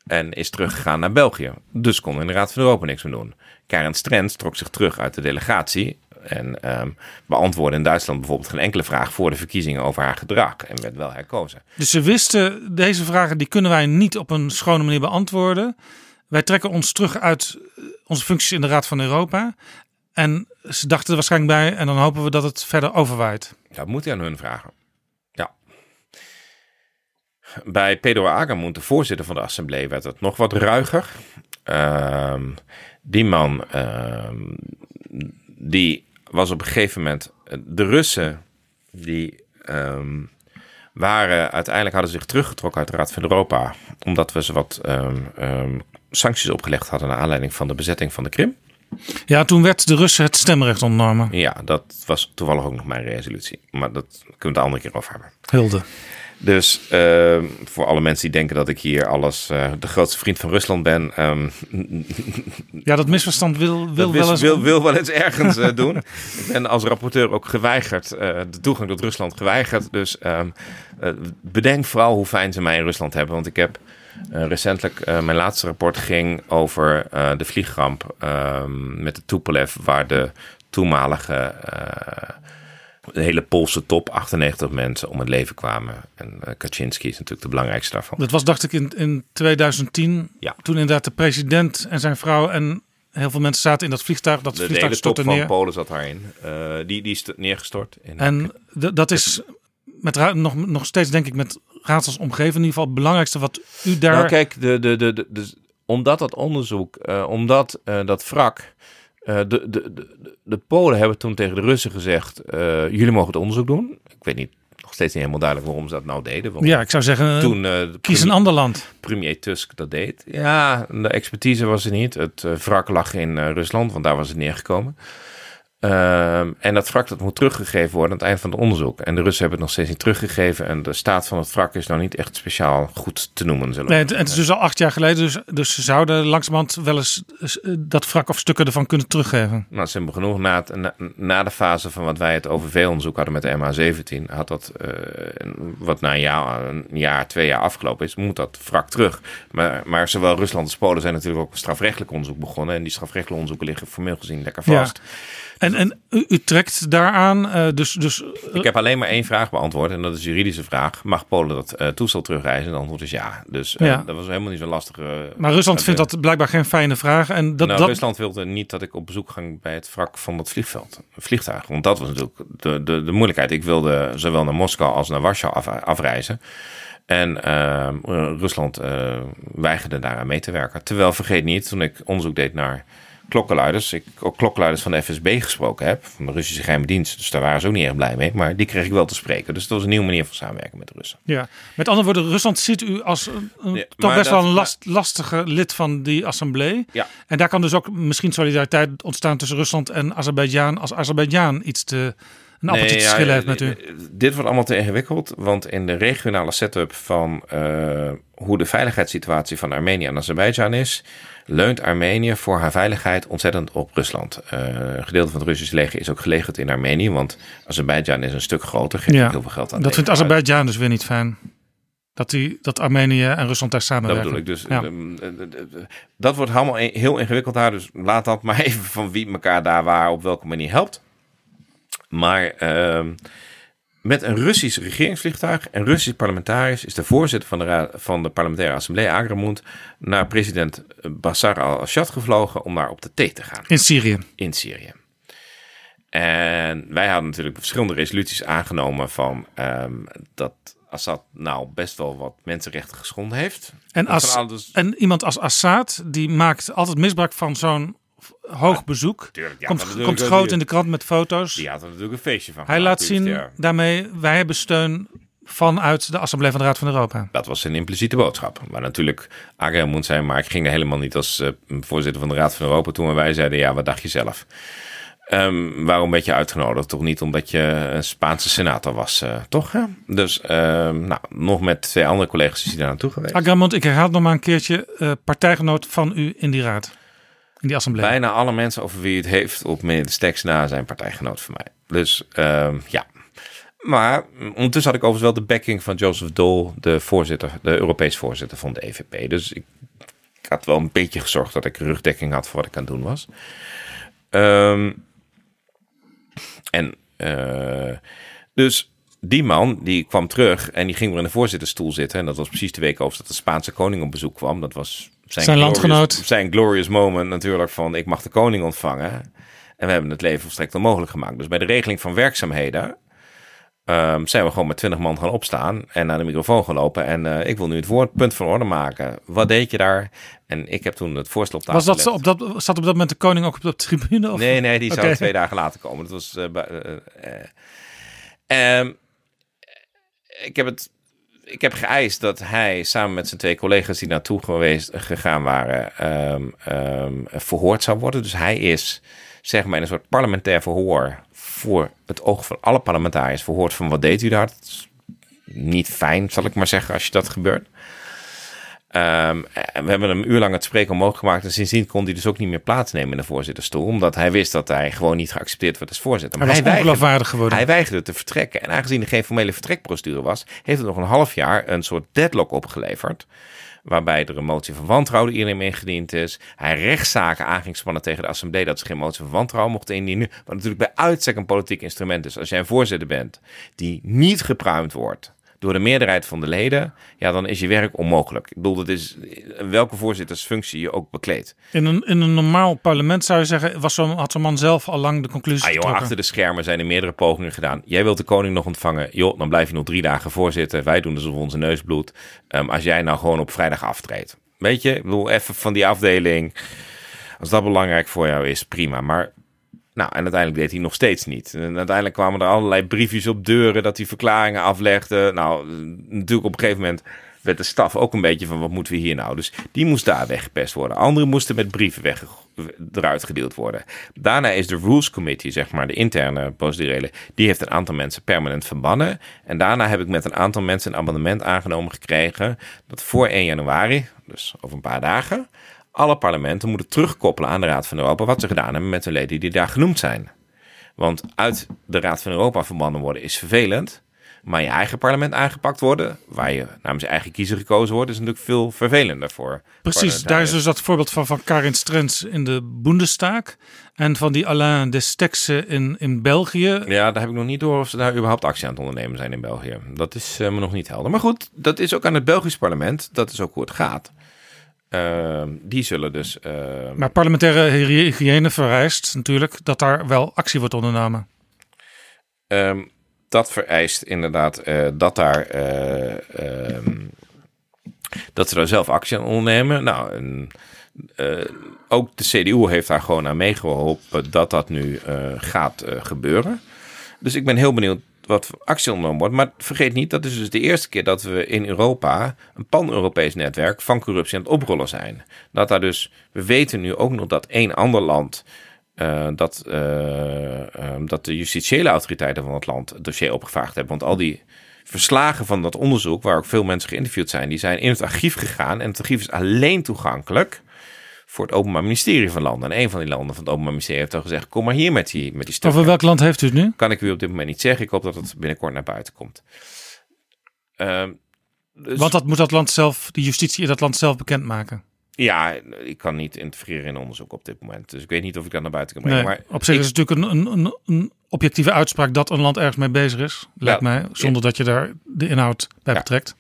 en is teruggegaan naar België. Dus kon in de Raad van Europa niks meer doen. Karen Strens trok zich terug uit de delegatie en ehm, beantwoordde in Duitsland bijvoorbeeld geen enkele vraag voor de verkiezingen over haar gedrag en werd wel herkozen. Dus ze wisten, deze vragen die kunnen wij niet op een schone manier beantwoorden. Wij trekken ons terug uit eh, onze functies in de Raad van Europa. En ze dachten er waarschijnlijk bij en dan hopen we dat het verder overwaait. Dat moet je aan hun vragen. Ja. bij Pedro Agamond, de voorzitter van de assemblee, werd het nog wat ruiger. Ehm, die man, ehm, die was op een gegeven moment... De Russen, die ehm, waren uiteindelijk hadden zich teruggetrokken uit de Raad van Europa. Omdat we ze wat ehm, ehm, sancties opgelegd hadden naar aanleiding van de bezetting van de Krim. Ja, toen werd de Russen het stemrecht ontnomen. Ja, dat was toevallig ook nog mijn resolutie. Maar dat kunnen we het een andere keer over hebben. Hulde. Dus ehm, voor alle mensen die denken dat ik hier alles eh, de grootste vriend van Rusland ben, ehm, Ja, dat misverstand wil, wil dat wel eens... wil, wil wel eens ergens eh, doen. Ik ben als rapporteur ook geweigerd, eh, de toegang tot Rusland geweigerd. Dus ehm, eh, bedenk vooral hoe fijn ze mij in Rusland hebben. Want ik heb recentelijk, mijn laatste rapport ging over de vliegramp met de Tupolev, waar de toenmalige de hele Poolse top, 98 mensen, om het leven kwamen. En eh, Kaczynski is natuurlijk de belangrijkste daarvan. Dat was, dacht ik, in, in 2010. Ja. Toen inderdaad de president en zijn vrouw en heel veel mensen zaten in dat vliegtuig. Dat De, de vliegtuig hele top van neer. Polen zat daarin. Eh, die, die is neergestort. In, En dat is met nog, nog steeds, denk ik, met raadsels omgeven. In ieder geval het belangrijkste wat u daar... Nou, kijk, de, de, de, de, de- omdat dat onderzoek, eh, omdat dat wrak. Eh, de, de, de, de- Polen hebben toen tegen de Russen gezegd: eh, jullie mogen het onderzoek doen. Ik weet niet, nog steeds niet helemaal duidelijk waarom ze dat nou deden. Ja, ik zou zeggen, toen eh, kies een ander land. premier Tusk dat deed. Ja, de expertise was er niet. Het wrak lag in Rusland, want daar was het neergekomen. Ehm, en dat wrak dat moet teruggegeven worden aan het eind van het onderzoek. En de Russen hebben het nog steeds niet teruggegeven. En de staat van het wrak is nou niet echt speciaal goed te noemen. Zullen Nee, het, het is dus al acht jaar geleden. Dus, dus ze zouden langzamerhand wel eens eh, dat wrak of stukken ervan kunnen teruggeven. Nou, hebben genoeg. Na, het- na, na de fase van wat wij het OVV-onderzoek hadden met de MH17, had dat, eh, wat na een jaar, een jaar, twee jaar afgelopen is, moet dat wrak terug. Maar, maar zowel Rusland als Polen zijn natuurlijk ook een strafrechtelijk onderzoek begonnen. En die strafrechtelijke onderzoeken liggen formeel gezien lekker Ja. En, en u, u trekt daaraan, eh, dus, dus eh, Ik heb alleen maar één vraag beantwoord en dat is een juridische vraag. Mag Polen dat eh, toestel terugreizen? De antwoord is ja. Dus Ja. dat was helemaal niet zo lastig. eh, maar Rusland vindt dat blijkbaar geen fijne vraag. En dat, nou, dat, Rusland wilde niet dat ik op bezoek ging bij het wrak van dat vliegveld, vliegtuig. Want dat was natuurlijk de, de, de moeilijkheid. Ik wilde zowel naar Moskou als naar Warschau af, afreizen. En eh, Rusland eh, weigerde daaraan mee te werken. Terwijl, vergeet niet, toen ik onderzoek deed naar klokkenluiders, ik ook klokkenluiders van de FSB gesproken heb, van de Russische geheime dienst. Dus daar waren ze ook niet erg blij mee. Maar die kreeg ik wel te spreken. Dus dat was een nieuwe manier van samenwerken met de Russen. ja. Met andere woorden, Rusland ziet u als een, Ja, toch best wel een last, lastige lid van die assemblee. Ja. En daar kan dus ook misschien solidariteit ontstaan tussen Rusland en Azerbeidzjan. Als Azerbeidzjan iets te, een appeltje te ja, schillen eh, heeft u. eh, Dit wordt allemaal te ingewikkeld, want in de regionale setup van eh, hoe de veiligheidssituatie van Armenië en Azerbeidzjan is, leunt Armenië voor haar veiligheid ontzettend op Rusland. Eh, een gedeelte van het Russische leger is ook gelegerd in Armenië, want Azerbeidzjan is een stuk groter, geeft Ja, heel veel geld aan. Dat vindt. Azerbeidzjan dus weer niet fijn. Dat, die, dat Armenië en Rusland daar Dat samenwerken. bedoel ik dus. Ja. ehm, eh, eh, eh, Dat wordt allemaal heel ingewikkeld daar. Dus laat dat maar even van wie elkaar daar waar op welke manier helpt. Maar ehm, met een Russisch regeringsvliegtuig en Russisch parlementariërs is de voorzitter van de, van de parlementaire assemblee, Agramund, naar president Bashar al-Assad gevlogen om daar op de thee te gaan In Syrië. in Syrië. En wij hadden natuurlijk verschillende resoluties aangenomen van ehm, dat Assad nou best wel wat mensenrechten geschonden heeft. En, als, alles- en iemand als Assad, die maakt altijd misbruik van zo'n hoog bezoek. Tuurlijk, ja, komt komt groot in de krant met foto's. Die had er natuurlijk een feestje van. Hij laat zien ja, daarmee, wij hebben steun vanuit de Assemblee van de Raad van Europa. dat was een impliciete boodschap. Maar natuurlijk, Agrem moet zijn, maar ik ging er helemaal niet als eh, voorzitter van de Raad van Europa toen wij zeiden, ja, wat dacht je zelf? Ehm, waarom werd je uitgenodigd? Toch niet omdat je een Spaanse senator was, eh, toch? Hè? Dus ehm, nou, nog met twee andere collega's is hij daar naartoe geweest. Agramont, ik herhaal nog maar een keertje. eh, partijgenoot van u in die raad. In. Bijna alle mensen over wie het heeft op Steks na zijn partijgenoot van mij. Dus ehm, ja. Maar mm, ondertussen had ik overigens wel de backing van Joseph Dole, de voorzitter, de Europees voorzitter van de EVP. Dus ik, ik had wel een beetje gezorgd dat ik rugdekking had voor wat ik aan het doen was. Ehm, en eh, dus die man die kwam terug en die ging weer in de voorzittersstoel zitten. En dat was precies de week over dat de Spaanse koning op bezoek kwam. Dat was zijn, Zijn glorious- landgenoot. Zijn glorious moment natuurlijk van ik mag de koning ontvangen. En we hebben het leven volstrekt onmogelijk gemaakt. Dus bij de regeling van werkzaamheden ehm, zijn we gewoon met twintig man gaan opstaan en naar de microfoon gelopen. En eh, ik wil nu het woordpunt van orde maken. Wat deed je daar? En ik heb toen het voorstel op tafel Was dat, zo- op dat, zat op dat moment de koning ook op de tribune? Of? Nee, nee, die zou twee dagen later komen. Dat was. eh, eh, ehm, ik heb het. Ik heb geëist dat hij samen met zijn twee collega's die naartoe geweest, gegaan waren, ehm, ehm, verhoord zou worden. Dus hij is, zeg maar, in een soort parlementair verhoor voor het oog van alle parlementariërs verhoord van wat deed u daar. Dat is niet fijn, zal ik maar zeggen, als je dat gebeurt. Ehm, we hebben hem een uur lang het spreken onmogelijk gemaakt. En sindsdien kon hij dus ook niet meer plaatsnemen in de voorzittersstoel. Omdat hij wist dat hij gewoon niet geaccepteerd werd als voorzitter. Hij was weigerde, geworden. hij weigerde te vertrekken. En aangezien er geen formele vertrekprocedure was, heeft het nog een half jaar een soort deadlock opgeleverd. Waarbij er een motie van wantrouwen iedereen ingediend is. Hij rechtszaken aan ging spannen tegen de assemblee dat ze geen motie van wantrouwen mochten indienen. Wat natuurlijk bij uitstek een politiek instrument is. Als jij een voorzitter bent die niet gepruimd wordt door de meerderheid van de leden, ja, dan is je werk onmogelijk. Ik bedoel, dat is welke voorzittersfunctie je ook bekleedt. In een, in een normaal parlement zou je zeggen, was zo, had zo'n man zelf al lang de conclusie Ah, joh, achter de schermen zijn er meerdere pogingen gedaan. Jij wilt de koning nog ontvangen. Joh, dan blijf je nog drie dagen voorzitten. Wij doen dus op onze neus bloed. Ehm, als jij nou gewoon op vrijdag aftreedt. Weet je, ik bedoel, even van die afdeling. Als dat belangrijk voor jou is, prima. Maar, nou, en uiteindelijk deed hij nog steeds niet. En uiteindelijk kwamen er allerlei briefjes op deuren dat hij verklaringen aflegde. Nou, natuurlijk op een gegeven moment werd de staf ook een beetje van wat moeten we hier nou. Dus die moest daar weggepest worden. Anderen moesten met brieven weg, eruit gedeeld worden. Daarna is de Rules Committee, zeg maar de interne procedurele, die heeft een aantal mensen permanent verbannen. En daarna heb ik met een aantal mensen een amendement aangenomen gekregen dat voor 1 januari, dus over een paar dagen, alle parlementen moeten terugkoppelen aan de Raad van Europa wat ze gedaan hebben met de leden die daar genoemd zijn. Want uit de Raad van Europa verbannen worden is vervelend. Maar je eigen parlement aangepakt worden, waar je namens je eigen kiezer gekozen wordt, is natuurlijk veel vervelender voor. Precies, daar is dus dat voorbeeld van, van Karin Strens in de Bundestag. En van die Alain Destekse in, in België. Ja, daar heb ik nog niet door of ze daar überhaupt actie aan het ondernemen zijn in België. Dat is eh, me nog niet helder. Maar goed, dat is ook aan het Belgisch parlement. Dat is ook hoe het gaat. Ehm, die zullen dus. ehm, Maar parlementaire hygiëne vereist natuurlijk dat daar wel actie wordt ondernomen. Ehm, dat vereist inderdaad eh, dat daar. eh, dat ze daar zelf actie aan ondernemen. Nou, en, eh, ook de CDU heeft daar gewoon aan meegeholpen dat dat nu gaat gebeuren. Dus ik ben heel benieuwd wat actie ondernomen wordt. Maar vergeet niet, dat is dus de eerste keer dat we in Europa een pan-Europees netwerk van corruptie aan het oprollen zijn. Dat daar dus, we weten nu ook nog dat één ander land eh, dat, eh, ehm, dat de justitiële autoriteiten van het land het dossier opgevraagd hebben. Want al die verslagen van dat onderzoek, waar ook veel mensen geïnterviewd zijn, die zijn in het archief gegaan. En het archief is alleen toegankelijk voor het Openbaar Ministerie van Landen. En een van die landen van het Openbaar Ministerie heeft al gezegd: kom maar hier met die, met die stukken. Over welk land heeft u het nu? Kan ik u op dit moment niet zeggen. Ik hoop dat het binnenkort naar buiten komt. Ehm, dus- Want dat moet dat land zelf, de justitie in dat land zelf bekendmaken. Ja, ik kan niet interfereren in onderzoek op dit moment. Dus ik weet niet of ik dat naar buiten kan brengen. Nee, maar op zich ik- is het natuurlijk een, een, een, objectieve uitspraak dat een land ergens mee bezig is. Lijkt Ja. mij, zonder dat je daar de inhoud bij Ja. betrekt.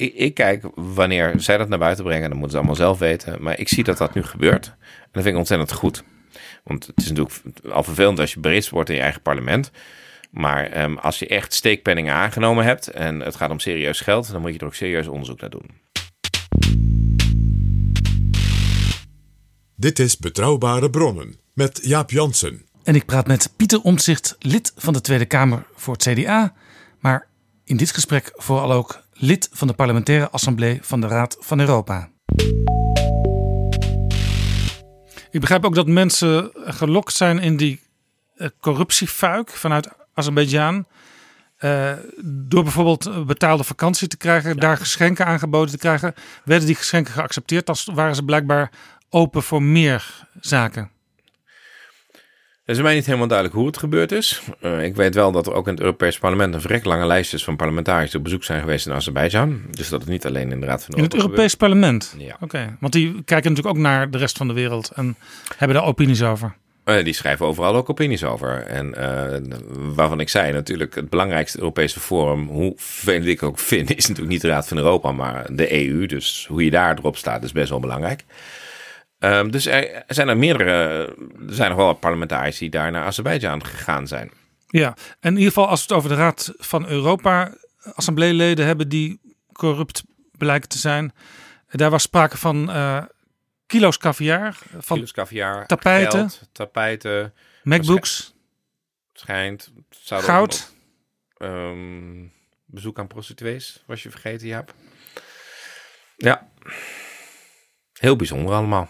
Ik, ik kijk wanneer zij dat naar buiten brengen. Dan moeten ze allemaal zelf weten. Maar ik zie dat dat nu gebeurt. En dat vind ik ontzettend goed. Want het is natuurlijk al vervelend als je bereid wordt in je eigen parlement. Maar ehm, als je echt steekpenningen aangenomen hebt en het gaat om serieus geld, dan moet je er ook serieus onderzoek naar doen. Dit is Betrouwbare Bronnen met Jaap Jansen. En ik praat met Pieter Omtzigt, lid van de Tweede Kamer voor het CDA. Maar in dit gesprek vooral ook lid van de parlementaire assemblée van de Raad van Europa. Ik begrijp ook dat mensen gelokt zijn in die eh, corruptiefuik vanuit Azerbeidzjan. Eh, door bijvoorbeeld betaalde vakantie te krijgen, daar geschenken aangeboden te krijgen, werden die geschenken geaccepteerd. Dan waren ze blijkbaar open voor meer zaken. Het is mij niet helemaal duidelijk hoe het gebeurd is. Eh, ik weet wel dat er ook in het Europees Parlement een vrek lange lijst is van parlementariërs die op bezoek zijn geweest in Azerbeidzjan. Dus dat het niet alleen in de Raad van In het Europa Europees Parlement? Ja. Oké, want die kijken natuurlijk ook naar de rest van de wereld en hebben daar opinies over. Eh, die schrijven overal ook opinies over. En eh, waarvan ik zei natuurlijk, het belangrijkste Europese forum, hoe vervelend ik ook vind, is natuurlijk niet de Raad van Europa, maar de EU. Dus hoe je daar erop staat is best wel belangrijk. Ehm, dus er zijn er meerdere, er zijn nog wel wat parlementariërs die daar naar Azerbeidzjan gegaan zijn. Ja, en in ieder geval als we het over de Raad van Europa assembleeleden hebben die corrupt blijken te zijn. Daar was sprake van eh, kilo's caviar, van Kilo's caviar, tapijten. geld, tapijten, MacBooks, schijnt. Goud. nog, ehm, bezoek aan prostituees, was je vergeten, Jaap. Ja. Heel bijzonder allemaal.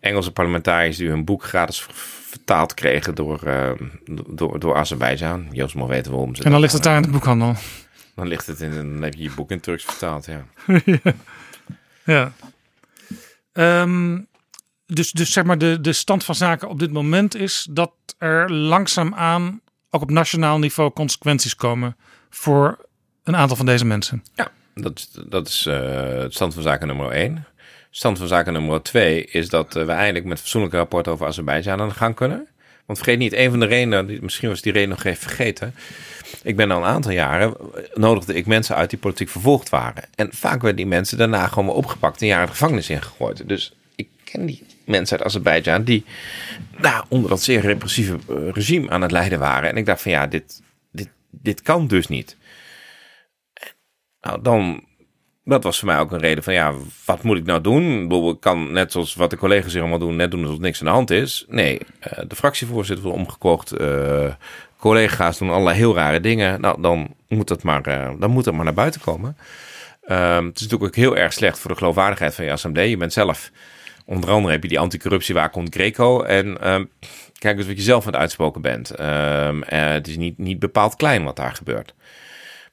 Engelse parlementariërs die hun boek gratis ver- vertaald kregen door, eh, door, door Azerbeidzjan. Joost mag weten waarom ze En dan ligt het daar in de boekhandel. Dan ligt het in, dan heb je je boek in Turks vertaald, ja. Ja. Ehm, dus, dus zeg maar de, de stand van zaken op dit moment is dat er langzaamaan ook op nationaal niveau consequenties komen voor een aantal van deze mensen. Ja, dat is, dat is eh, het stand van zaken nummer 1. Stand van zaken nummer 2 is dat eh, we eindelijk met fatsoenlijke rapport over Azerbeidzjan aan de gang kunnen. Want vergeet niet, een van de redenen, misschien was die reden nog even vergeten. Ik ben al een aantal jaren, eh, nodigde ik mensen uit die politiek vervolgd waren. En vaak werden die mensen daarna gewoon weer opgepakt en jaren de gevangenis ingegooid. Dus ik ken die mensen uit Azerbeidzjan die nou, onder dat zeer repressieve eh, regime aan het lijden waren. En ik dacht van ja, dit, dit, dit kan dus niet. Nou, dan, dat was voor mij ook een reden van, ja, wat moet ik nou doen? Ik kan net zoals wat de collega's hier allemaal doen, net doen alsof niks aan de hand is. Nee, eh, de fractievoorzitter wordt omgekocht. eh, collega's doen allerlei heel rare dingen. Nou, dan moet het maar, eh, dan moet het maar naar buiten komen. Ehm, het is natuurlijk ook heel erg slecht voor de geloofwaardigheid van je assemblee. Je bent zelf, onder andere heb je die anticorruptiewaakhond Greco. En ehm, kijk eens wat je zelf aan het uitspoken bent. Ehm, eh, het is niet, niet bepaald klein wat daar gebeurt.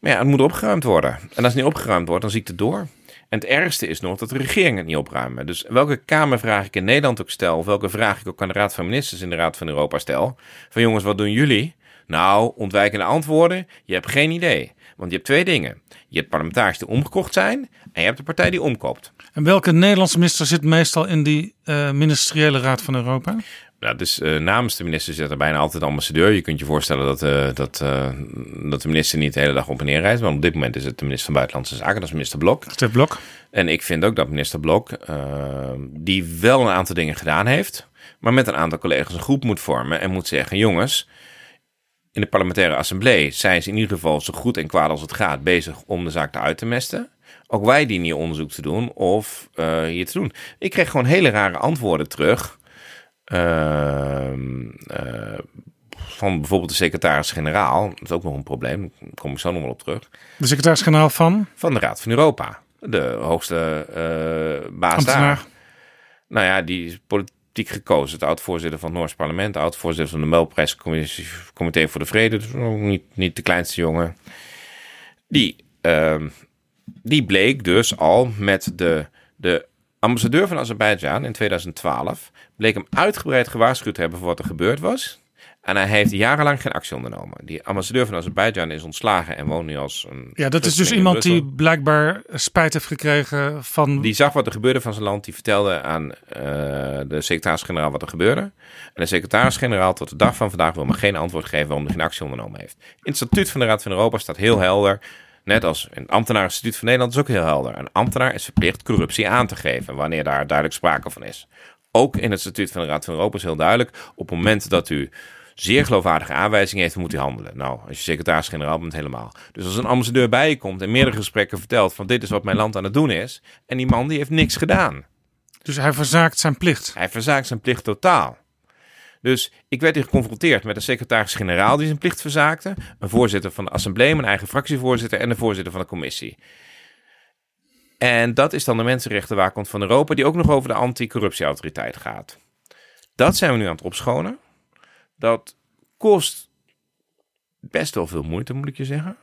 Ja, het moet opgeruimd worden. En als het niet opgeruimd wordt, dan zie ik het door. En het ergste is nog dat de regering het niet opruimen. Dus welke Kamervraag ik in Nederland ook stel, of welke vraag ik ook aan de Raad van Ministers in de Raad van Europa stel. Van jongens, wat doen jullie? Nou, ontwijkende antwoorden, je hebt geen idee. Want je hebt twee dingen. Je hebt parlementariërs die omgekocht zijn en je hebt de partij die omkoopt. En welke Nederlandse minister zit meestal in die eh, ministeriële raad van Europa? Dus eh, namens de minister zit er bijna altijd ambassadeur. Je kunt je voorstellen dat, eh, dat, eh, dat de minister niet de hele dag op en neer reist. Maar op dit moment is het de minister van Buitenlandse Zaken, dat is minister Blok. Blok. En ik vind ook dat minister Blok, die wel een aantal dingen gedaan heeft, maar met een aantal collega's een groep moet vormen en moet zeggen: jongens, in de parlementaire assemblee zijn ze in ieder geval zo goed en kwaad als het gaat bezig om de zaak eruit te mesten. Ook wij dienen hier onderzoek te doen of hier te doen. Ik kreeg gewoon hele rare antwoorden terug. Ehm, eh, van bijvoorbeeld de secretaris-generaal. Dat is ook nog een probleem. Daar kom ik zo nog wel op terug De secretaris-generaal van van de Raad van Europa. De hoogste eh baas ambtenaar. daar. Nou ja, die is politiek gekozen. De oud-voorzitter van het Noors parlement. De oud-voorzitter van de Nobelprijscomité voor de Vrede. Dus ook niet, niet de kleinste jongen. Die, ehm, die bleek dus al met de, de ambassadeur van Azerbeidzjan in 2012... bleek hem uitgebreid gewaarschuwd te hebben voor wat er gebeurd was... En hij heeft jarenlang geen actie ondernomen. Die ambassadeur van Azerbeidzjan is ontslagen en woont nu als een. Ja, dat is dus iemand die blijkbaar spijt heeft gekregen van... Die zag wat er gebeurde van zijn land. Die vertelde aan eh, de secretaris-generaal wat er gebeurde. En de secretaris-generaal tot de dag van vandaag wil me geen antwoord geven waarom hij geen actie ondernomen heeft. In het statuut van de Raad van Europa staat heel helder. Net als in het ambtenarenstatuut van Nederland is ook heel helder. Een ambtenaar is verplicht corruptie aan te geven wanneer daar duidelijk sprake van is. Ook in het statuut van de Raad van Europa is heel duidelijk. Op het moment dat u zeer geloofwaardige aanwijzingen heeft, moet u handelen. Nou, als je secretaris-generaal bent, helemaal. Dus als een ambassadeur bij je komt en meerdere gesprekken vertelt van dit is wat mijn land aan het doen is. En die man die heeft niks gedaan. Dus hij verzaakt zijn plicht. Hij verzaakt zijn plicht totaal. Dus ik werd hier geconfronteerd met een secretaris-generaal die zijn plicht verzaakte, een voorzitter van de assemblee, mijn eigen fractievoorzitter en de voorzitter van de commissie. En dat is dan de mensenrechtenwaakhond van Europa, die ook nog over de anticorruptieautoriteit gaat. Dat zijn we nu aan het opschonen. Dat kost best wel veel moeite, moet ik je zeggen.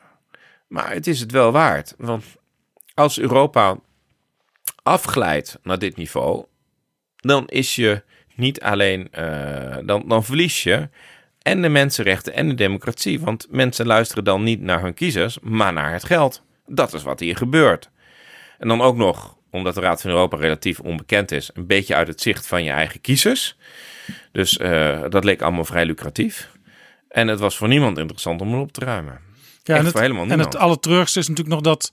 Maar het is het wel waard. Want als Europa afglijdt naar dit niveau, dan is je niet alleen, eh, dan, dan verlies je en de mensenrechten en de democratie. Want mensen luisteren dan niet naar hun kiezers, maar naar het geld. Dat is wat hier gebeurt. En dan ook nog, omdat de Raad van Europa relatief onbekend is, een beetje uit het zicht van je eigen kiezers. Dus eh, dat leek allemaal vrij lucratief. En het was voor niemand interessant om het op te ruimen. Ja, Echt en het, helemaal en niemand. het allertreurigste is natuurlijk nog dat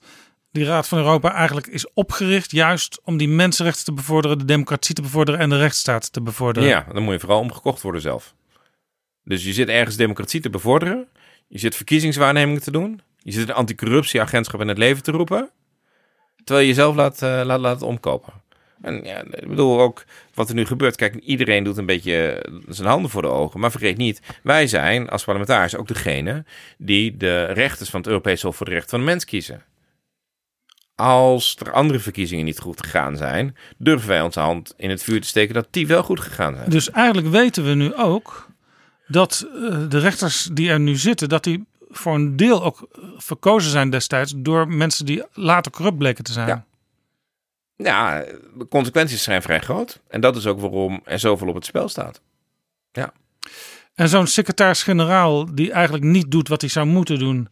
die Raad van Europa eigenlijk is opgericht juist om die mensenrechten te bevorderen, de democratie te bevorderen en de rechtsstaat te bevorderen. Ja, dan moet je vooral omgekocht worden zelf. Dus je zit ergens democratie te bevorderen. Je zit verkiezingswaarnemingen te doen. Je zit een anticorruptieagentschap in het leven te roepen. Terwijl je jezelf laat, uh, laat, laat omkopen. En ja, ik bedoel ook wat er nu gebeurt. Kijk, iedereen doet een beetje zijn handen voor de ogen. Maar vergeet niet, wij zijn als parlementariërs ook degene die de rechters van het Europese Hof voor de Rechten van de Mens kiezen. Als er andere verkiezingen niet goed gegaan zijn, durven wij onze hand in het vuur te steken dat die wel goed gegaan zijn. Dus eigenlijk weten we nu ook dat de rechters die er nu zitten, dat die voor een deel ook verkozen zijn destijds door mensen die later corrupt bleken te zijn. Ja. Ja, de consequenties zijn vrij groot. En dat is ook waarom er zoveel op het spel staat. Ja. En zo'n secretaris-generaal die eigenlijk niet doet wat hij zou moeten doen.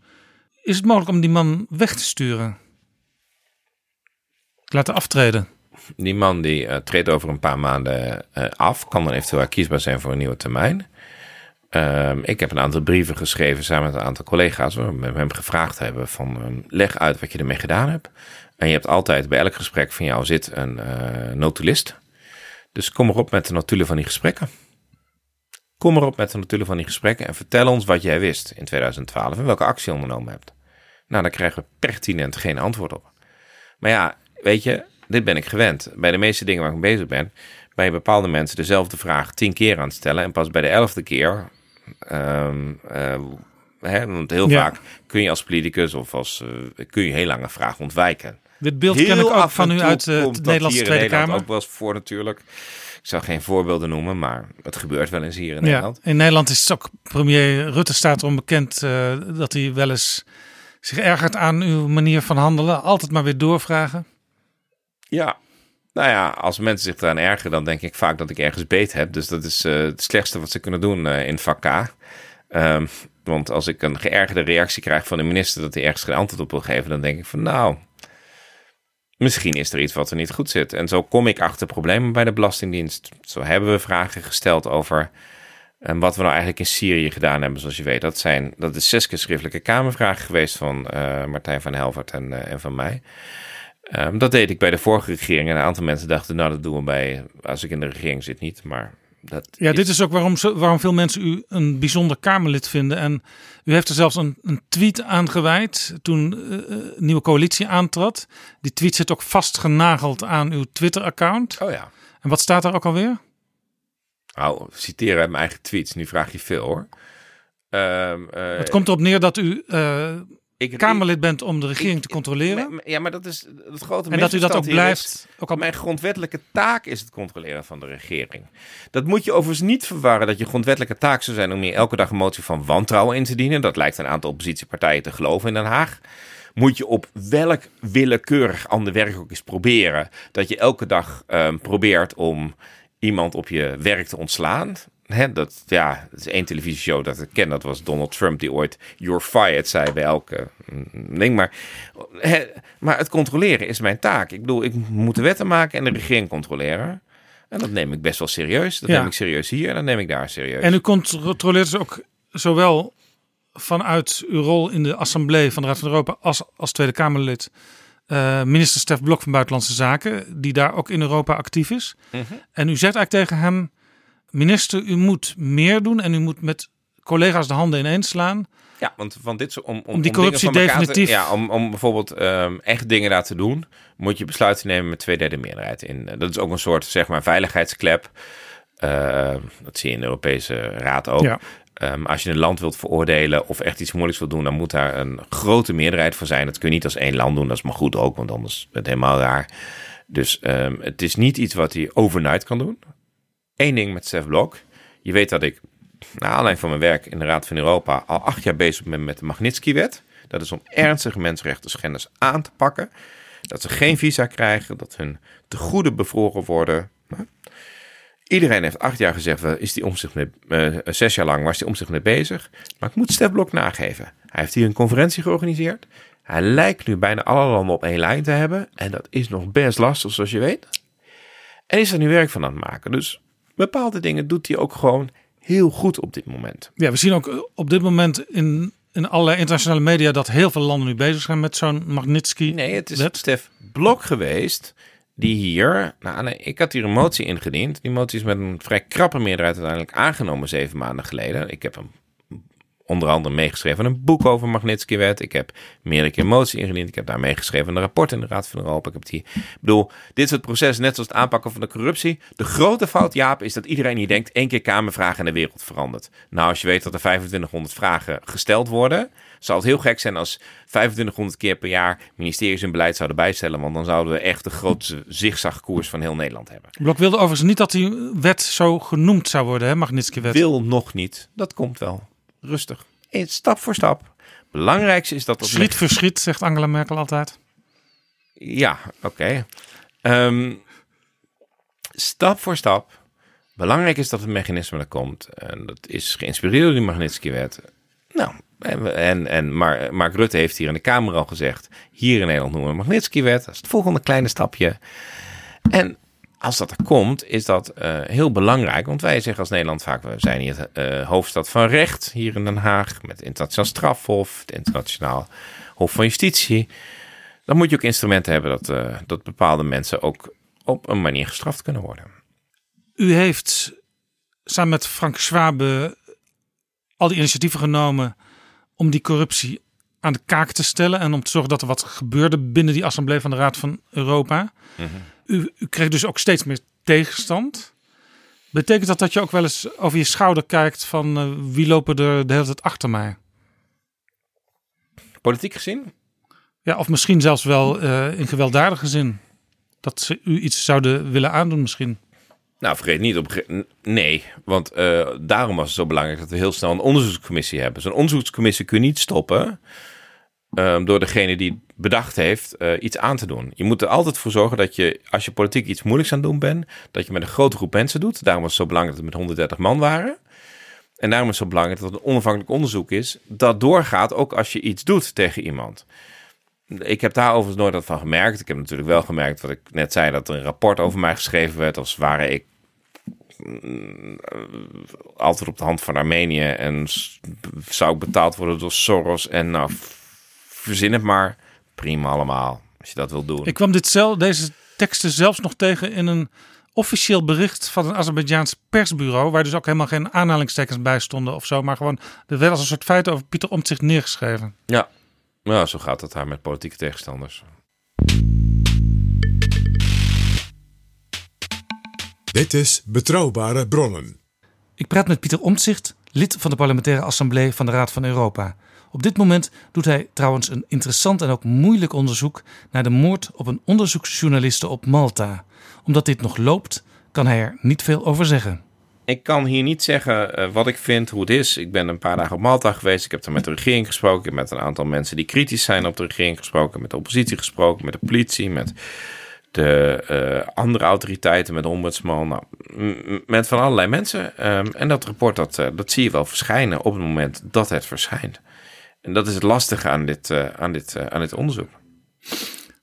Is het mogelijk om die man weg te sturen? Laten aftreden? Die man die uh, treedt over een paar maanden uh, af. Kan dan eventueel kiesbaar zijn voor een nieuwe termijn. Um, ik heb een aantal brieven geschreven samen met een aantal collega's. Waar we hem gevraagd hebben van um, leg uit wat je ermee gedaan hebt. En je hebt altijd bij elk gesprek van jou zit een uh, notulist. Dus kom erop met de notulen van die gesprekken. Kom erop met de notulen van die gesprekken en vertel ons wat jij wist in 2012 en welke actie je ondernomen hebt. Nou, dan krijgen we pertinent geen antwoord op. Maar ja, weet je, dit ben ik gewend. Bij de meeste dingen waar ik mee bezig ben, bij bepaalde mensen dezelfde vraag tien keer aan het stellen. En pas bij de elfde keer Um, uh, hè, want heel ja. vaak kun je als politicus of als uh, kun je heel lange vragen ontwijken. Dit beeld ken ik ook van u uit uh, de Nederlandse Tweede Kamer. ook wel eens voor natuurlijk. Ik zal geen voorbeelden noemen, maar het gebeurt wel eens hier in Nederland. Ja, in Nederland is het ook premier Rutte staat erom bekend uh, dat hij wel eens zich ergert aan uw manier van handelen. Altijd maar weer doorvragen. Ja, nou ja, als mensen zich eraan ergeren, dan denk ik vaak dat ik ergens beet heb. Dus dat is uh, het slechtste wat ze kunnen doen uh, in vak K. Um, want als ik een geërgerde reactie krijg van de minister dat hij ergens geen antwoord op wil geven, dan denk ik van nou, misschien is er iets wat er niet goed zit. En zo kom ik achter problemen bij de Belastingdienst. Zo hebben we vragen gesteld over um, wat we nou eigenlijk in Syrië gedaan hebben, zoals je weet. Dat, zijn, dat is zes keer schriftelijke Kamervragen geweest van Martijn van Helvert en, en van mij. Um, dat deed ik bij de vorige regering. En een aantal mensen dachten, nou dat doen we bij, als ik in de regering zit niet. Maar dat ja, is... dit is ook waarom, waarom veel mensen u een bijzonder Kamerlid vinden. En u heeft er zelfs een, een tweet aan gewijd toen uh, nieuwe coalitie aantrad. Die tweet zit ook vastgenageld aan uw Twitter-account. Oh ja. En wat staat er ook alweer? Nou, citeren uit mijn eigen tweets. Nu vraag je veel hoor. Um, uh, het komt erop neer dat u... Uh, ik, Kamerlid bent om de regering ik, te controleren. Maar, ja, maar dat is het grote En dat u dat ook blijft. Is, ook al... Mijn grondwettelijke taak is het controleren van de regering. Dat moet je overigens niet verwarren dat je grondwettelijke taak zou zijn om je elke dag een motie van wantrouwen in te dienen. Dat lijkt een aantal oppositiepartijen te geloven in Den Haag. Moet je op welk willekeurig ander werk ook eens proberen. Dat je elke dag um, probeert om iemand op je werk te ontslaan. Hè, dat, ja, dat is één televisieshow dat ik ken. Dat was Donald Trump die ooit You're fired zei bij elke ding. Maar, hè, maar het controleren is mijn taak. Ik bedoel, ik moet de wetten maken en de regering controleren. En dat neem ik best wel serieus. Dat Ja. neem ik serieus hier en dat neem ik daar serieus. En u controleert dus ook zowel vanuit uw rol in de Assemblée van de Raad van Europa als als Tweede Kamerlid eh, minister Stef Blok van Buitenlandse Zaken, die daar ook in Europa actief is. Mhm. En u zegt eigenlijk tegen hem: minister, u moet meer doen en u moet met collega's de handen ineens slaan. Ja, want van dit soort, om, om, die om dingen corruptie definitief- Te, ja, om, om bijvoorbeeld ehm, echt dingen daar te doen, moet je besluiten nemen met twee derde meerderheid. In, dat is ook een soort, zeg maar, veiligheidsklep. Eh, dat zie je in de Europese Raad ook. Ja. Ehm, als je een land wilt veroordelen of echt iets moeilijks wilt doen, dan moet daar een grote meerderheid voor zijn. Dat kun je niet als één land doen. Dat is maar goed ook, want anders is het helemaal raar. Dus ehm, het is niet iets wat hij overnight kan doen. Eén ding met Stef Blok. Je weet dat ik, naar aanleiding van mijn werk in de Raad van Europa, al acht jaar bezig ben met de Magnitsky-wet. Dat is om ernstige mensenrechten schenders aan te pakken. Dat ze geen visa krijgen, dat hun tegoeden bevroren worden. Iedereen heeft acht jaar gezegd, is die omzicht mee, eh, zes jaar lang was die omzicht mee bezig. Maar ik moet Stef Blok nageven. Hij heeft hier een conferentie georganiseerd. Hij lijkt nu bijna alle landen op één lijn te hebben. En dat is nog best lastig, zoals je weet. En is er nu werk van aan het maken. Dus bepaalde dingen doet hij ook gewoon heel goed op dit moment. Ja, we zien ook eh, op dit moment in, in allerlei internationale media dat heel veel landen nu bezig zijn met zo'n Magnitsky. Nee, het is wet. Stef Blok geweest die hier, nou, nee, ik had hier een motie ingediend. Die motie is met een vrij krappe meerderheid uiteindelijk aangenomen zeven maanden geleden. Ik heb hem onder andere meegeschreven een boek over Magnitsky-wet. Ik heb meerdere keer motie ingediend. Ik heb daar meegeschreven een rapport in de Raad van Europa. Ik heb die, ik bedoel, dit soort proces, net zoals het aanpakken van de corruptie. De grote fout, Jaap, is dat iedereen hier denkt, één keer Kamervragen en de wereld verandert. Nou, als je weet dat er 2500 vragen gesteld worden, zou het heel gek zijn als 2500 keer per jaar ministeries hun beleid zouden bijstellen. Want dan zouden we echt de grootste zigzagkoers van heel Nederland hebben. Blok wilde overigens niet dat die wet zo genoemd zou worden, hè, Magnitsky-wet. Wil nog niet. Dat komt wel. Rustig. Eén stap voor stap. Belangrijkste is dat... Schiet voor schiet, zegt Angela Merkel altijd. Ja, oké. Ehm, stap voor stap. Belangrijk is dat het mechanisme er komt. En dat is geïnspireerd door die Magnitsky-wet. Nou, en, en, en maar Mark Rutte heeft hier in de Kamer al gezegd... hier in Nederland noemen we Magnitsky-wet. Dat is het volgende kleine stapje. En als dat er komt, is dat uh, heel belangrijk. Want wij zeggen als Nederland vaak, we zijn hier uh, hoofdstad van recht, hier in Den Haag, met het internationaal strafhof, het internationaal hof van justitie. Dan moet je ook instrumenten hebben dat, uh, dat bepaalde mensen ook op een manier gestraft kunnen worden. U heeft samen met Frank Schwabe al die initiatieven genomen om die corruptie aan de kaak te stellen en om te zorgen dat er wat gebeurde binnen die assemblee van de Raad van Europa. Mm -hmm. U, u kreeg dus ook steeds meer tegenstand. Betekent dat dat je ook wel eens over je schouder kijkt van uh, wie lopen er de hele tijd achter mij? Politiek gezien? Ja, of misschien zelfs wel uh, in gewelddadige zin. Dat ze u iets zouden willen aandoen misschien. Nou, vergeet niet op. Nee, want uh, daarom was het zo belangrijk dat we heel snel een onderzoekscommissie hebben. Zo'n onderzoekscommissie kun je niet stoppen um, door degene die het bedacht heeft uh, iets aan te doen. Je moet er altijd voor zorgen dat je, als je politiek iets moeilijks aan het doen bent, dat je met een grote groep mensen doet. Daarom was het zo belangrijk dat we met 130 man waren. En daarom is het zo belangrijk dat het een onafhankelijk onderzoek is dat doorgaat ook als je iets doet tegen iemand. Ik heb daar overigens nooit wat van gemerkt. Ik heb natuurlijk wel gemerkt wat ik net zei, dat er een rapport over mij geschreven werd als ware ik altijd op de hand van Armenië en zou ik betaald worden door Soros en nou verzin het maar. Prima allemaal, als je dat wil doen. Ik kwam dit zelf, deze teksten zelfs nog tegen in een officieel bericht van een Azerbeidzjaans persbureau, waar dus ook helemaal geen aanhalingstekens bij stonden of zo, maar gewoon er werd als een soort feit over Pieter Omtzigt neergeschreven. Ja, nou, zo gaat het daar met politieke tegenstanders. Dit is Betrouwbare Bronnen. Ik praat met Pieter Omtzigt, lid van de parlementaire assemblee van de Raad van Europa. Op dit moment doet hij trouwens een interessant en ook moeilijk onderzoek naar de moord op een onderzoeksjournaliste op Malta. Omdat dit nog loopt, kan hij er niet veel over zeggen. Ik kan hier niet zeggen uh, wat ik vind, hoe het is. Ik ben een paar dagen op Malta geweest. Ik heb er met de regering gesproken. Ik heb met een aantal mensen die kritisch zijn op de regering gesproken. Met de oppositie gesproken, met de politie, met de uh, andere autoriteiten, met de ombudsman. Nou, met van allerlei mensen. Um, en dat rapport, dat, uh, dat zie je wel verschijnen op het moment dat het verschijnt. En dat is het lastige aan dit, uh, aan dit, uh, aan dit onderzoek.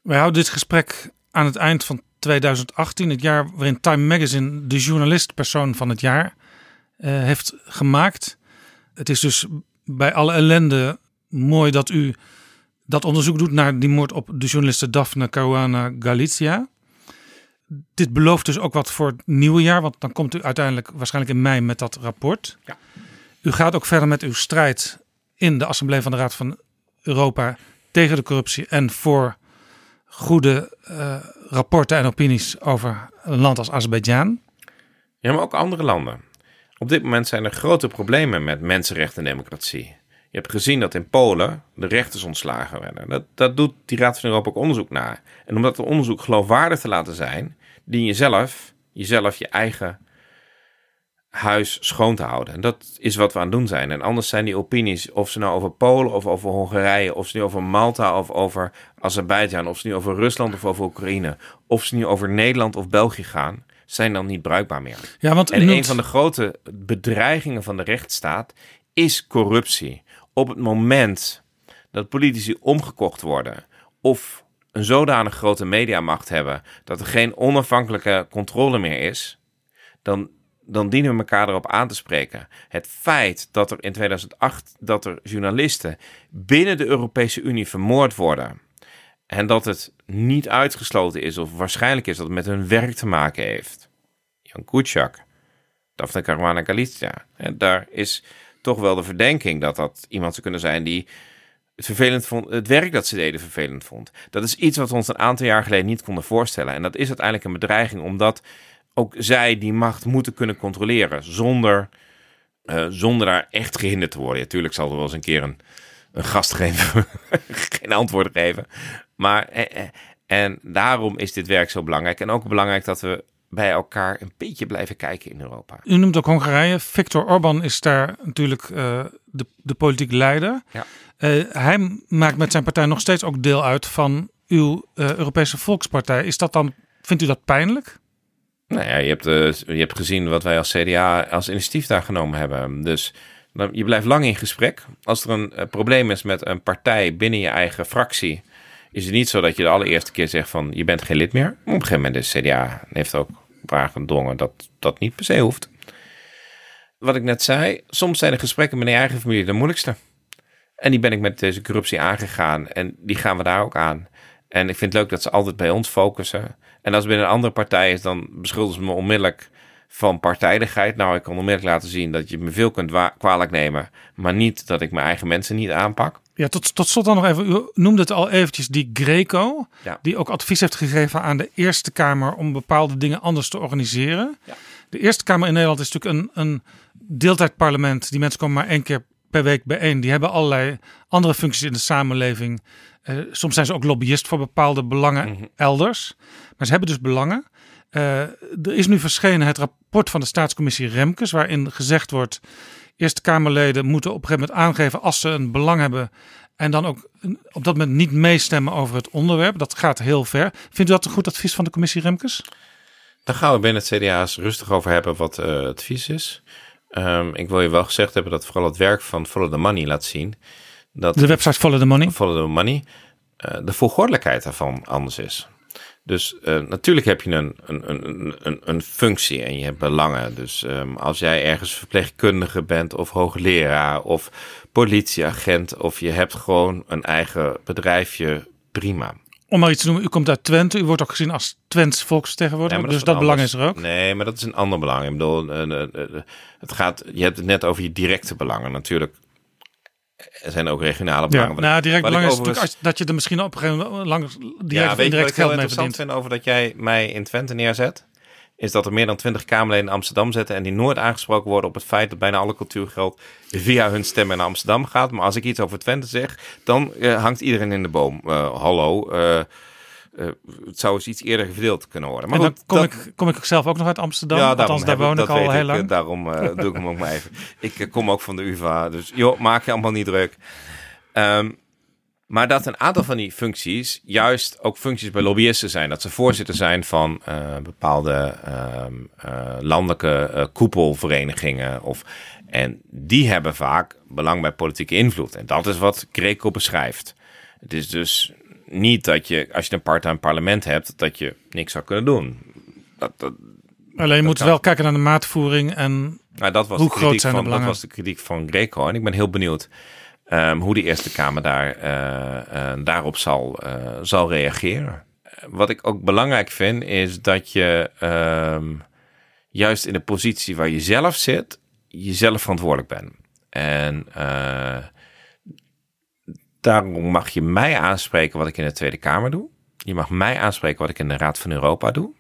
Wij houden dit gesprek aan het eind van 2018, het jaar waarin Time Magazine de journalistpersoon van het jaar uh, heeft gemaakt. Het is dus bij alle ellende mooi dat u dat onderzoek doet naar die moord op de journaliste Daphne Caruana Galizia. Dit belooft dus ook wat voor het nieuwe jaar, want dan komt u uiteindelijk waarschijnlijk in mei met dat rapport. Ja. U gaat ook verder met uw strijd in de Assemblee van de Raad van Europa tegen de corruptie en voor goede uh, rapporten en opinies over een land als Azerbeidzjan. Ja, maar ook andere landen. Op dit moment zijn er grote problemen met mensenrechten en democratie. Je hebt gezien dat in Polen de rechters ontslagen werden. Dat, dat doet die Raad van Europa ook onderzoek naar. En om dat onderzoek geloofwaardig te laten zijn, dien je zelf, jezelf je eigen huis schoon te houden. En dat is wat we aan het doen zijn. En anders zijn die opinies, of ze nou over Polen of over Hongarije, of ze nu over Malta of over Azerbeidzjan, of ze nu over Rusland of over Oekraïne, of ze nu over Nederland of België gaan, zijn dan niet bruikbaar meer. Ja, want en noemt... een van de grote bedreigingen van de rechtsstaat is corruptie. Op het moment dat politici omgekocht worden of een zodanig grote mediamacht hebben dat er geen onafhankelijke controle meer is, dan dan dienen we elkaar erop aan te spreken. Het feit dat er in 2008 dat er journalisten binnen de Europese Unie vermoord worden En dat het niet uitgesloten is of waarschijnlijk is dat het met hun werk te maken heeft. Jan Kuciak, Daphne Caruana Galizia. En daar is toch wel de verdenking dat dat iemand zou kunnen zijn die het vervelend vond, het werk dat ze deden vervelend vond. Dat is iets wat we ons een aantal jaar geleden niet konden voorstellen. En dat is uiteindelijk een bedreiging, omdat ook zij die macht moeten kunnen controleren zonder, eh, zonder daar echt gehinderd te worden. Natuurlijk zal er wel eens een keer een, een gast geven, geen antwoorden geven. Maar eh, eh, en daarom is dit werk zo belangrijk. En ook belangrijk dat we bij elkaar een beetje blijven kijken in Europa. U noemt ook Hongarije. Viktor Orban is daar natuurlijk uh, de, de politiek leider. Ja. Uh, hij maakt met zijn partij nog steeds ook deel uit van uw uh, Europese Volkspartij. Is dat dan, vindt u dat pijnlijk? Nou ja, je hebt, uh, je hebt gezien wat wij als CDA als initiatief daar genomen hebben. Dus je blijft lang in gesprek. Als er een probleem is met een partij binnen je eigen fractie, is het niet zo dat je de allereerste keer zegt van je bent geen lid meer. Op een gegeven moment is CDA heeft ook waar gedrongen dat dat niet per se hoeft. Wat ik net zei, soms zijn de gesprekken met je eigen familie de moeilijkste. En die ben ik met deze corruptie aangegaan en die gaan we daar ook aan. En ik vind het leuk dat ze altijd bij ons focussen. En als het binnen een andere partij is, dan beschuldigen ze me onmiddellijk van partijdigheid. Nou, ik kan onmiddellijk laten zien dat je me veel kunt kwalijk nemen, maar niet dat ik mijn eigen mensen niet aanpak. Ja, tot, tot slot dan nog even. U noemde het al eventjes, die Greco. Ja. Die ook advies heeft gegeven aan de Eerste Kamer om bepaalde dingen anders te organiseren. Ja. De Eerste Kamer in Nederland is natuurlijk een, een deeltijdparlement. Die mensen komen maar één keer per week bijeen. Die hebben allerlei andere functies in de samenleving. Uh, soms zijn ze ook lobbyist voor bepaalde belangen Mhm. elders. Maar ze hebben dus belangen. Uh, er is nu verschenen het rapport van de staatscommissie Remkes, waarin gezegd wordt: Eerste Kamerleden moeten op een gegeven moment aangeven als ze een belang hebben. En dan ook op dat moment niet meestemmen over het onderwerp. Dat gaat heel ver. Vindt u dat een goed advies van de commissie Remkes? Daar gaan we binnen het CDA eens rustig over hebben wat uh, het advies is. Um, ik wil je wel gezegd hebben dat vooral het werk van Follow the Money laat zien. Dat de website Follow the Money. Follow the Money. Uh, de volgordelijkheid daarvan anders is. Dus uh, natuurlijk heb je een, een, een, een, een functie en je hebt belangen. Dus um, als jij ergens verpleegkundige bent of hoogleraar of politieagent of je hebt gewoon een eigen bedrijfje, prima. Om maar iets te noemen, u komt uit Twente. U wordt ook gezien als Twents volksvertegenwoordiger. Ja, dus dat belang is er ook. Nee, maar dat is een ander belang. Ik bedoel, uh, uh, het gaat, je hebt het net over je directe belangen. Natuurlijk er zijn ook regionale belangen. Ja, nou, direct belang is als, dat je er misschien op een gegeven moment lang direct ja, weet je wat ik heel interessant verdient. vind over dat jij mij in Twente neerzet? Is dat er meer dan twintig Kamerleden in Amsterdam zitten en die nooit aangesproken worden op het feit dat bijna alle cultuurgeld via hun stemmen naar Amsterdam gaat. Maar als ik iets over Twente zeg, dan uh, hangt iedereen in de boom. Uh, hallo. Uh, uh, het zou eens iets eerder verdeeld kunnen worden. Maar en dan goed, kom, dat, ik, kom ik ook zelf ook nog uit Amsterdam. ja, Althans, daar woon ik al heel ik, lang. Daarom uh, doe ik hem ook maar even. Ik uh, kom ook van de UvA, dus joh, maak je allemaal niet druk. Um, maar dat een aantal van die functies juist ook functies bij lobbyisten zijn. Dat ze voorzitter zijn van bepaalde uh, landelijke koepelverenigingen. Of, en die hebben vaak belang bij politieke invloed. En dat is wat Greco beschrijft. Het is dus niet dat je, als je een part-time parlement hebt, dat je niks zou kunnen doen. Dat, dat, Alleen je moet kan. wel kijken naar de maatvoering en nou, dat was hoe de groot kritiek zijn de van, Dat belangen. was de kritiek van Greco. En ik ben heel benieuwd um, hoe de Eerste Kamer daar, uh, uh, daarop zal, uh, zal reageren. Wat ik ook belangrijk vind, is dat je um, juist in de positie waar je zelf zit, jezelf verantwoordelijk bent. En daarom mag je mij aanspreken wat ik in de Tweede Kamer doe. Je mag mij aanspreken wat ik in de Raad van Europa doe.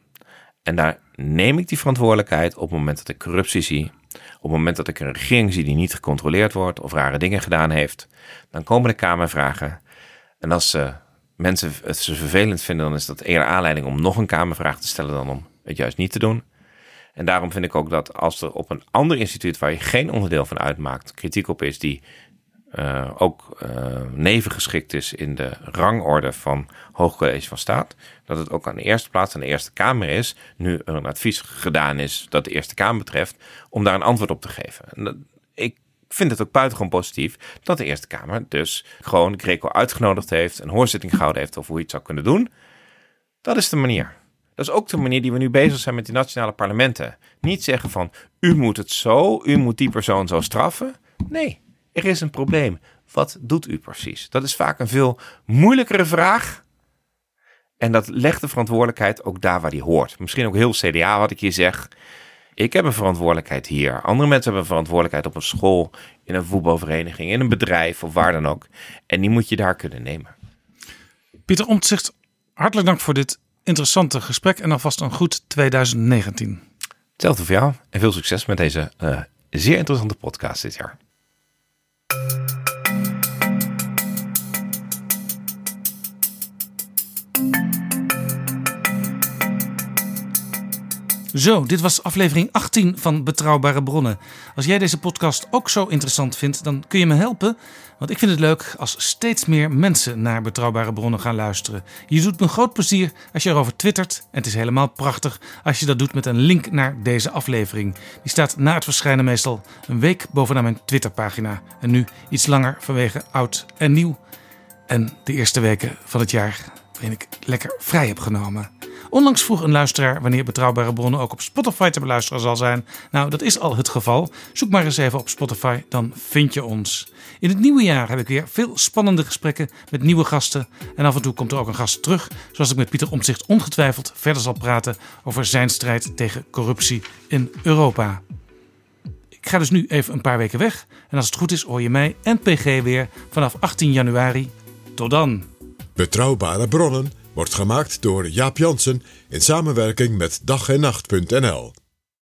En daar neem ik die verantwoordelijkheid op het moment dat ik corruptie zie. Op het moment dat ik een regering zie die niet gecontroleerd wordt of rare dingen gedaan heeft. Dan komen de Kamervragen. En als ze mensen het ze vervelend vinden, dan is dat eerder aanleiding om nog een Kamervraag te stellen dan om het juist niet te doen. En daarom vind ik ook dat als er op een ander instituut waar je geen onderdeel van uitmaakt, kritiek op is die uh, ook uh, nevengeschikt is in de rangorde van Hoogcollege van Staat, dat het ook aan de eerste plaats aan de Eerste Kamer is, nu er een advies gedaan is dat de Eerste Kamer betreft, om daar een antwoord op te geven. Ik vind het ook buitengewoon positief dat de Eerste Kamer dus gewoon Greco uitgenodigd heeft, een hoorzitting gehouden heeft over hoe je het zou kunnen doen. Dat is de manier. Dat is ook de manier die we nu bezig zijn met die nationale parlementen. Niet zeggen van, u moet het zo, u moet die persoon zo straffen. Nee, er is een probleem. Wat doet u precies? Dat is vaak een veel moeilijkere vraag En dat legt de verantwoordelijkheid ook daar waar die hoort. Misschien ook heel CDA wat ik hier zeg. Ik heb een verantwoordelijkheid hier. Andere mensen hebben een verantwoordelijkheid op een school, in een voetbalvereniging, in een bedrijf of waar dan ook. En die moet je daar kunnen nemen. Pieter Omtzigt, hartelijk dank voor dit interessante gesprek en alvast een goed 2019. Hetzelfde voor jou en veel succes met deze uh, zeer interessante podcast dit jaar. Zo, dit was aflevering 18 van Betrouwbare Bronnen. Als jij deze podcast ook zo interessant vindt, dan kun je me helpen. Want ik vind het leuk als steeds meer mensen naar Betrouwbare Bronnen gaan luisteren. Je doet me groot plezier als je erover twittert. En het is helemaal prachtig als je dat doet met een link naar deze aflevering. Die staat na het verschijnen meestal een week bovenaan mijn Twitterpagina. En nu iets langer vanwege oud en nieuw. En de eerste weken van het jaar waarin ik lekker vrij heb genomen. Onlangs vroeg een luisteraar wanneer betrouwbare bronnen ook op Spotify te beluisteren zal zijn. Nou, dat is al het geval. Zoek maar eens even op Spotify, dan vind je ons. In het nieuwe jaar heb ik weer veel spannende gesprekken met nieuwe gasten. En af en toe komt er ook een gast terug, zoals ik met Pieter Omtzigt ongetwijfeld verder zal praten over zijn strijd tegen corruptie in Europa. Ik ga dus nu even een paar weken weg. En als het goed is, hoor je mij en PG weer vanaf 18 januari. Tot dan. Betrouwbare bronnen wordt gemaakt door Jaap Jansen in samenwerking met dag en nacht.nl.